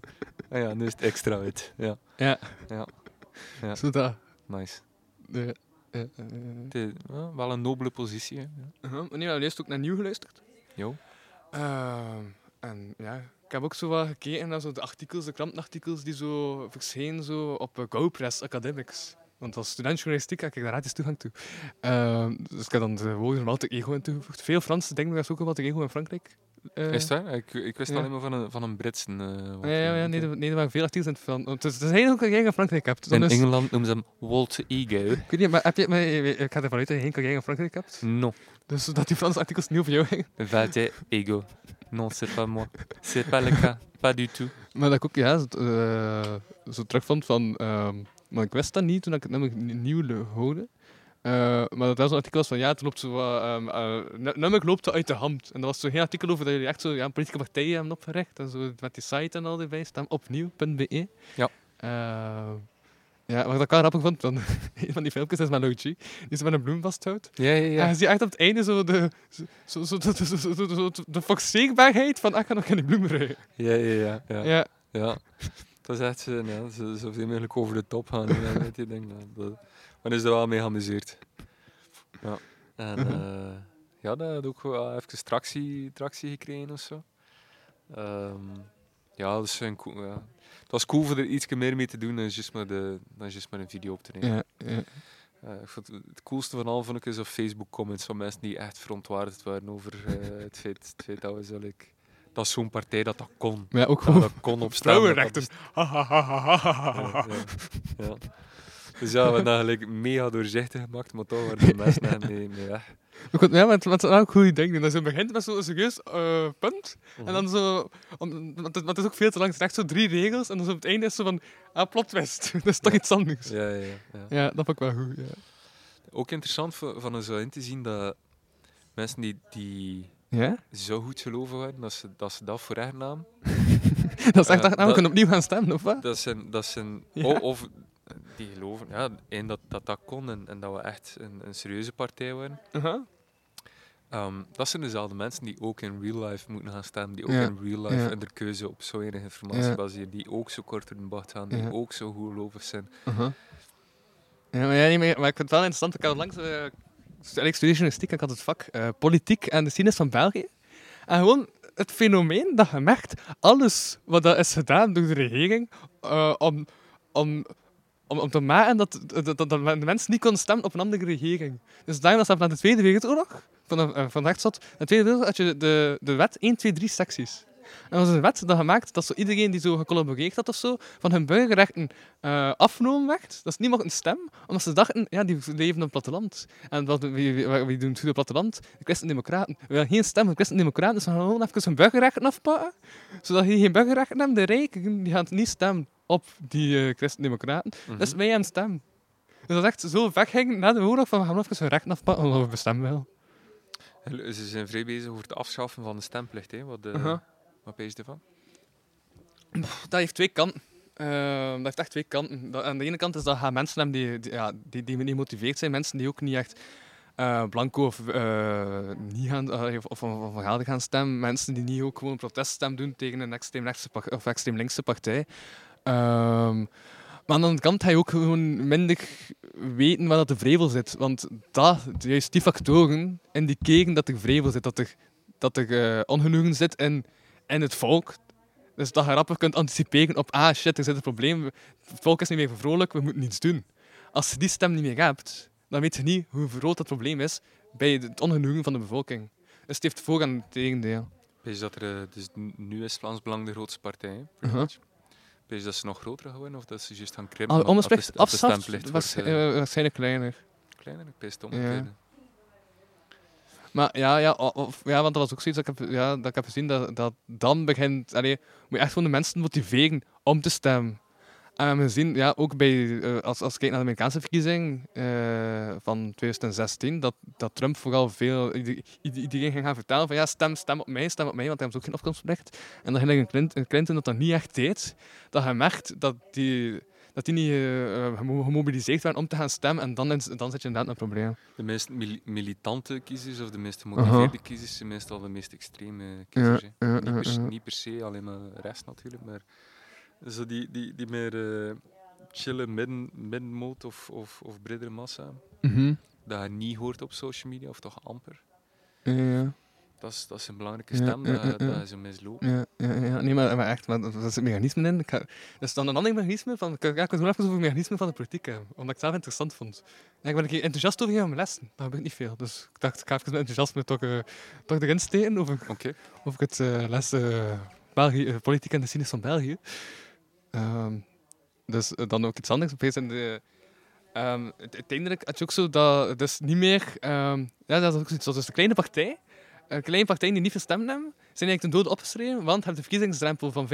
ah ja, nu is het extra wit. Ja, Ja. Ja. Ja. Zo dat. nice. Ja. Het is, ja, wel een nobele positie. Hè. Ja. Uh-huh. Nee, eerst ook naar nieuw geluisterd. Jo. Ehm, en ja, ik heb ook zo wat gekeken naar zo de artikels, de krantenartikels die zo verschenen zo op GoPress Academics. Want als student journalistiek heb ik daar gratis toegang toe. Ehm, dus ik heb dan de woorden Ego in toegevoegd. Veel Fransen denken dat ook wel Alter Ego in Frankrijk. Eh, Is dat? Ik, ik wist ja. alleen maar van een, van een Britse. wat, Ja, ja, ja nee, er- nee, er waren veel artikels in het Frans. Het is, eigenlijk dat jij in Frankrijk hebt. In is- Engeland noemen ze hem Walter Ego. ik weet niet, maar heb je, maar ik ga ervan uit dat je geen in Frankrijk hebt. Non, Dus dat die Franse artikels niet over jou gingen. Walter Ego. Non, c'est pas moi. C'est pas le cas. Pas du tout. Maar dat ik ook ja, zo, eh, zo terugvond van... ehm, maar ik wist dat niet toen ik het nummer ni- nieuw hoorde. Eh, maar dat was een artikel van ja, het loopt zo ehm, eh, nu- nummer loopt uit de hand. En dat was zo geen artikel over dat jullie echt zo ja, politieke partijen hebben opgericht. En zo met die site en al erbij staan. Opnieuw.be. Ja. Eh, ja, wat ik wel grappig vond, van een van die filmpjes is met Logi, die ze met een bloem vasthoudt. Ja, ja, Ja. En je ziet echt op het einde zo de, zo, zo, zo, zo, zo, zo, de van, ah, ik ga nog geen bloem ruiken. Ja, ja, ja. ja. Ja. Ja, dat is echt zo, ja, zo, zoveel mogelijk over de top gaan. Ja, weet je, denk dat, dat, men is er wel mee geamuseerd. Ja, en eh, ja, dat had ook wel even tractie, tractie gekregen of zo. Ehm, ja, dat is een cool, ja. Het was cool voor er iets meer mee te doen dan juist maar, de, dan juist maar een video op te nemen. Ja, ja. Eh, ik vond het, het coolste van al vond ik is op Facebook comments van mensen die echt verontwaardigd waren over eh, het, feit, het feit dat we dat is zo'n partij dat dat kon. Maar ja, ook Dat gewoon dat kon op dat vrouwenrechten. Ha, ha, ha, ha, ha, ha, ja, ha. ja, ja. Dus ja, we hebben dat gelijk mega doorzichtig gemaakt, maar toch waren de mensen echt mee, mee weg. Ook goed, Ja, maar het het is een goede ding. Dat je begint met zo'n serieus eh, punt. En dan zo... om- Want het, want het is ook veel te lang. Het is echt zo drie regels. En dan zo op het einde is zo van... Ah, plot twist. dat is toch Ja. iets anders. Ja, ja, ja, ja. Dat vond ik wel goed. Ja. Ook interessant van er zo in te zien dat mensen die, die ja? zo goed geloven waren, dat ze dat, ze dat voor echt namen. Dat is echt Eh, we dat- kunnen opnieuw gaan stemmen, of wat? Dat zijn, dat zijn Ja. o- of die geloven ja, één, dat, dat dat kon en, en dat we echt een, een serieuze partij waren. Ehm, dat zijn dezelfde mensen die ook in real life moeten gaan stemmen, die ook Ja. in real life Ja. en de keuze op zo weinig informatie Ja. baseren, die ook zo kort door de bocht gaan, die ook zo goed gelovig zijn. Ja, maar, ja, maar ik vind het wel interessant. Ik had langs... eh, ik studeer journalistiek en had het vak eh, politiek en de geschiedenis van België. En gewoon het fenomeen dat je merkt, alles wat dat is gedaan door de regering eh, om, om, om, om te maken dat, dat, dat, de mensen niet konden stemmen op een andere regering. Dus daarom dat na de Tweede Wereldoorlog, van de, eh, van de rechtszat, na de Tweede Wereldoorlog had je de, de wet 1, 2, 3 secties. En dat was een wet dat gemaakt dat zo iedereen die zo gecollaboreerd had of zo, van hun burgerrechten eh afgenomen werd. Dat ze niet mochten stemmen, omdat ze dachten, ja, die leven op het platteland. En wat, wie, wie, wie doen het goed op het platteland? De christen-democraten. We willen geen stem van de christen-democraten, dus we gaan gewoon even hun burgerrechten afpakken. Zodat je geen burgerrechten hebt, de rijken, die gaan niet stemmen op die eh christen-democraten. Mhm. Dus wij stemmen. Dus dat is echt zo wegging na de oorlog van we gaan even hun rechten afpakken, omdat we bestemmen wel. Ze zijn vrij bezig over het afschaffen van de stemplicht. Hè. Wat, uh, Uh-huh. Wat pees je ervan? dat heeft twee kanten. Eh, dat heeft echt twee kanten. Aan de ene kant is dat je mensen hebben die, ja, die, die niet gemotiveerd zijn. Mensen die ook niet echt eh, blanco of, eh, niet gaan, of, of, gaan stemmen. Mensen die niet ook gewoon een proteststem doen tegen een extreem, of extreem linkse partij. Ehm, maar aan de andere kant ga je ook gewoon minder weten waar dat de vrevel zit. Want dat, juist die factoren indiceren dat er vrevel zit. Dat er, dat er ongenoegen zit in, in het volk. Dus dat je rapper kunt anticiperen op, ah shit, er zit een probleem. Het volk is niet meer vrolijk, we moeten iets doen. Als je die stem niet meer hebt, dan weet je niet hoe groot dat probleem is bij het ongenoegen van de bevolking. Dus het heeft voor- en tegendeel. Pees dat er, eh, dus nu is Vlaams Belang de grootste partij. pretty Uh-huh. Pees dat ze nog groter gaan worden of dat ze juist gaan krimpen? Al onbespreekt was wordt, eh, waarschijnlijk kleiner. kleiner. Ik pees het. Maar ja, ja, of, ja, want dat was ook zoiets dat ik heb, ja, dat ik heb gezien, dat, dat dan begint... Allee, moet je echt gewoon de mensen motiveren om te stemmen. En we hebben gezien, ja, ook bij, eh, als, als je kijkt naar de Amerikaanse verkiezing eh, van 2016, dat, dat Trump vooral veel... ieder- ieder- Iedereen ging gaan vertellen van ja, stem, stem op mij, stem op mij, want hij heeft ook geen afkomstrecht. En dat Hillary Clinton, Clinton dat dan niet echt deed. Dat je merkt dat die, dat die niet eh, eh, gemo- gemobiliseerd werden om te gaan stemmen. En dan, is, dan zit je inderdaad een probleem. De meest mili- militante kiezers of de meest gemotiveerde kiezers zijn meestal de meest extreme kiezers. ja, niet, per, niet per se alleen maar rest natuurlijk, maar zo die, die, die meer eh, chille midden, middenmoot of, of, of bredere massa, dat je niet hoort op social media, of toch amper. Ja, ja. Dat is, dat is een belangrijke stem, ja, dat, ja, ja. dat is een misloop. Ja, ja, ja. Nee, maar, maar echt, maar dat het mechanisme in. Ik ga, dat is dan een ander mechanisme van. Ik ga ik even over het mechanisme van de politiek hebben, omdat ik het zelf interessant vond. Ja, ik ben een keer enthousiast over gaan mijn lessen. Dat gebeurt niet veel. Dus ik dacht, ik ga even met enthousiasme toch, eh, toch erin steken over, Oké. over het eh les eh, België, eh, politiek en de geschiedenis van België. Ehm, dus eh, dan ook iets anders. Opeens in de, ehm, het- uiteindelijk had je ook zo dat het is niet meer. ehm, ja, dat is ook zoiets. Is de kleine partij. Een kleine partijen die niet veel hebben, zijn eigenlijk ten dode opgeschreven, want je hebt de verkiezingsdrempel van 5%.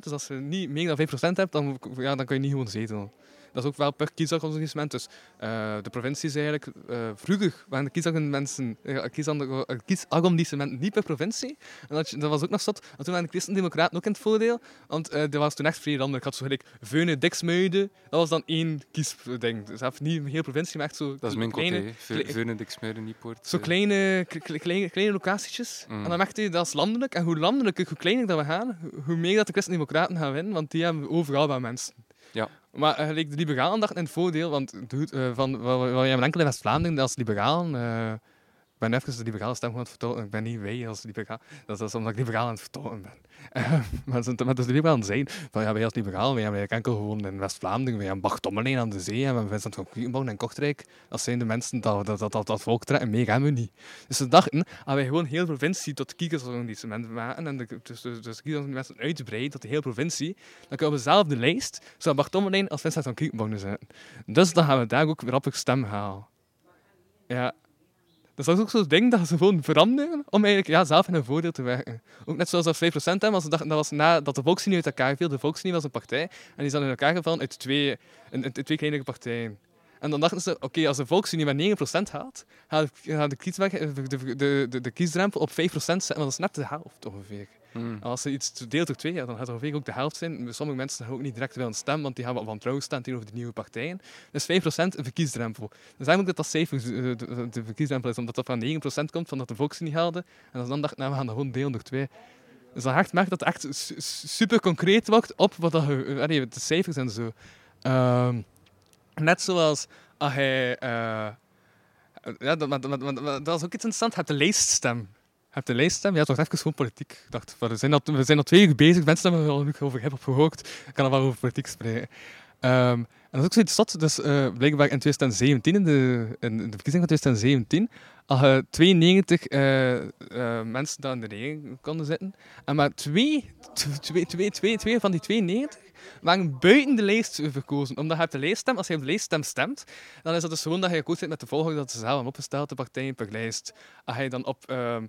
Dus als je niet meer dan 5% hebt, dan, ja, dan kun je niet gewoon zetelen. Dat is ook wel per kiesarrondissement. Dus eh, de provincie is eigenlijk... eh, vroeger waren de kiesarrondissementen eh, kiesarro- kiesarrondissementen niet per provincie. En dat, dat was ook nog zat. En toen waren de Christen-Democraten ook in het voordeel. Want eh er was toen echt vrij randelijk. Ik had zo gelijk Veune, Diksmuiden. Dat was dan één kiesding. Dus zelfs niet een hele provincie, maar echt zo Dat is mijn kleine, côté. Veunen, Niepoort. zo kleine, kleine, kleine locatietjes. Mm. En dan merkte je dat is landelijk. En hoe landelijker, hoe kleiner dat we gaan, hoe- hoe meer dat de Christen-Democraten gaan winnen. Want die hebben overal wel mensen. Ja. Maar uh, de liberalen dachten in het voordeel, want doe het, eh, van, wel, wel, wel, je hebt enkel in West-Vlaanderen ben even de liberale stem gewoon aan het. Ik ben niet wij als liberaal. Dat is omdat ik liberaal aan het vertolken ben. Eh, maar maar dus de liberalen zijn van ja, wij als liberaal, wij hebben enkel gewoon in West-Vlaanderen. Wij hebben Tommelijn aan de zee, en we hebben Vincent van Quickenborn en Kortrijk. Dat zijn de mensen dat dat, dat, dat, dat volk trekken. Meer hebben we niet. Dus ze dachten, als wij gewoon heel provincie tot kiezersarrondissement maken en de, dus, dus, dus kiezersarrondissementen uitbreiden tot de hele provincie, dan kunnen we zelf de lijst, Bart Tommelijn als Vincent van Quickenborn zetten. Dus dan gaan we daar ook rappig stem halen. Ja. Dus dat is ook zo'n ding dat ze gewoon veranderen om eigenlijk ja, zelf in hun voordeel te werken. Ook net zoals dat 5% hebben, want ze dachten dat was nadat de Volksunie uit elkaar viel. De Volksunie was een partij en die dan in elkaar gevallen uit twee, uit twee kleinere partijen. En dan dachten ze, oké, als de Volksunie maar 9% haalt, gaat de, de, de, de kiesdrempel op 5% zetten, want dat is net de helft ongeveer. Hmm. Als ze iets deelt door twee, ja, dan gaat het ongeveer ook de helft zijn. Sommige mensen gaan ook niet direct willen stemmen, want die gaan wat wantrouwen staan tegenover de nieuwe partijen. Dus 5% een verkiesdrempel. Dus ook dat dat cijfer eh, de, verkiesdrempel is, omdat dat van 9% komt, van dat de volks niet haalde. En dan dacht, nou, we gaan dat gewoon delen door twee. Dus dan echt merkt dat het echt su- su- super concreet wordt op wat dat, je- eh, de cijfers en zo. Ehm, net zoals als hij... eh, ja, dat, maar dat is ook iets interessants. Je hebt de lijststem. Hebt de lijststem. Ja, toch even gewoon politiek. Ik dacht, we zijn al, we zijn al twee uur bezig. Mensen hebben al genoeg over hip-hop gehoord. Ik kan er wel over politiek spreken. Ehm, en dat is ook zoiets zot. Dus eh, blijkbaar in 2017, in de, in de verkiezing van 2017, had je 92 eh, eh, mensen daar in de regering konden zitten. En maar twee, twee, twee, twee, twee van die 92 waren buiten de lijst verkozen. Omdat je hebt de lijststem, als je op de lijststem stemt, dan is dat dus gewoon dat je akkoord zit met de volgorde dat ze zelf hebben opgesteld, de partijen per lijst. Als je dan op... ehm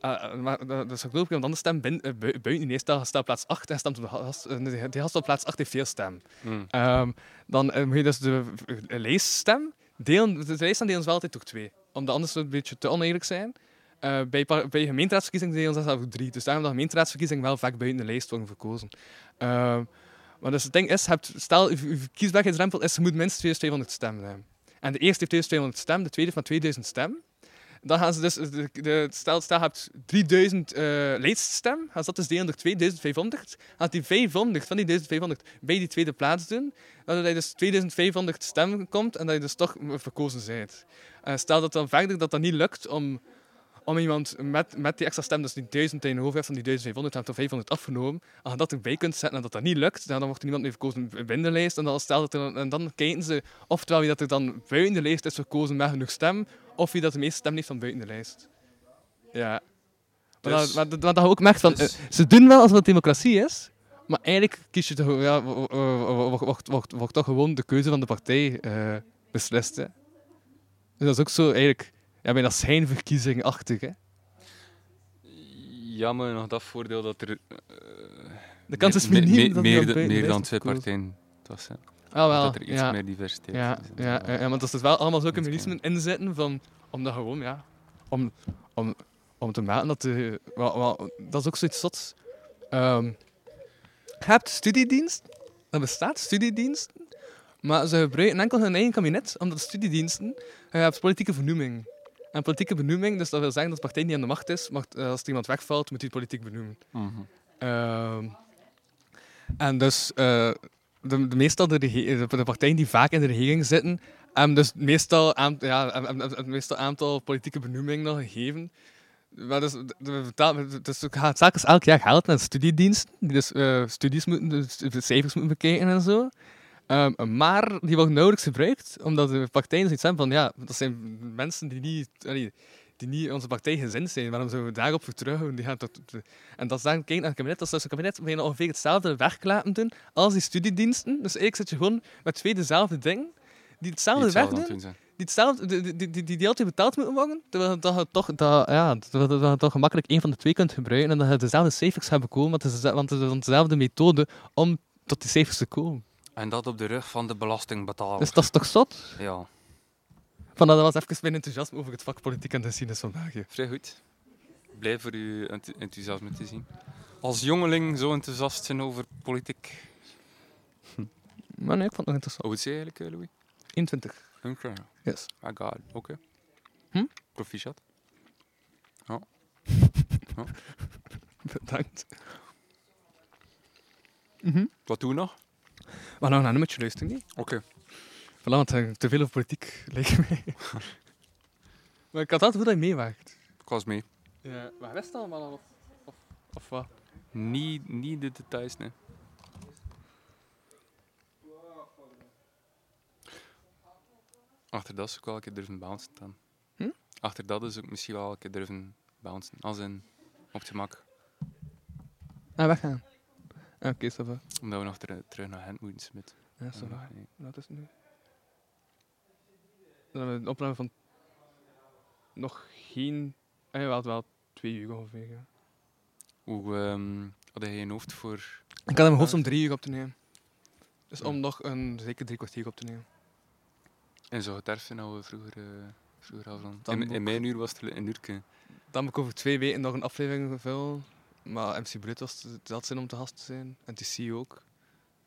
eh, maar dat is ook leuk, want dan stemt bin- eh, bui- buiten die staat, staat plaats 8 en stemt op de gast, op plaats 8 heeft veel stem. Ehm, dan eh, moet je dus de lijststem delen, de lijststem delen ze wel altijd door twee. Omdat anders het een beetje te oneerlijk zijn. Eh, bij, bij gemeenteraadsverkiezingen delen ze dat door drie. Dus daarom dat gemeenteraadsverkiezingen wel vaak buiten de lijst worden verkozen. Ehm, maar dus het ding is, je hebt, stel, je, kiesbaarheidsdrempel is, je moet minstens 2200 stemmen hebben. En de eerste heeft 2200 stemmen, de tweede heeft maar 2000 stemmen. Dan gaan ze dus, de, de, stel, stel je hebt 3000 eh lijststem, gaan dat dus delen door 2500. Gaat die 500 van die 1500 bij die tweede plaats doen, dat je dus 2500 stemmen komt en dat je dus toch verkozen bent. Eh, stel dat dan verder dat dat niet lukt om, om iemand met, met die extra stem, dus die 1000 in hoofd hebt van die 1500, hebt er 500 afgenomen, je dat erbij kunt zetten en dat dat niet lukt, dan wordt er niemand meer verkozen binnen de lijst. En dan, stel dat en dan kijken ze oftewel wie dat er dan buiten de lijst is verkozen met genoeg stem, of wie dat de meeste stem heeft van buiten de lijst. Ja. Maar, Dus- dat, maar, dat, dat je ook merkt van, dus- eh, ze doen wel alsof het democratie is, maar eigenlijk kies je toch, ja, wo- wo- wo- wo- wordt, wordt, wordt toch gewoon de keuze van de partij eh, beslist. Hè. Dus dat is ook zo eigenlijk, ja, bijna schijnverkiezing-achtig. Hè. Ja, maar nog dat voordeel dat er... eh, De kans is me- me- meer, dan meer dan twee partijen. Dat. Ah, wel, dat er iets ja. meer diversiteit Ja, is. ja, ja, ja, want dat is wel allemaal zulke mechanismen inzetten van, om dat gewoon, ja, om, om, om te maken dat de, wel, wel, dat is ook zoiets zots. Ehm, je hebt studiedienst, er bestaat studiedienst, Maar ze gebruiken enkel hun eigen kabinet, omdat studiediensten, je hebt politieke vernoeming. En politieke benoeming, dus dat wil zeggen dat de partij die aan de macht is, mag, eh, als er iemand wegvalt, moet hij politiek benoemen. Mhm. Ehm, en dus eh, de, de, meestal de, de, partijen die vaak in de regering zitten, hebben dus meestal, ja, het meestal aantal politieke benoemingen nog gegeven. Maar dus, de- er gaat telkens elk jaar geld naar studiediensten, die dus eh, studies moeten, dus de cijfers moeten bekijken en zo. Ehm, maar die worden nauwelijks gebruikt, omdat de partijen zoiets hebben van, ja, dat zijn mensen die niet, die niet onze partij gezind zijn. Waarom zouden we daarop vertrouwen? Die gaan tot, en dat is dan kijken naar het kabinet. Dat is een kabinet waar je ongeveer hetzelfde werk laten doen als die studiediensten. Dus eigenlijk zit je gewoon met twee dezelfde dingen, die hetzelfde Die werk doen, het die, hetzelfde, die, die, die, altijd betaald moeten worden, terwijl dat je toch, dat, ja, dat je toch gemakkelijk één van de twee kunt gebruiken en dat je dezelfde cijfers gaat bekomen, want het is, want het is dezelfde methode om tot die cijfers te komen. En dat op de rug van de belastingbetaler. Dus dat is toch zot? Ja. Van dat was even mijn enthousiasme over het vak politiek en geschiedenis vandaag. hè. Vrij goed. Blij voor uw enth- enthousiasme te zien. Als jongeling zo enthousiast zijn over politiek. Maar nee, ik vond het nog interessant. Hoe oud je eigenlijk, eh, Louis? 21. Oké. Yes. My god, oké. Hm? Proficiat. Bedankt. Wat doen we nog? Maar nou, naar een nummertje luisteren, niet? Oké. Voilà, want eh, te veel over politiek, lijkt mij. maar ik had altijd hoe dat je meewaagt. Ik was mee. Ja, maar wist allemaal al? Of, of, of wat? Niet, niet de details, nee. Achter dat is ook wel een keer durven bouncen dan. Hm? Achter dat is ook misschien wel een keer durven bouncen. Als in op het gemak. Ah, weggaan. Ah, Oké, va. Omdat we nog ter- terug naar Gent moeten smit. Ja. Nee. Wat is het nu? Dan hebben we een opname van nog geen... Ja, wel, wel twee uur ongeveer. Ja. Hoe ehm had hij in hoofd voor... Ik had hem hoofd om drie uur op te nemen. Dus om nog een zeker drie kwartier op te nemen. En zo het nou we vroeger, eh vroeger hadden. Dan In, mijn uur was het een uurtje. Dan heb ik over twee weken nog een aflevering gevuld. Maar MC Brut was het had zin om te gast te zijn. En TC ook.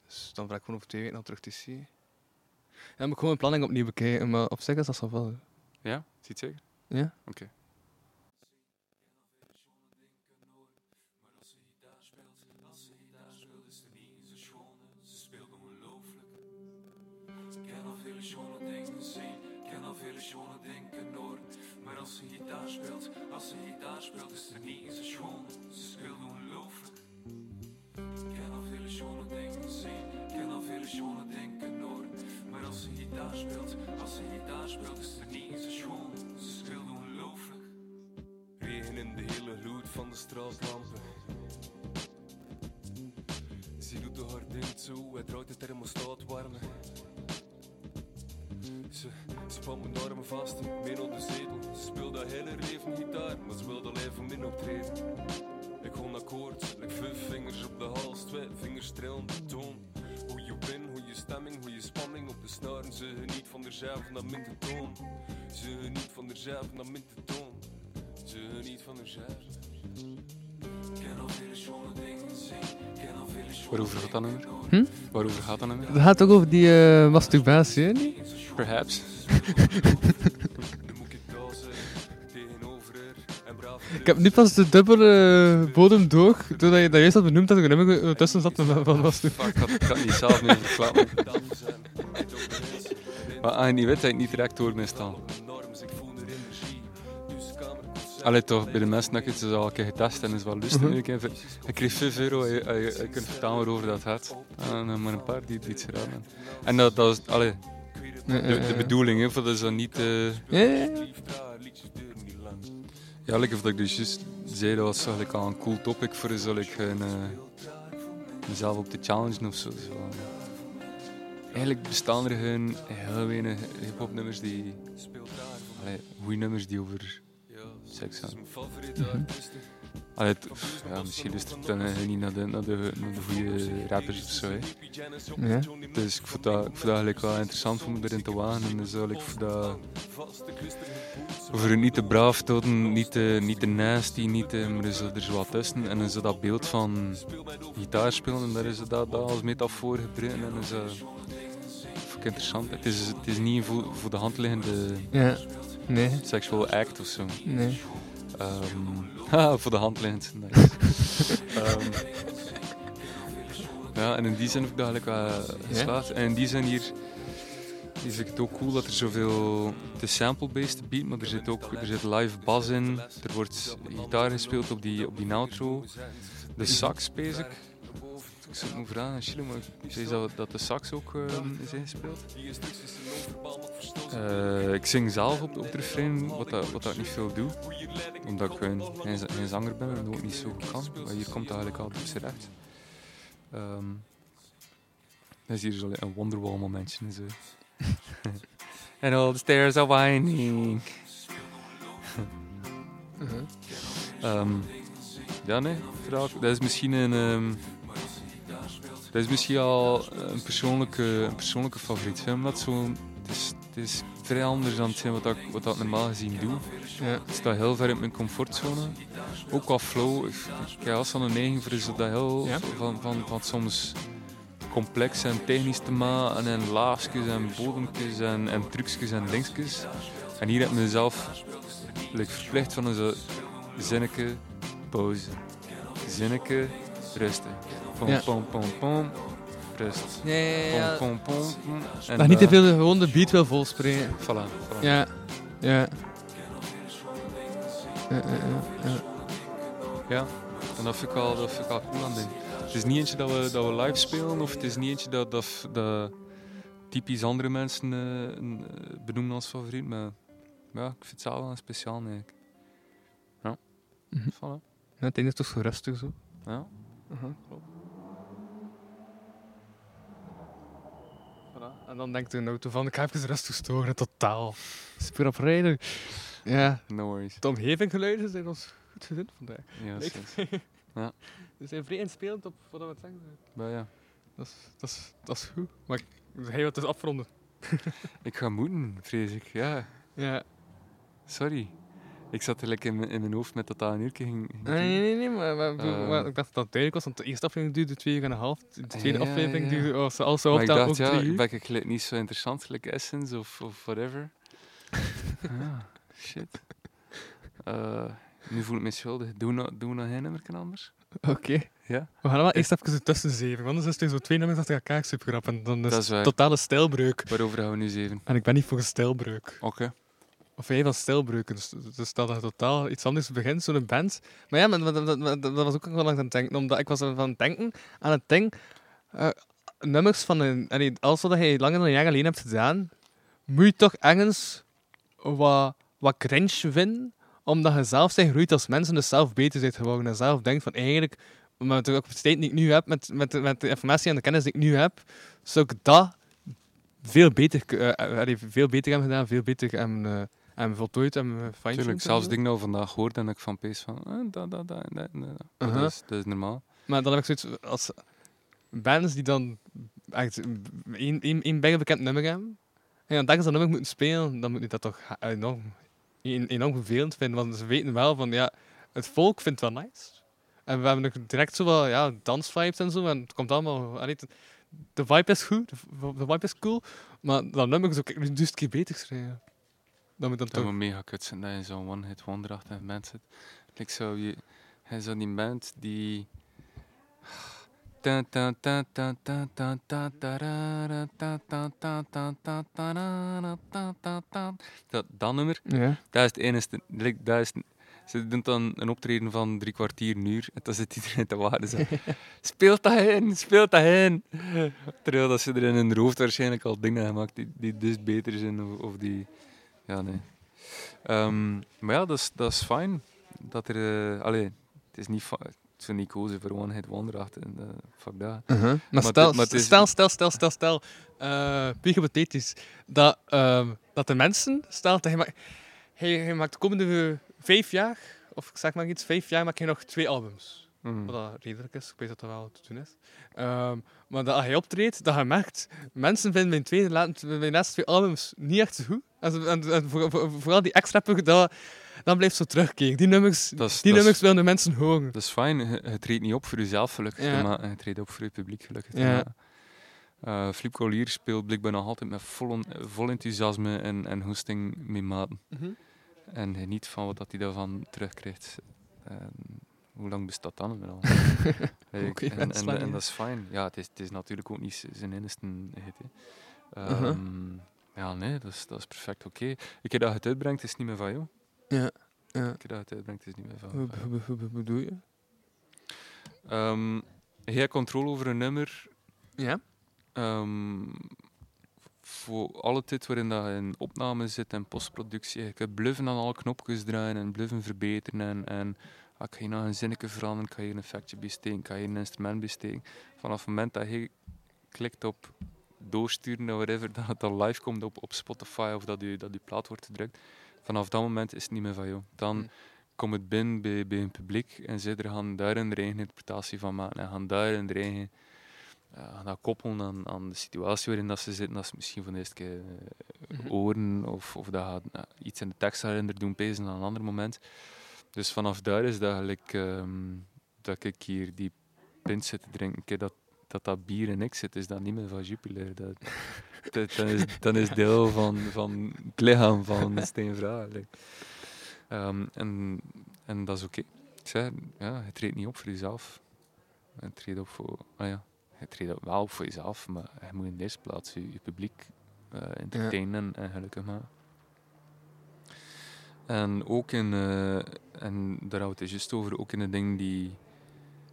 Dus dan vraag ik gewoon over twee weken nog terug TC. Ja, dan moet ik gewoon mijn planning opnieuw bekijken. Maar op zich is dat zo wel. Ja? Ziet zeker? Ja? Oké. ken al vele schone speelt, als ze gitaar speelt, is er niet zo schoon. Ze speelt ongelooflijk. Regen in de hele gloed van de straatlampen. Ze doet de hard in toe, hij draait de thermostaat warmen. Ze spant mijn armen vast, min op de zetel. Ze speelt dat hele leven gitaar, maar ze wil alleen voor min optreden. Ik gewoon akkoord, like vijf vingers op de hals, twee vingers trillen de toon. Hoe je hoe je stemming, hoe je spanning op de snaren. Ze geniet van de zelf naar min te toon. Ze geniet van de zelf naar min te toon. Ze geniet van de zelf. Ken al vele schone dingen zien, ken al vele schone Waarover gaat dat nummer? Hm? Waarover gaat dat nummer? Het gaat ook over die eh, masturbatie, hè? Perhaps. Ik heb nu pas de dubbele bodem door, doordat je dat juist had benoemd dat er een nummer tussen zat van masturbatie. Fuck, ik had, ik had niet zelf meer verklappen. Maar als je niet weet, dat je niet direct door mij staan. Allee toch, bij de mensen dat ik het al een keer getest en is wel lustig. Mhm. Ik, ik kreeg 5 euro en je, en je- je kunt vertellen waarover dat gaat. En dan maar een paar die het iets gedaan hebben. En dat, dat is allee, de, de bedoeling, hè, voor dat is dan niet... eh Ja, ja, like of dat ik dus juist zei, dat was eigenlijk al een cool topic voor like, een, eh, mezelf op te challengen of zo. Eigenlijk bestaan er gewoon heel weinig hip-hop nummers die. Allee, goede nummers die over seks gaan. Allee, het- ja, misschien luistert dan niet naar de, naar de, naar de goede rappers of zo. Hè. Ja. Dus ik vond, dat, ik vond dat eigenlijk wel interessant om erin te wagen. En dus eigenlijk voor dat. Over niet te braaf te worden, niet te, niet te nasty, niet te, maar er is, er is wat tussen. En dan is dat beeld van gitaar spelen en daar is dat, dat als metafoor gebruiken. En is dat, ik interessant. Het is, het is niet voor, voor de hand liggende Ja. Nee. sexual act of zo. Nee. Haha, voor de hand. Nice. Ehm, ja, en in die zin heb ik dat eigenlijk wel geslaagd. En in die zin hier is het ook cool dat er zoveel... Het is sample-based beat, maar er zit ook er zit live bas in. Er wordt gitaar gespeeld op die, op die outro. De sax, bezig. Ik zou nog vragen aan Chile, maar ik dat, dat de sax ook ehm, is ingespeeld. Eh, ik zing zelf op, op het refrein, wat, dat, wat dat ik niet veel doe. Omdat ik geen, geen, geen zanger ben en ook niet zo goed kan. Maar hier komt het eigenlijk altijd op zijn recht. Ehm dat is hier een Wonderwall momentje. en Zo. And all the stairs are winding. Ehm, ja, nee, vraag. Dat is misschien een. ehm, dat is misschien al een persoonlijke, een persoonlijke favoriet film. Dat zo, het, is, het is vrij anders dan hetgeen wat, ik, wat ik normaal gezien doe. Ja. Het staat heel ver uit mijn comfortzone. Ook qua flow. Ik, ik heb als van een neiging voor zo dat heel Ja. van, van, van soms complex en technisch te maken en laagjes en bodempjes en, en trucjes en dingetjes. En hier heb ik mezelf like, verplicht van een zo zinnetje pauze. Zinnetje rusten. Pom, Ja. pom, pom, pom. Rust. Ja, ja, ja. Pom, pom, pom, pom. En Dat niet te dat- veel gewoon de beat wil volspreken. Voilà, voilà. Ja. Ja. Ja, ja, ja, ja. Ja, en dat vind ik al, dat vind ik al cool aan ding. Het is niet eentje dat we, dat we live spelen, of het is niet eentje dat, dat, dat typisch andere mensen eh, eh, benoemen als favoriet, maar ja, ik vind het zelf wel een speciaal eigenlijk. Ja, Mhm. voilà. Ja, het is toch zo rustig zo. Ja. Aha, klopt. En dan denkt de auto van, ik ga even rustig storen, totaal. Super oprijden. Ja, No worries. de omgevinggeluiden zijn ons goed gezind vandaag. Ja, sinds- mij. We zijn vrij inspelend op wat we het zeggen. maar ja. Dat is, dat is, dat is goed. Maar ik- hij wat dus afronden. Ik ga moeten, vrees ik. Ja, Ja. sorry. Ik zat lekker in, mijn- in mijn hoofd met dat dat een uurtje ging. ging Nee, nee, nee, nee maar, maar, maar ik dacht dat het duidelijk was, want de eerste aflevering duurde twee uur en een half. De tweede Ja, aflevering duurde, als ze al zo Maar ik ook ja, drie uur. ben ik gelijk niet zo interessant, gelijk Essence of, of whatever. ah, shit. Eh, nu voel ik me schuldig. Doen we nog- doen we nog een nummer anders? Oké. Ja? We gaan wel eerst even tussen zeven, want anders is het zo twee nummers achter elkaar super grap en dan is Dat is het waar. totale stijlbreuk. Waarover gaan we nu zeven? En ik ben niet voor een stijlbreuk. Oké. Of jij van stijlbreuken, dus, dat er totaal iets anders begint, zo'n band. Maar ja, maar, dat, was ook wel lang aan het denken, omdat ik was aan het denken aan het ding, eh, nummers van een, allee, alles wat je langer dan een jaar alleen hebt gedaan, moet je toch ergens wat, wat cringe vinden, omdat je zelf zijn groeit als mens en dus zelf beter bent geworden en zelf denkt van eigenlijk, met de capaciteit die ik nu heb, met, met, met de informatie en de kennis die ik nu heb, zou ik dat veel beter, allee, veel beter hebben gedaan, veel beter hebben, eh, hebben voltooid en uh, fine Tuurlijk, zelfs dingen we vandaag hoorden en ik van pees van, eh, dat, dat, dat, dat, dat. Is, dat is normaal. Maar dan heb ik zoiets als bands die dan echt één, één, één bijna bekend nummer hebben. En dan denken ze dat nummer moeten spelen, dan moet je dat toch enorm, en- enorm vervelend vinden. Want ze weten wel van, ja, het volk vindt het wel nice. En we hebben ook direct zo wel, ja, dansvibes en zo. En het komt allemaal, allee, de, de vibe is goed, de, vibe is cool. Maar dat nummer is ook dus een keer beter schrijven. Dan moet dan Dat toch... mega kut zijn dat je zo'n one-hit wonder achter een band zit. Ik zou je, hij zo die band die. Dat, dat nummer, Ja. dat is het enige. like, Dat is, ze doen dan een optreden van drie kwartier, een uur. En dan zit iedereen te wachten. Zo. Speelt dat in, speelt dat in. Terwijl dat ze er in hun hoofd waarschijnlijk al dingen gemaakt die, die dus beter zijn. Of, of die. Ja, nee. Ehm, maar ja, dat is, dat is fijn. Dat er. eh allee, het is niet. is niet kozen voor One Hit Wonder achter. en, eh, fuck dat. Maar, Maar stel, maar is- stel, stel, stel, stel, stel, eh puur hypothetisch, dat, ehm, dat de mensen, stel dat je, ma- hij, hij maakt de komende vijf jaar, of ik zeg maar iets, vijf jaar maak je nog twee albums. Mhm. Wat dat redelijk is, ik weet dat dat wel te doen is. Ehm, maar dat als hij optreedt, dat je merkt, mensen vinden mijn, tweede, mijn laatste twee albums niet echt zo goed. En, ze- en, en voor- voor- vooral die extra dat, dat blijft zo terugkeren. Die nummers, is- die is- nummers willen de mensen horen. Dat is fijn. Je, je treedt niet op voor jezelf gelukkig Ja. maken. Je treedt op voor je publiek gelukkig Ja. maken. Eh Flip Collier speelt blijkbaar nog altijd met vol, vol enthousiasme en, en hoesting mee maten. Mhm. En geniet van wat dat hij daarvan terugkrijgt. En hoe lang bestaat dat al? Oké, en, dat is en, lang, en ja. dat is fijn. Ja, het is, het is natuurlijk ook niet zijn enigste hit. hè. Uh-huh. Ehm, Ja, nee, dat is, dat is perfect oké. Ik heb dat het uitbrengt, is niet meer van jou. Ja, ja. Ik heb dat het uitbrengt, is niet meer van van hoe, bedoel je? Ehm, jij controle over een nummer. Ja. Ehm, voor alle tijd waarin dat in opname zit en postproductie. Kunt bluffen aan alle knopjes draaien en bluffen verbeteren. En, en ah, kan je nog een zinnetje veranderen, kan je een effectje besteken, kan je een instrument besteken. Vanaf het moment dat je klikt op doorsturen naar whatever, dat het dan live komt op, op Spotify of dat je, dat je plaat wordt gedrukt. Vanaf dat moment is het niet meer van jou. Dan Hm. komt het binnen bij, bij een publiek en zij er gaan daar hun eigen interpretatie van maken en gaan daar hun eigen eh, gaan dat koppelen aan, aan de situatie waarin dat ze zitten, dat ze misschien van de eerste keer eh, Mhm. horen of, of dat gaat eh, iets in de tekst herinner doen pezen aan een ander moment. Dus vanaf daar is dat eigenlijk ehm, dat ik hier die pint zit te drinken. Dat, dat dat bier in ik zit, is dat niet meer van Jupiler. Dat, dat, dat is, dat is deel van, van het lichaam van Steen like. Ehm, en, en dat is oké. Ik zei, ja, je treedt niet op voor jezelf. Je treedt op voor... Ah ja, je treedt wel op voor jezelf, maar je moet in de eerste plaats je, je publiek eh entertainen en gelukkig maken. En ook in, eh, en daar hadden we het juist over, ook in de dingen die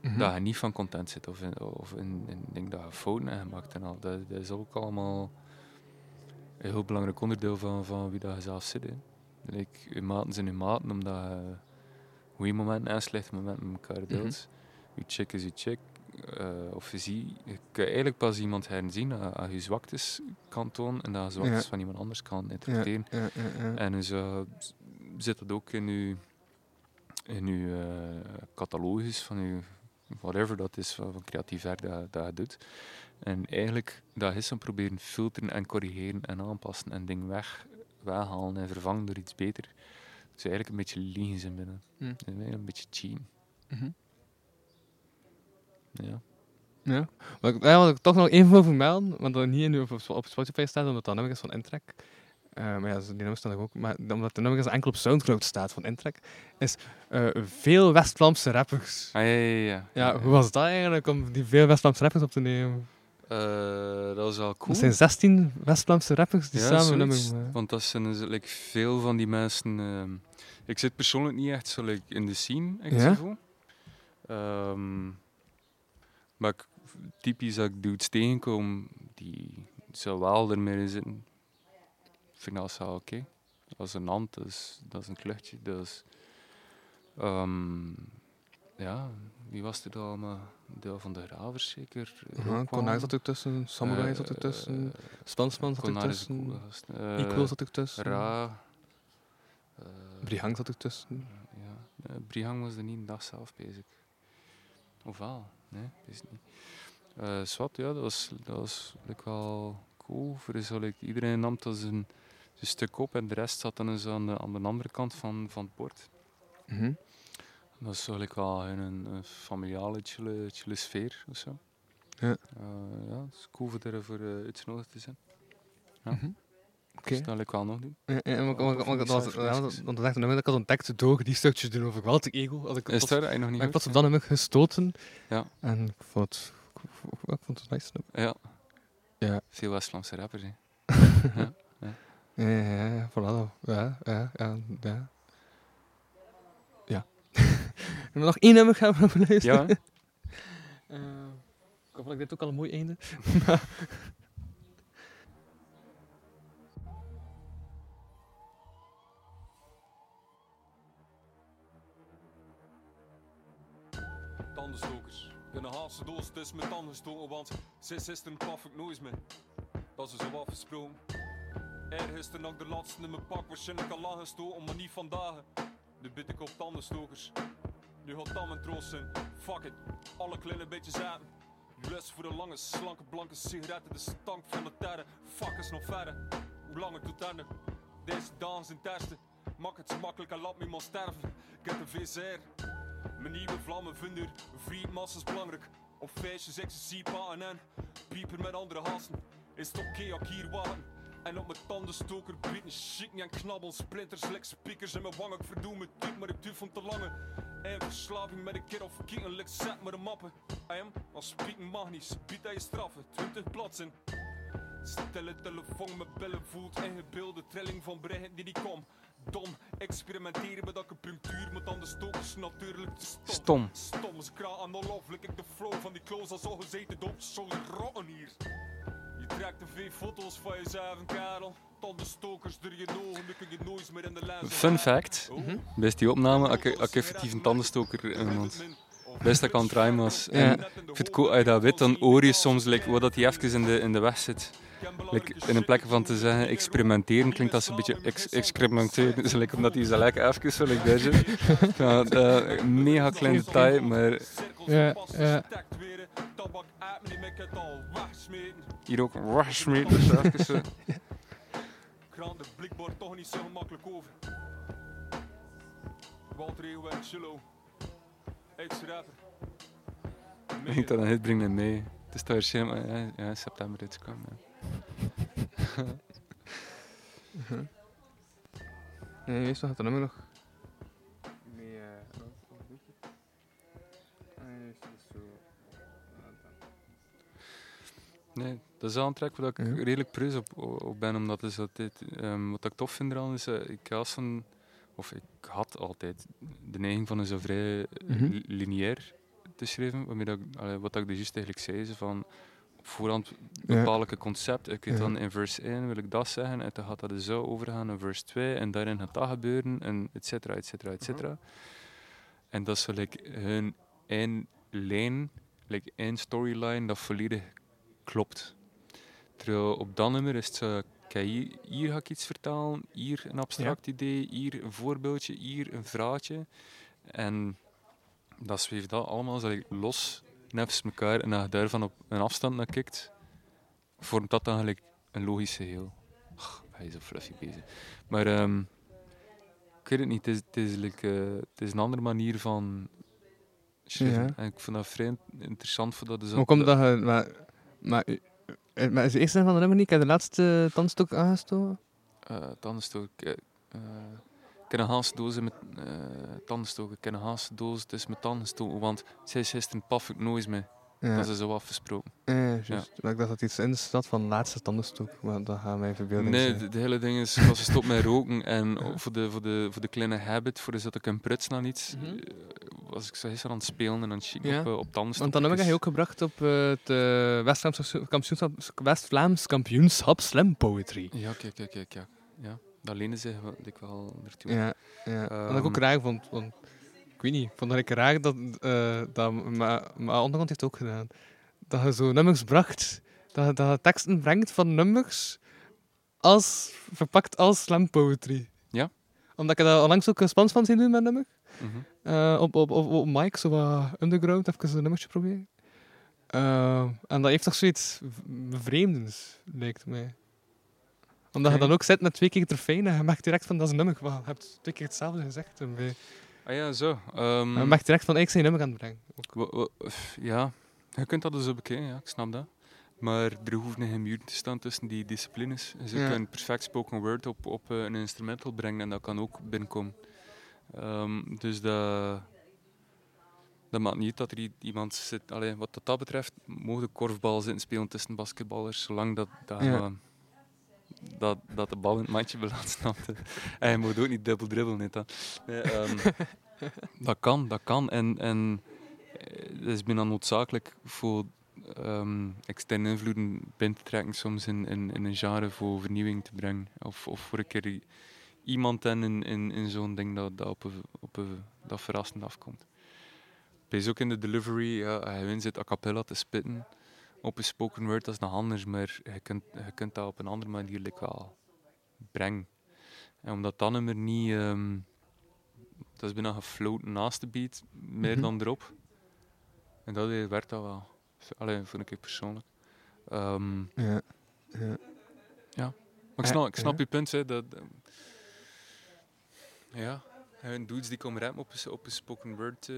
Mhm. dat je niet van content zit of in, of in, in dingen dat je fouten hebt gemaakt en al. Dat, dat is ook allemaal een heel belangrijk onderdeel van, van wie dat je zelf zit. Hè. Like, je maten zijn je maten, omdat je goede momenten en slechte momenten met elkaar deelt. Je chick is je chick. eh, of je ziet, je kan eigenlijk pas iemand herzien als je zwaktes kan tonen en dat je zwaktes Ja. van iemand anders kan interpreteren. ja, ja, ja. En dus zit dat ook in je, in uw eh, catalogus van je, whatever dat is, van, van creatief werk dat, dat je doet. En eigenlijk, dat is dan proberen filteren en corrigeren en aanpassen en dingen weg, weghalen en vervangen door iets beter. Dus eigenlijk een beetje liegen zijn binnen. Hm. Een beetje cheaten. Mhm. Ja. Ja. Wat ik, ja, wat ik toch nog even wil vermelden, want dat niet in, op, op Spotify staat, omdat dat nummer is van Intrek. Eh, maar ja, staan er ook. Maar omdat de nummer is enkel op Soundcloud staat van Intrek, is eh, veel West-Vlaamse rappers. Ah, ja, ja, ja. Ja, hoe was dat eigenlijk om die veel West-Vlaamse rappers op te nemen? Eh, dat was wel cool. Er zijn 16 West-Vlaamse rappers die Ja, samen nummer. Want dat zijn dus, like, veel van die mensen. ehm, ik zit persoonlijk niet echt zo like, in de scene, echt Ja? zo. Ehm, maar ik, typisch dat ik dudes tegenkom die zo wel ermee zitten, vind ik dat wel oké. Dat is een hand, dat is, dat is een kluchtje, is... ehm, ja, wie was er allemaal? Deel van de Gravers zeker? Konar zat er tussen, Samurai zat er Eh, tussen, Spansman zat er is een tussen. Eh, Equal zat er tussen, Ra. eh, Brihang zat er tussen. ja, eh, Brihang was er niet een dag zelf bezig. Of wel? Nee, is niet. Eh Swat, ja, dat was, dat was like, wel cool. Voor like, iedereen nam dat zijn, zijn stuk op en de rest zat dan eens aan de, aan de andere kant van, van het bord. Mhm. Dat is like, wel een, een familiale, chille, chille sfeer of zo. Ja. Eh, ja, het is cool voor ervoor uh, uitgenodigd te zijn. Ja. Mhm. Oké. Dus dat ik wel nog doen. Ja, ja, maar, dat was, ja, want dat een dat ik had ontdekt door die stukjes doen over Walter Ego. Had ik Is plots- dat? Je nog niet had ik plots op dat nummer gestoten. Ja. En ik vond het, ik vond het een nice. Ja. Ja. Veel West-Vlaamse rappers, hè. ja. Ja. Ja, ja, ja, ja, voilà. Ja, ja, ja, ja. Ja. en nog één nummer gaan we luisteren. Ja, Eh, ik hoop dat ik dit ook al een mooi einde. Tandenstokers. In een Haagse doos, het is met tanden gestoken, want sinds gisteren paf ik nooit meer. Dat is zo afgesproken. Eergisteren had ik de laatste in mijn pak waarschijnlijk al lang gestoken, maar niet vandaag. Nu bid ik op tandenstokers. Nu gaat dat mijn troost zijn. Fuck it, alle kleine beetjes aan. Lust voor de lange, slanke, blanke sigaretten, de stank van de terren. Fuck is nog verder. Hoe lang het doet einde? Deze dagen zijn testen. Mak het zo makkelijk en laat me iemand sterven. Ik heb een VCR. Mijn nieuwe vlammen vinden vriendmassas belangrijk. Op feestjes, ecstasy-paten en pieper met andere hassen. Is het oké ik hier wachten? En op mijn tandenstoker bieten, shit en knabbel, splinters, lek speakers in mijn wangen. Ik verdoe me diep, maar ik duur van te lange. En verslaving met een keer of kieken, zet met de mappen. AM, als spieken mag niet, biedt hij je straffen, 20 plaatsen. Stille telefoon met bellen voelt ingebeelde trilling van berichten die niet kom. Dom, experimenteren met acupunctuur, met dan de stokers natuurlijk te stom. Stom. Stom, ze kraan aan onlooflijk, ik de flow van die kloos als al gezeten dop, zo rotten hier. Fun fact, Oh. bij die opname had ik, ik effectief een tandenstoker in mijn mond. Best dat ik aan het draaien was. En ik vind het cool, als je dat weet, dan hoor je soms like, wat dat die even in de, in de weg zit. Like, in een plek van te zeggen experimenteren, klinkt dat een beetje ex experimenteren. Dus like, omdat hij zo lekker even zo like daar zit. Ja, eh, mega klein detail, maar Ja, ja. Maar hier ook washmeet. Dus even zo. Kraan de blikbord toch niet zo gemakkelijk over. Walter Eeuwen. Ex-rapper. Ik denk dat een hit brengt mee. Het is toch waarschijnlijk ja, ja, in september uitgekomen. Ja. Nee, eerst nog het nummer nog. Nee, dat is wel een track waar ik Ja. redelijk preus op, op ben, omdat is dat dit, ehm, wat ik tof vind eraan is, eh, ik was van, of ik had altijd de neiging van een zo vrij Mhm. li- lineair te schrijven, waarmee dat, allee, wat ik dus juist eigenlijk zei, zo van op voorhand bepaal ik een concept, ik weet dan in verse 1 wil ik dat zeggen, en dan gaat dat dus zo overgaan in verse 2, en daarin gaat dat gebeuren, en et cetera, et cetera, et cetera. En dat is like, hun één lijn, like, één storyline dat volledig klopt. Terwijl op dat nummer is het zo, kijk, hier, hier ga ik iets vertalen, hier een abstract idee, hier een voorbeeldje, hier een vraagje. En dat zweeft dat allemaal zo los naast elkaar. En als je daarvan op een afstand naar kijkt, vormt dat dan gelijk een logisch geheel. Ach, hij is zo fluffy bezig. Maar ehm, ik weet het niet, het is, het, is, like, eh, het is een andere manier van schrijven. Ja. En ik vind dat vrij interessant voor dat. Dus Hoe komt dat je... Maar, maar, eh, maar is de eerste van de nummer niet? Ik de laatste tandstok aangestoken. Uh, tandenstoken. Ik, eh, ik heb een haas doos met uh, tandenstoken. Ik heb een haas doos dus met tandenstoken. Want zij is gisteren paf ik nooit mee. Ja. Dat is zo afgesproken. Ja, juist. Maar ik dacht dat iets in de stad van laatste tandenstoek. Maar dat gaat mij verbeelding Nee, de, de hele ding is, als je stopt met roken en voor, de, voor, de, voor de kleine habit, voor de dat ik een pruts naar iets, Mhm. eh, was ik zo gisteren aan het spelen en aan het chicken op, eh, op. Want dan heb ik je ook gebracht op eh, het West-Vlaams kampioenschap, West-Vlaams kampioenschap Slam Poetry. Ja, kijk, kijk, kijk. Ja. ja. Dat leende zich ik wel naartoe. Ja, ja. wat ik ook Ehm, raar vond. Want, weet niet, ik vond dat ik raar dat, eh dat maar onderkant heeft ook gedaan. Dat je zo nummers bracht, dat je, dat je teksten brengt van nummers als, verpakt als slam poetry. Ja. Omdat ik daar onlangs ook een spans van zien doen met nummer. Mhm. Eh, op, op, op, op mic, zo wat underground, even een nummertje proberen. Eh, en dat heeft toch zoiets v- bevreemdends, lijkt mij. Omdat je Oké. dan ook zit met twee keer trofeeën en je merkt direct van dat is een nummer. Je hebt twee keer hetzelfde gezegd. En bij- Ah ja, zo. ehm, je merkt direct van ik zijn nummer aan het brengen. Ook. Ja, je kunt dat dus ook bekijken, ja, ik snap dat. Maar er hoeven geen muren te staan tussen die disciplines. Dus je Ja. kunt perfect spoken word op, op eh, een instrumental brengen en dat kan ook binnenkomen. Ehm, dus dat, dat maakt niet uit dat er iemand zit. Allee, wat dat, dat betreft, mogen de korfbal zitten spelen tussen basketballers, zolang dat, dat, Ja. Dat, dat de bal in het mandje belandt. snap je? En je moet ook niet dubbel dribbelen. Niet, dat. Nee, ehm, dat kan, dat kan. En, en eh, het is bijna noodzakelijk voor ehm, externe invloeden binnen te trekken, soms in, in, in een genre voor vernieuwing te brengen. Of, of voor een keer iemand in, in, in zo'n ding dat, dat, op een, op een, dat verrassend afkomt. Wees ook in de delivery, ja, in zit a cappella te spitten op een spoken word, dat is nog anders, maar je kunt, je kunt dat op een andere manier like, wel brengen. En omdat dat nummer niet... ehm, dat is bijna gefloten naast de beat, meer Mhm. dan erop. En dat eh, werkt dat wel. Alleen vind ik persoonlijk. Ehm, Ja. ja. ja. Maar ik Ja, snap, ik snap ja. je punt. Hè, dat, ja, en dudes die komen rappen op een, op een spoken word eh,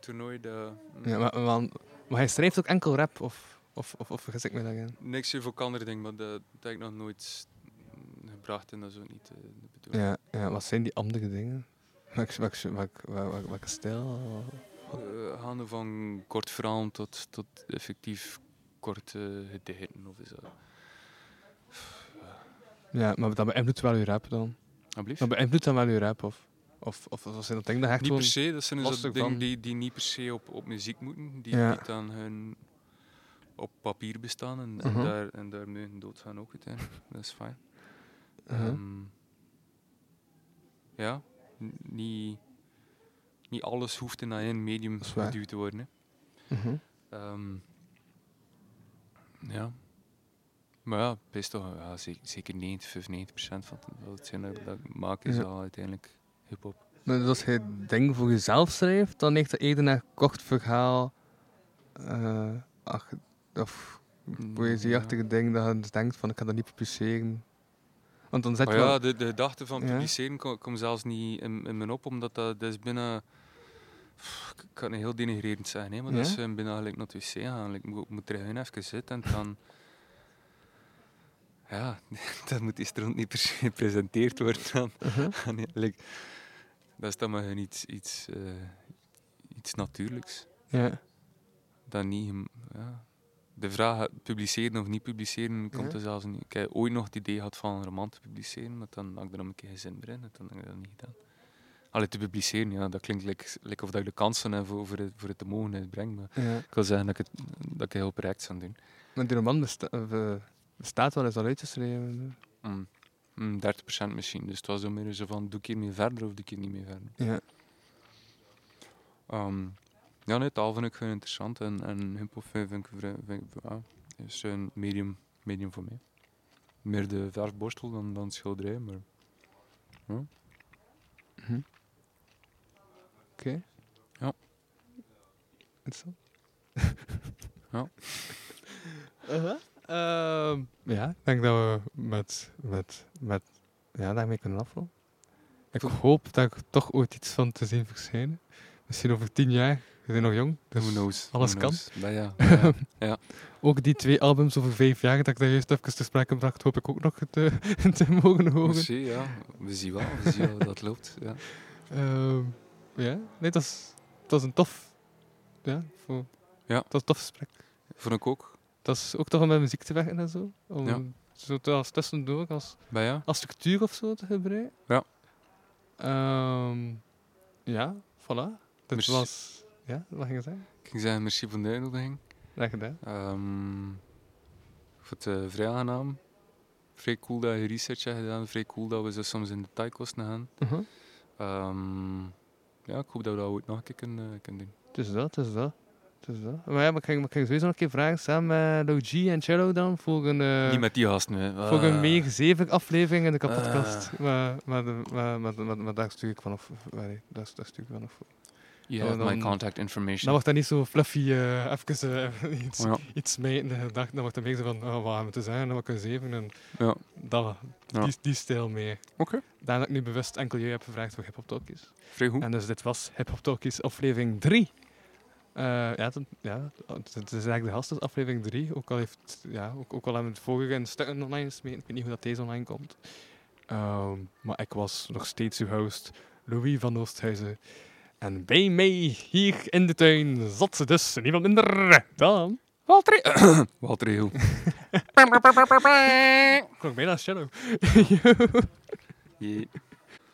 toernooi. Dat, Ja, maar, maar Maar hij schrijft ook enkel rap, of, of, of, of vergis ik me daarin? Niks voor andere dingen, maar dat, dat heb ik nog nooit gebracht en dat is ook niet eh, de bedoeling. Ja, ja, wat zijn die andere dingen? Welk, welk, welk, welk, welke stijl? Eh, gaande van kort verhaal tot, tot effectief korte gedichten of is dat. Ja, maar dat beïnvloedt wel je rap dan? Alblieft? Dat beïnvloedt dan wel je rap, of? Of, of, of zijn dat dingen dat echt Niet per se, dat zijn dus dingen die, die niet per se op, op muziek moeten, die, Ja. die dan hun op papier bestaan en, Mhm. en, daar, en daar mogen doodgaan ook uiteindelijk. Dat is fijn. Uh-huh. Ehm, ja, niet, niet alles hoeft in één medium geduwd te worden. Hè. Mhm. Ehm, ja. Maar ja, best toch, ja, zeker, zeker 90, 95 procent van het- hetgeen dat, ik maak is al uiteindelijk hip-hop. Maar dus als je dingen voor jezelf schrijft, dan ligt er eerder naar kort verhaal eh, of poëzieachtige dingen dat je dus denkt van ik ga dat niet publiceren. Want dan zet Maar ja, de, de gedachte van publiceren komt kom zelfs niet in, in me op, omdat dat, dat is binnen... Pff, Ik kan het heel denigrerend zeggen, hè, maar dat is eh, binnen gelijk naar het wc gaan. Ik moet, moet er gewoon even zitten en dan... Ja, dat moet die rond niet per se gepresenteerd worden. Dan. Nee, like, dat is dan maar gewoon iets, iets, eh, iets natuurlijks. Ja. Dat niet... Ja. De vraag publiceren of niet publiceren komt er zelfs niet. Ik heb ooit nog het idee gehad van een roman te publiceren, maar dan had ik er nog een keer geen zin meer in. en Dan heb ik dat niet gedaan. Allee, te publiceren, ja, dat klinkt like, like of dat ik de kansen heb voor, voor, het, voor het te mogen uitbrengen. Maar Ja. ik wil zeggen dat ik, het, dat ik heel project zou doen. Maar die roman besta eh, bestaat wel eens al uitgeschreven. Mm. Mm, 30% misschien. Dus het was zo meer zo van, doe ik hiermee verder of doe ik hier niet mee verder? Ja. Ehm, ja, nee, taal vind ik gewoon interessant en, en hip-hop vind ik, vrij- vind ik ja, is een medium, medium voor mij. Meer de verfborstel dan, dan schilderij, maar. Ja. Mhm. Oké. Ja. Interessant. Ja. Uh-huh. Ehm, ja, ik denk dat we met, met, met ja, daarmee kunnen afronden. Ik hoop dat ik toch ooit iets van te zien verschijnen. Misschien over tien jaar. We zijn nog jong, dus Who knows, alles who kan. knows. Ja, ja, ja. ook die twee albums over vijf jaar, dat ik daar juist even te sprake bracht, hoop ik ook nog te, te mogen horen. Misschien, ja. We zien wel, we zien wel dat loopt. Ja. Ehm, ja, nee, dat is, dat is een tof. Ja, voor, Ja. dat is een tof gesprek. Vond ik ook. Dat is ook toch om met muziek te werken en zo. Om Ja. zo te, als tussendoor, als, ja. als structuur of zo te gebruiken. Ja. Ehm, ja, voilà. Dit was... Ja, wat ging je zeggen? Ik ging zeggen, merci voor de uitnodiging. Graag gedaan. Ehm, ik vond het eh, vrij aangenaam. Vrij cool dat je research hebt gedaan. Vrij cool dat we zo soms in detailkosten gaan. Mhm. Ehm, ja, ik hoop dat we dat ooit nog een keer kunnen, eh, kunnen doen. Het is dat, het is dat. Maar ja, maar ik ging, maar ik ging sowieso nog een keer vragen, samen met Logie en Cello dan, een... eh, Niet met die hè. Voor een Ah. meer zeven aflevering in de kapotkast. Ah. Maar, maar, maar, maar, maar, maar daar stuur ik vanaf. Nee, daar, daar stuur ik vanaf. You Dan- have my dan- contact information. Dan wordt dat niet zo fluffy, eh even eh, iets, Ja. iets smijten. de dag. Dan wordt het meer zo van, oh, wat hebben we te zeggen, dan wordt een zeven. En Ja. dat, Ja. die, die stijl meer. Oké. Daarna dat ik nu bewust enkel jullie heb gevraagd voor Hip Hop Talkies. Vrij goed. En dus dit was Hip Hop Talkies aflevering 3. ja, het, ja, het het is eigenlijk de gast, dus aflevering 3. Ook al, heeft, ja, ook, ook al hebben we het vorige in stukken online gesmeten. Ik weet niet hoe dat deze online komt. Ehm, maar ik was nog steeds uw host, Louis van Oosthuizen. En bij mij hier in de tuin zat ze dus niemand minder dan... Walter... Walter Heel. Klonk bijna Shadow.